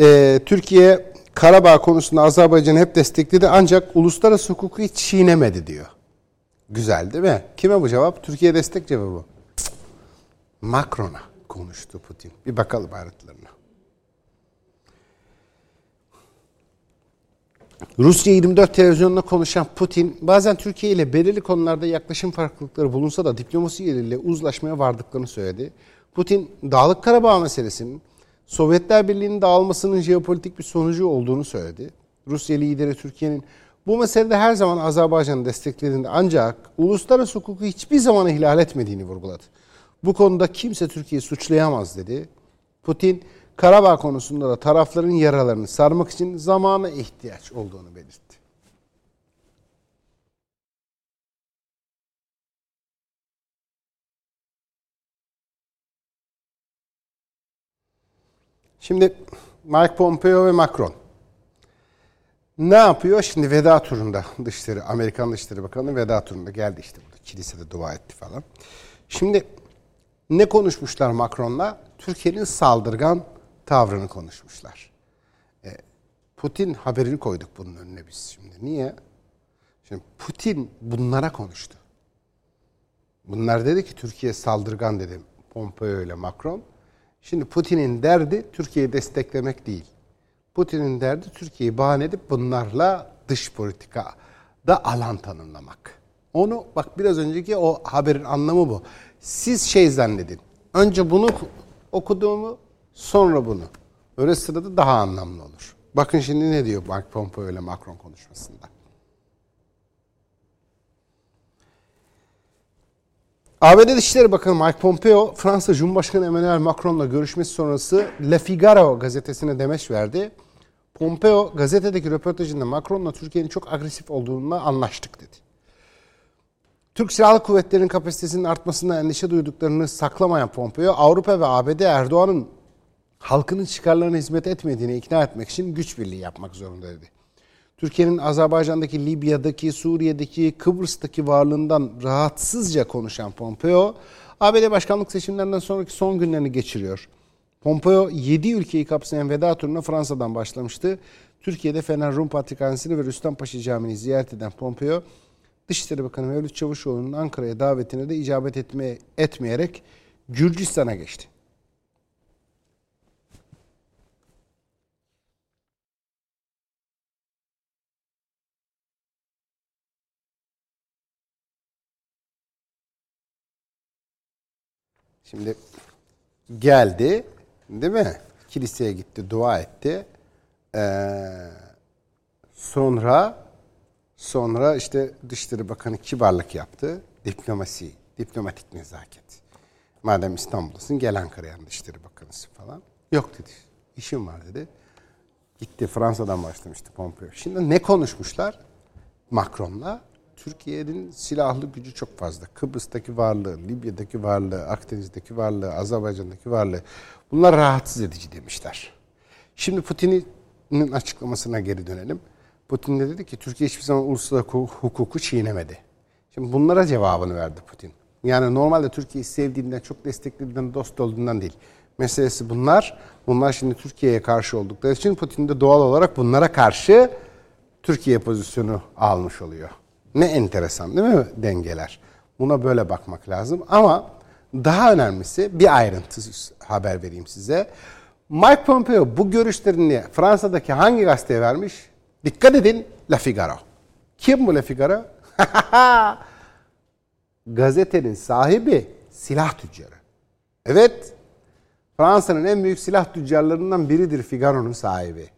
e, Türkiye Karabağ konusunda Azerbaycan'ı hep destekledi ancak uluslararası hukuku hiç çiğnemedi diyor. Güzel değil mi? Kime bu cevap? Türkiye destek cevabı. Macron'a konuştu Putin. Bir bakalım ayrıntılarına. Rusya 24 televizyonunda konuşan Putin bazen Türkiye ile belirli konularda yaklaşım farklılıkları bulunsa da diplomasi yeriyle uzlaşmaya vardıklarını söyledi. Putin Dağlık Karabağ meselesinin Sovyetler Birliği'nin dağılmasının jeopolitik bir sonucu olduğunu söyledi. Rusya lideri Türkiye'nin bu meselede her zaman Azerbaycan'ı desteklediğinde ancak uluslararası hukuku hiçbir zaman ihlal etmediğini vurguladı. Bu konuda kimse Türkiye'yi suçlayamaz dedi. Putin, Karabağ konusunda da tarafların yaralarını sarmak için zamana ihtiyaç olduğunu belirtti. Şimdi Mike Pompeo ve Macron ne yapıyor? Şimdi veda turunda dışişleri, Amerikan Dışişleri Bakanı veda turunda geldi işte burada kilisede dua etti falan. Şimdi ne konuşmuşlar Macron'la? Türkiye'nin saldırgan tavrını konuşmuşlar. E, Putin haberini koyduk bunun önüne biz şimdi. Niye? Şimdi Putin bunlara konuştu. Bunlar dedi ki Türkiye saldırgan dedi Pompeo ile Macron. Şimdi Putin'in derdi Türkiye'yi desteklemek değil. Putin'in derdi Türkiye'yi bahane edip bunlarla dış politika da alan tanımlamak. Onu bak biraz önceki o haberin anlamı bu. Siz şey zannedin. Önce bunu okuduğumu sonra bunu. Öyle sırada daha anlamlı olur. Bakın şimdi ne diyor Mike Pompeo ile Macron konuşmasında. ABD Dışişleri Bakanı Mike Pompeo, Fransa Cumhurbaşkanı Emmanuel Macron'la görüşmesi sonrası Le Figaro gazetesine demeç verdi. Pompeo gazetedeki röportajında Macron'la Türkiye'nin çok agresif olduğuna anlaştık dedi. Türk Silahlı Kuvvetleri'nin kapasitesinin artmasından endişe duyduklarını saklamayan Pompeo, Avrupa ve ABD Erdoğan'ın halkının çıkarlarına hizmet etmediğini ikna etmek için güç birliği yapmak zorunda dedi. Türkiye'nin Azerbaycan'daki, Libya'daki, Suriye'deki, Kıbrıs'taki varlığından rahatsızca konuşan Pompeo, ABD başkanlık seçimlerinden sonraki son günlerini geçiriyor. Pompeo 7 ülkeyi kapsayan veda turuna Fransa'dan başlamıştı. Türkiye'de Fener Rum Patrikhanesi'ni ve Rüstem Paşa Camii'ni ziyaret eden Pompeo, Dışişleri Bakanı Mevlüt Çavuşoğlu'nun Ankara'ya davetine de icabet etmeye, etmeyerek Gürcistan'a geçti. Şimdi geldi değil mi? Kiliseye gitti, dua etti. Ee, sonra sonra işte Dışişleri Bakanı kibarlık yaptı. Diplomasi, diplomatik nezaket. Madem İstanbul'dasın gel Ankara'ya Dışişleri Bakanısı falan. Yok dedi. İşim var dedi. Gitti Fransa'dan başlamıştı Pompeo. Şimdi ne konuşmuşlar? Macron'la Türkiye'nin silahlı gücü çok fazla. Kıbrıs'taki varlığı, Libya'daki varlığı, Akdeniz'deki varlığı, Azerbaycan'daki varlığı. Bunlar rahatsız edici demişler. Şimdi Putin'in açıklamasına geri dönelim. Putin de dedi ki Türkiye hiçbir zaman uluslararası hukuku çiğnemedi. Şimdi bunlara cevabını verdi Putin. Yani normalde Türkiye'yi sevdiğinden, çok desteklediğinden, dost olduğundan değil. Meselesi bunlar. Bunlar şimdi Türkiye'ye karşı oldukları için Putin de doğal olarak bunlara karşı Türkiye pozisyonu almış oluyor. Ne enteresan değil mi dengeler? Buna böyle bakmak lazım ama daha önemlisi bir ayrıntı haber vereyim size. Mike Pompeo bu görüşlerini Fransa'daki hangi gazeteye vermiş? Dikkat edin La Figaro. Kim bu La Figaro? Gazetenin sahibi silah tüccarı. Evet, Fransa'nın en büyük silah tüccarlarından biridir Figaro'nun sahibi.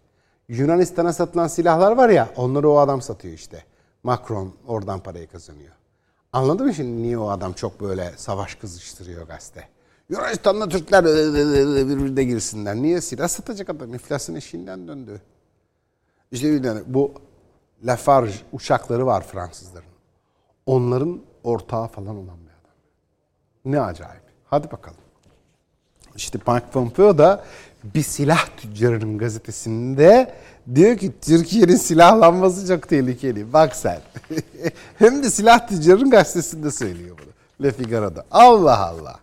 Yunanistan'a satılan silahlar var ya, onları o adam satıyor işte. Macron oradan parayı kazanıyor. Anladın mı şimdi niye o adam çok böyle savaş kızıştırıyor gazete? Yunanistan'da Türkler birbirine girsinler. Niye silah satacak adam? İflasın eşiğinden döndü. İşte yani bu Lafarge uçakları var Fransızların. Onların ortağı falan olan bir adam. Ne acayip. Hadi bakalım. İşte Mike Pompeo da bir silah tüccarının gazetesinde diyor ki Türkiye'nin silahlanması çok tehlikeli. Bak sen. Hem de silah tüccarının gazetesinde söylüyor bunu. Le Figaro'da. Allah Allah.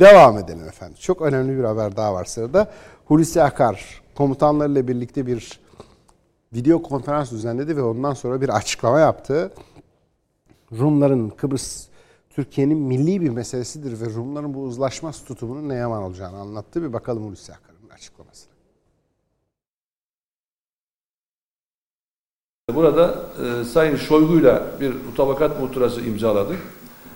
Devam edelim efendim. Çok önemli bir haber daha var sırada. Hulusi Akar komutanlarıyla birlikte bir video konferans düzenledi ve ondan sonra bir açıklama yaptı. Rumların Kıbrıs Türkiye'nin milli bir meselesidir ve Rumların bu uzlaşmaz tutumunun ne yaman olacağını anlattı. Bir bakalım Hulusi Akar'ın açıklamasına. Burada e, Sayın Şoygu'yla bir mutabakat muhtırası imzaladık.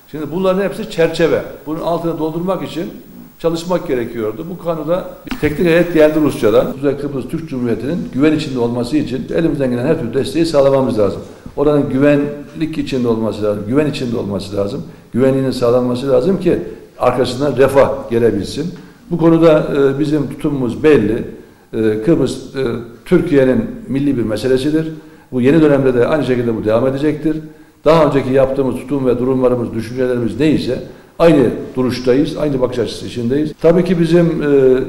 Şimdi bunların hepsi çerçeve. Bunun altını doldurmak için çalışmak gerekiyordu. Bu konuda teknik heyet geldi Rusya'dan. Kuzey Kıbrıs Türk Cumhuriyeti'nin güven içinde olması için elimizden gelen her türlü desteği sağlamamız lazım. Oranın güvenlik içinde olması lazım, güven içinde olması lazım. Güvenliğinin sağlanması lazım ki arkasından refah gelebilsin. Bu konuda e, bizim tutumumuz belli. E, Kıbrıs e, Türkiye'nin milli bir meselesidir. Bu yeni dönemde de aynı şekilde bu devam edecektir. Daha önceki yaptığımız tutum ve durumlarımız, düşüncelerimiz neyse aynı duruştayız, aynı bakış açısı içindeyiz. Tabii ki bizim e,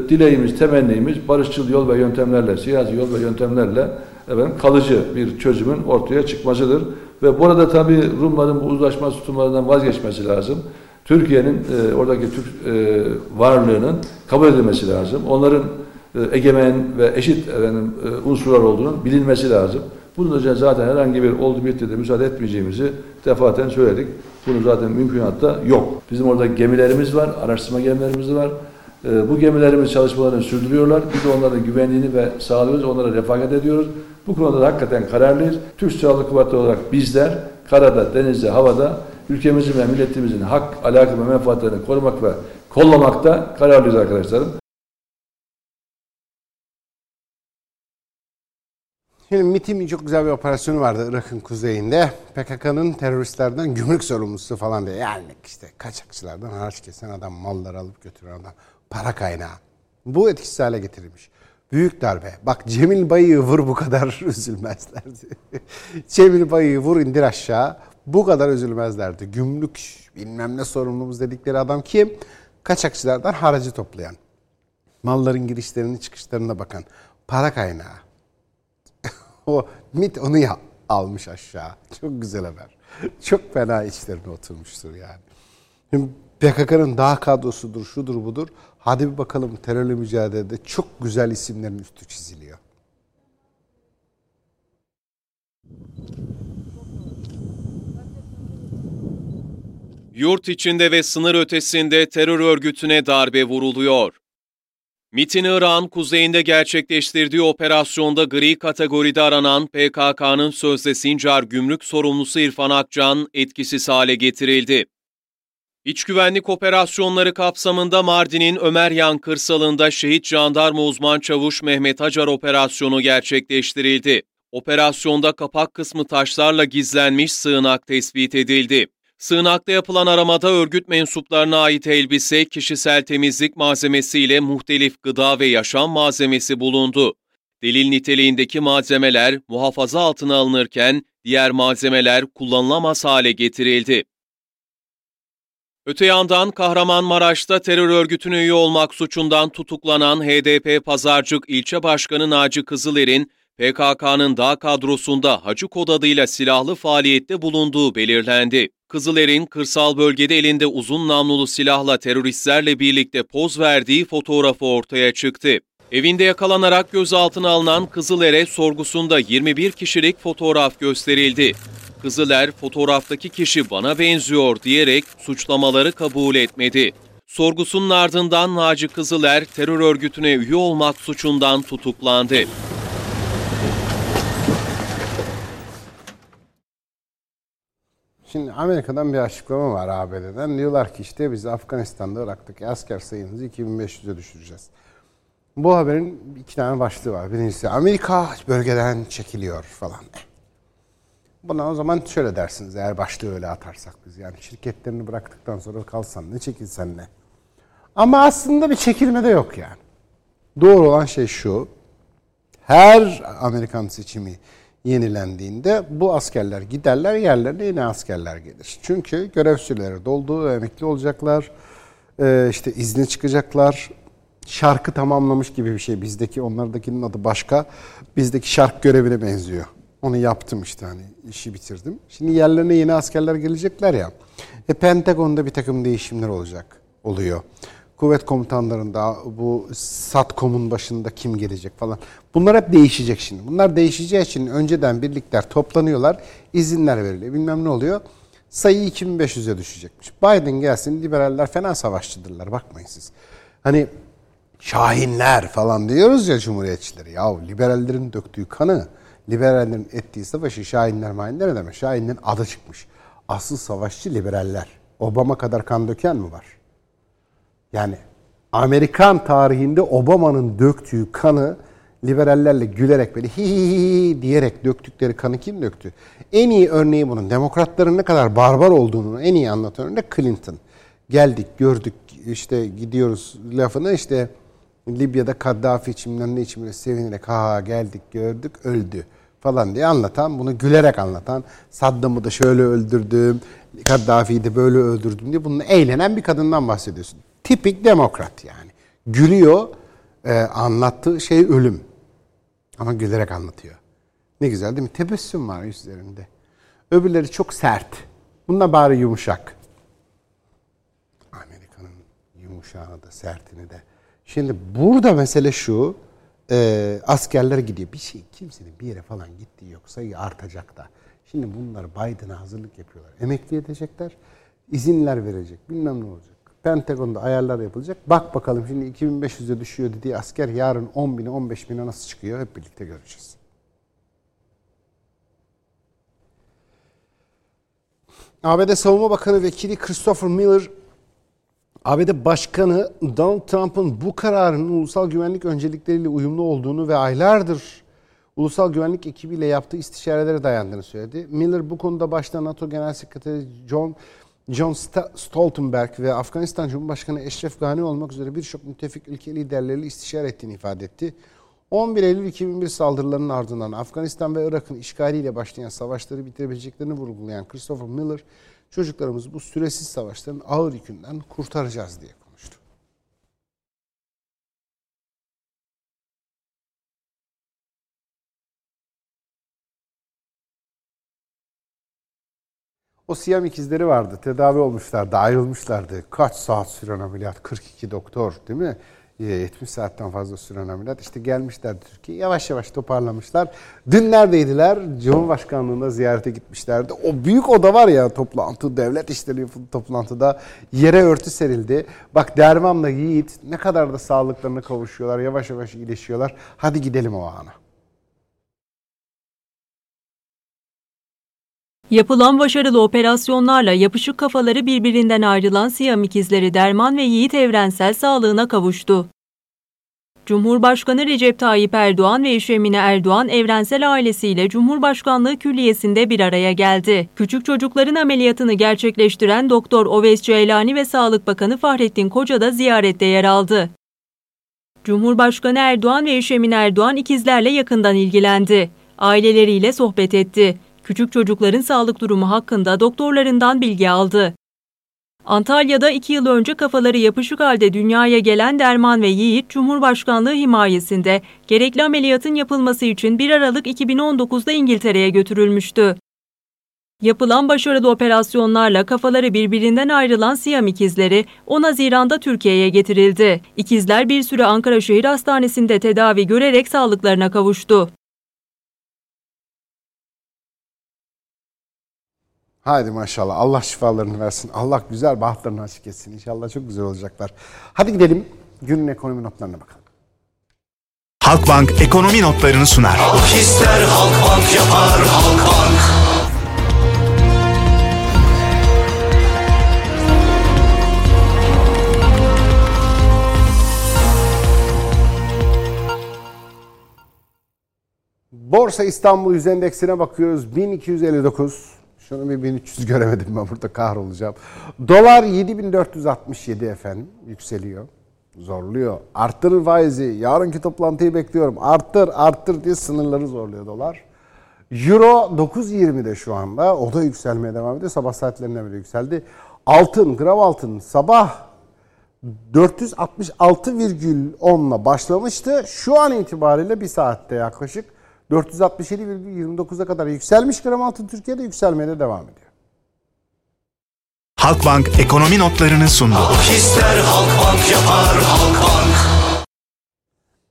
dileğimiz, temennimiz barışçıl yol ve yöntemlerle, siyasi yol ve yöntemlerle efendim, kalıcı bir çözümün ortaya çıkmasıdır. Ve burada tabii Rumların bu uzlaşma tutumlarından vazgeçmesi lazım. Türkiye'nin e, oradaki Türk e, varlığının kabul edilmesi lazım. Onların e, egemen ve eşit efendim, e, unsurlar olduğunun bilinmesi lazım. Bunun için zaten herhangi bir oldu bitti de müsaade etmeyeceğimizi defaten söyledik. Bunu zaten mümkünatta yok. Bizim orada gemilerimiz var, araştırma gemilerimiz var. E, bu gemilerimiz çalışmalarını sürdürüyorlar. Biz de onların güvenliğini ve sağlıyoruz, onlara refakat ediyoruz. Bu konuda da hakikaten kararlıyız. Türk Silahlı Kuvvetleri olarak bizler karada, denizde, havada ülkemizin ve milletimizin hak, alaka ve menfaatlerini korumak ve kollamakta kararlıyız arkadaşlarım. Şimdi MIT'in çok güzel bir operasyonu vardı Irak'ın kuzeyinde. PKK'nın teröristlerden gümrük sorumlusu falan diye. Yani işte kaçakçılardan haraç kesen adam, malları alıp götüren adam, para kaynağı. Bu etkisiz hale getirilmiş. Büyük darbe. Bak Cemil Bayı'yı vur bu kadar üzülmezlerdi. Cemil Bayı'yı vur indir aşağı. bu kadar üzülmezlerdi. Gümrük bilmem ne sorumlumuz dedikleri adam kim? Kaçakçılardan haracı toplayan. Malların girişlerini çıkışlarına bakan. Para kaynağı. O MIT onu ya, almış aşağı. Çok güzel haber. Çok fena içlerine oturmuştur yani. PKK'nın daha kadrosudur, şudur budur. Hadi bir bakalım terörle mücadelede çok güzel isimlerin üstü çiziliyor. Yurt içinde ve sınır ötesinde terör örgütüne darbe vuruluyor. MİT'in İran kuzeyinde gerçekleştirdiği operasyonda gri kategoride aranan PKK'nın sözde Sincar gümrük sorumlusu İrfan Akcan etkisiz hale getirildi. İç güvenlik operasyonları kapsamında Mardin'in Ömeryan kırsalında şehit jandarma uzman çavuş Mehmet Acar operasyonu gerçekleştirildi. Operasyonda kapak kısmı taşlarla gizlenmiş sığınak tespit edildi. Sığınakta yapılan aramada örgüt mensuplarına ait elbise, kişisel temizlik malzemesiyle muhtelif gıda ve yaşam malzemesi bulundu. Delil niteliğindeki malzemeler muhafaza altına alınırken diğer malzemeler kullanılamaz hale getirildi. Öte yandan Kahramanmaraş'ta terör örgütüne üye olmak suçundan tutuklanan HDP Pazarcık ilçe başkanı Naci Kızıler'in PKK'nın dağ kadrosunda Hacı Kod adıyla silahlı faaliyette bulunduğu belirlendi. Kızıler'in kırsal bölgede elinde uzun namlulu silahla teröristlerle birlikte poz verdiği fotoğrafı ortaya çıktı. Evinde yakalanarak gözaltına alınan Kızıler'e sorgusunda 21 kişilik fotoğraf gösterildi. Kızıler fotoğraftaki kişi bana benziyor diyerek suçlamaları kabul etmedi. Sorgusunun ardından Naci Kızıler terör örgütüne üye olmak suçundan tutuklandı. Şimdi Amerika'dan bir açıklama var ABD'den. Diyorlar ki işte biz Afganistan'da Irak'taki asker sayımızı 2500'e düşüreceğiz. Bu haberin iki tane başlığı var. Birincisi Amerika bölgeden çekiliyor falan. Buna o zaman şöyle dersiniz eğer başlığı öyle atarsak biz. Yani şirketlerini bıraktıktan sonra kalsan ne çekilsen ne. Ama aslında bir çekilme de yok yani. Doğru olan şey şu. Her Amerikan seçimi yenilendiğinde bu askerler giderler yerlerine yine askerler gelir. Çünkü görev süreleri doldu, emekli olacaklar, e, işte izne çıkacaklar. Şarkı tamamlamış gibi bir şey. Bizdeki onlardakinin adı başka. Bizdeki şark görevine benziyor. Onu yaptım işte hani işi bitirdim. Şimdi yerlerine yeni askerler gelecekler ya. E Pentagon'da bir takım değişimler olacak, oluyor. Kuvvet komutanlarında bu SATCOM'un başında kim gelecek falan. Bunlar hep değişecek şimdi. Bunlar değişeceği için önceden birlikler toplanıyorlar, izinler veriliyor. Bilmem ne oluyor. Sayı 2500'e düşecekmiş. Biden gelsin liberaller fena savaşçıdırlar bakmayın siz. Hani şahinler falan diyoruz ya cumhuriyetçileri. Ya liberallerin döktüğü kanı, liberallerin ettiği savaşı şahinler mahinler ne demek? Şahinlerin adı çıkmış. Asıl savaşçı liberaller. Obama kadar kan döken mi var? Yani Amerikan tarihinde Obama'nın döktüğü kanı liberallerle gülerek böyle hi diyerek döktükleri kanı kim döktü? En iyi örneği bunun. Demokratların ne kadar barbar olduğunu en iyi anlatan örnek Clinton. Geldik, gördük, işte gidiyoruz lafını işte Libya'da Kaddafi içimden ne içimden sevinerek ha geldik, gördük, öldü falan diye anlatan, bunu gülerek anlatan, Saddam'ı da şöyle öldürdüm, Kaddafi'yi de böyle öldürdüm diye bununla eğlenen bir kadından bahsediyorsun. Tipik demokrat yani. Gülüyor, e, anlattığı şey ölüm. Ama gülerek anlatıyor. Ne güzel değil mi? Tebessüm var yüzlerinde. Öbürleri çok sert. Bunlar bari yumuşak. Amerika'nın yumuşağını da sertini de. Şimdi burada mesele şu. E, askerler gidiyor. Bir şey kimsenin bir yere falan gittiği yok. Sayı artacak da. Şimdi bunlar Biden'a hazırlık yapıyorlar. Emekli edecekler. izinler verecek. Bilmem ne olacak. Pentagon'da ayarlar yapılacak. Bak bakalım şimdi 2500'e düşüyor dediği asker yarın 10 bine 15 bine nasıl çıkıyor hep birlikte göreceğiz. ABD Savunma Bakanı Vekili Christopher Miller, ABD Başkanı Donald Trump'ın bu kararının ulusal güvenlik öncelikleriyle uyumlu olduğunu ve aylardır ulusal güvenlik ekibiyle yaptığı istişarelere dayandığını söyledi. Miller bu konuda başta NATO Genel Sekreteri John John Stoltenberg ve Afganistan Cumhurbaşkanı Eşref Gani olmak üzere birçok müttefik ülke liderleriyle istişare ettiğini ifade etti. 11 Eylül 2001 saldırılarının ardından Afganistan ve Irak'ın işgaliyle başlayan savaşları bitirebileceklerini vurgulayan Christopher Miller, çocuklarımızı bu süresiz savaşların ağır yükünden kurtaracağız diye O Siyam ikizleri vardı. Tedavi olmuşlardı, ayrılmışlardı. Kaç saat süren ameliyat? 42 doktor değil mi? 70 saatten fazla süren ameliyat. İşte gelmişler Türkiye. Yavaş yavaş toparlamışlar. Dün neredeydiler? Cumhurbaşkanlığına ziyarete gitmişlerdi. O büyük oda var ya toplantı, devlet işleri toplantıda. Yere örtü serildi. Bak Derman'la Yiğit ne kadar da sağlıklarına kavuşuyorlar. Yavaş yavaş iyileşiyorlar. Hadi gidelim o ana. Yapılan başarılı operasyonlarla yapışık kafaları birbirinden ayrılan Siyam ikizleri Derman ve Yiğit Evrensel sağlığına kavuştu. Cumhurbaşkanı Recep Tayyip Erdoğan ve eşi Erdoğan Evrensel ailesiyle Cumhurbaşkanlığı Külliyesi'nde bir araya geldi. Küçük çocukların ameliyatını gerçekleştiren Doktor Oves Ceylani ve Sağlık Bakanı Fahrettin Koca da ziyarette yer aldı. Cumhurbaşkanı Erdoğan ve eşi Erdoğan ikizlerle yakından ilgilendi. Aileleriyle sohbet etti küçük çocukların sağlık durumu hakkında doktorlarından bilgi aldı. Antalya'da iki yıl önce kafaları yapışık halde dünyaya gelen Derman ve Yiğit, Cumhurbaşkanlığı himayesinde gerekli ameliyatın yapılması için 1 Aralık 2019'da İngiltere'ye götürülmüştü. Yapılan başarılı operasyonlarla kafaları birbirinden ayrılan Siyam ikizleri 10 Haziran'da Türkiye'ye getirildi. İkizler bir süre Ankara Şehir Hastanesi'nde tedavi görerek sağlıklarına kavuştu. Haydi maşallah. Allah şifalarını versin. Allah güzel bahtlarını açık etsin. İnşallah çok güzel olacaklar. Hadi gidelim günün ekonomi notlarına bakalım. Halkbank ekonomi notlarını sunar. Halk ister Halkbank yapar Halkbank. Borsa İstanbul Yüz Endeksine bakıyoruz. 1259. Şunu bir 1300 göremedim ben burada kahrolacağım. Dolar 7467 efendim yükseliyor. Zorluyor. Arttırır faizi. Yarınki toplantıyı bekliyorum. Arttır arttır diye sınırları zorluyor dolar. Euro 9.20'de şu anda. O da yükselmeye devam ediyor. Sabah saatlerinde bile yükseldi. Altın, gram altın sabah 466,10'la başlamıştı. Şu an itibariyle bir saatte yaklaşık 467,29'a kadar yükselmiş gram altın Türkiye'de yükselmeye de devam ediyor. Halkbank ekonomi notlarını sundu. Halk ister Halkbank yapar Halkbank.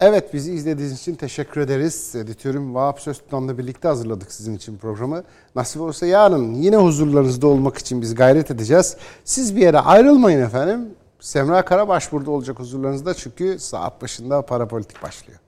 Evet bizi izlediğiniz için teşekkür ederiz. Editörüm Vahap Söztütan'la birlikte hazırladık sizin için programı. Nasip olursa yarın yine huzurlarınızda olmak için biz gayret edeceğiz. Siz bir yere ayrılmayın efendim. Semra Karabaş burada olacak huzurlarınızda çünkü saat başında parapolitik başlıyor.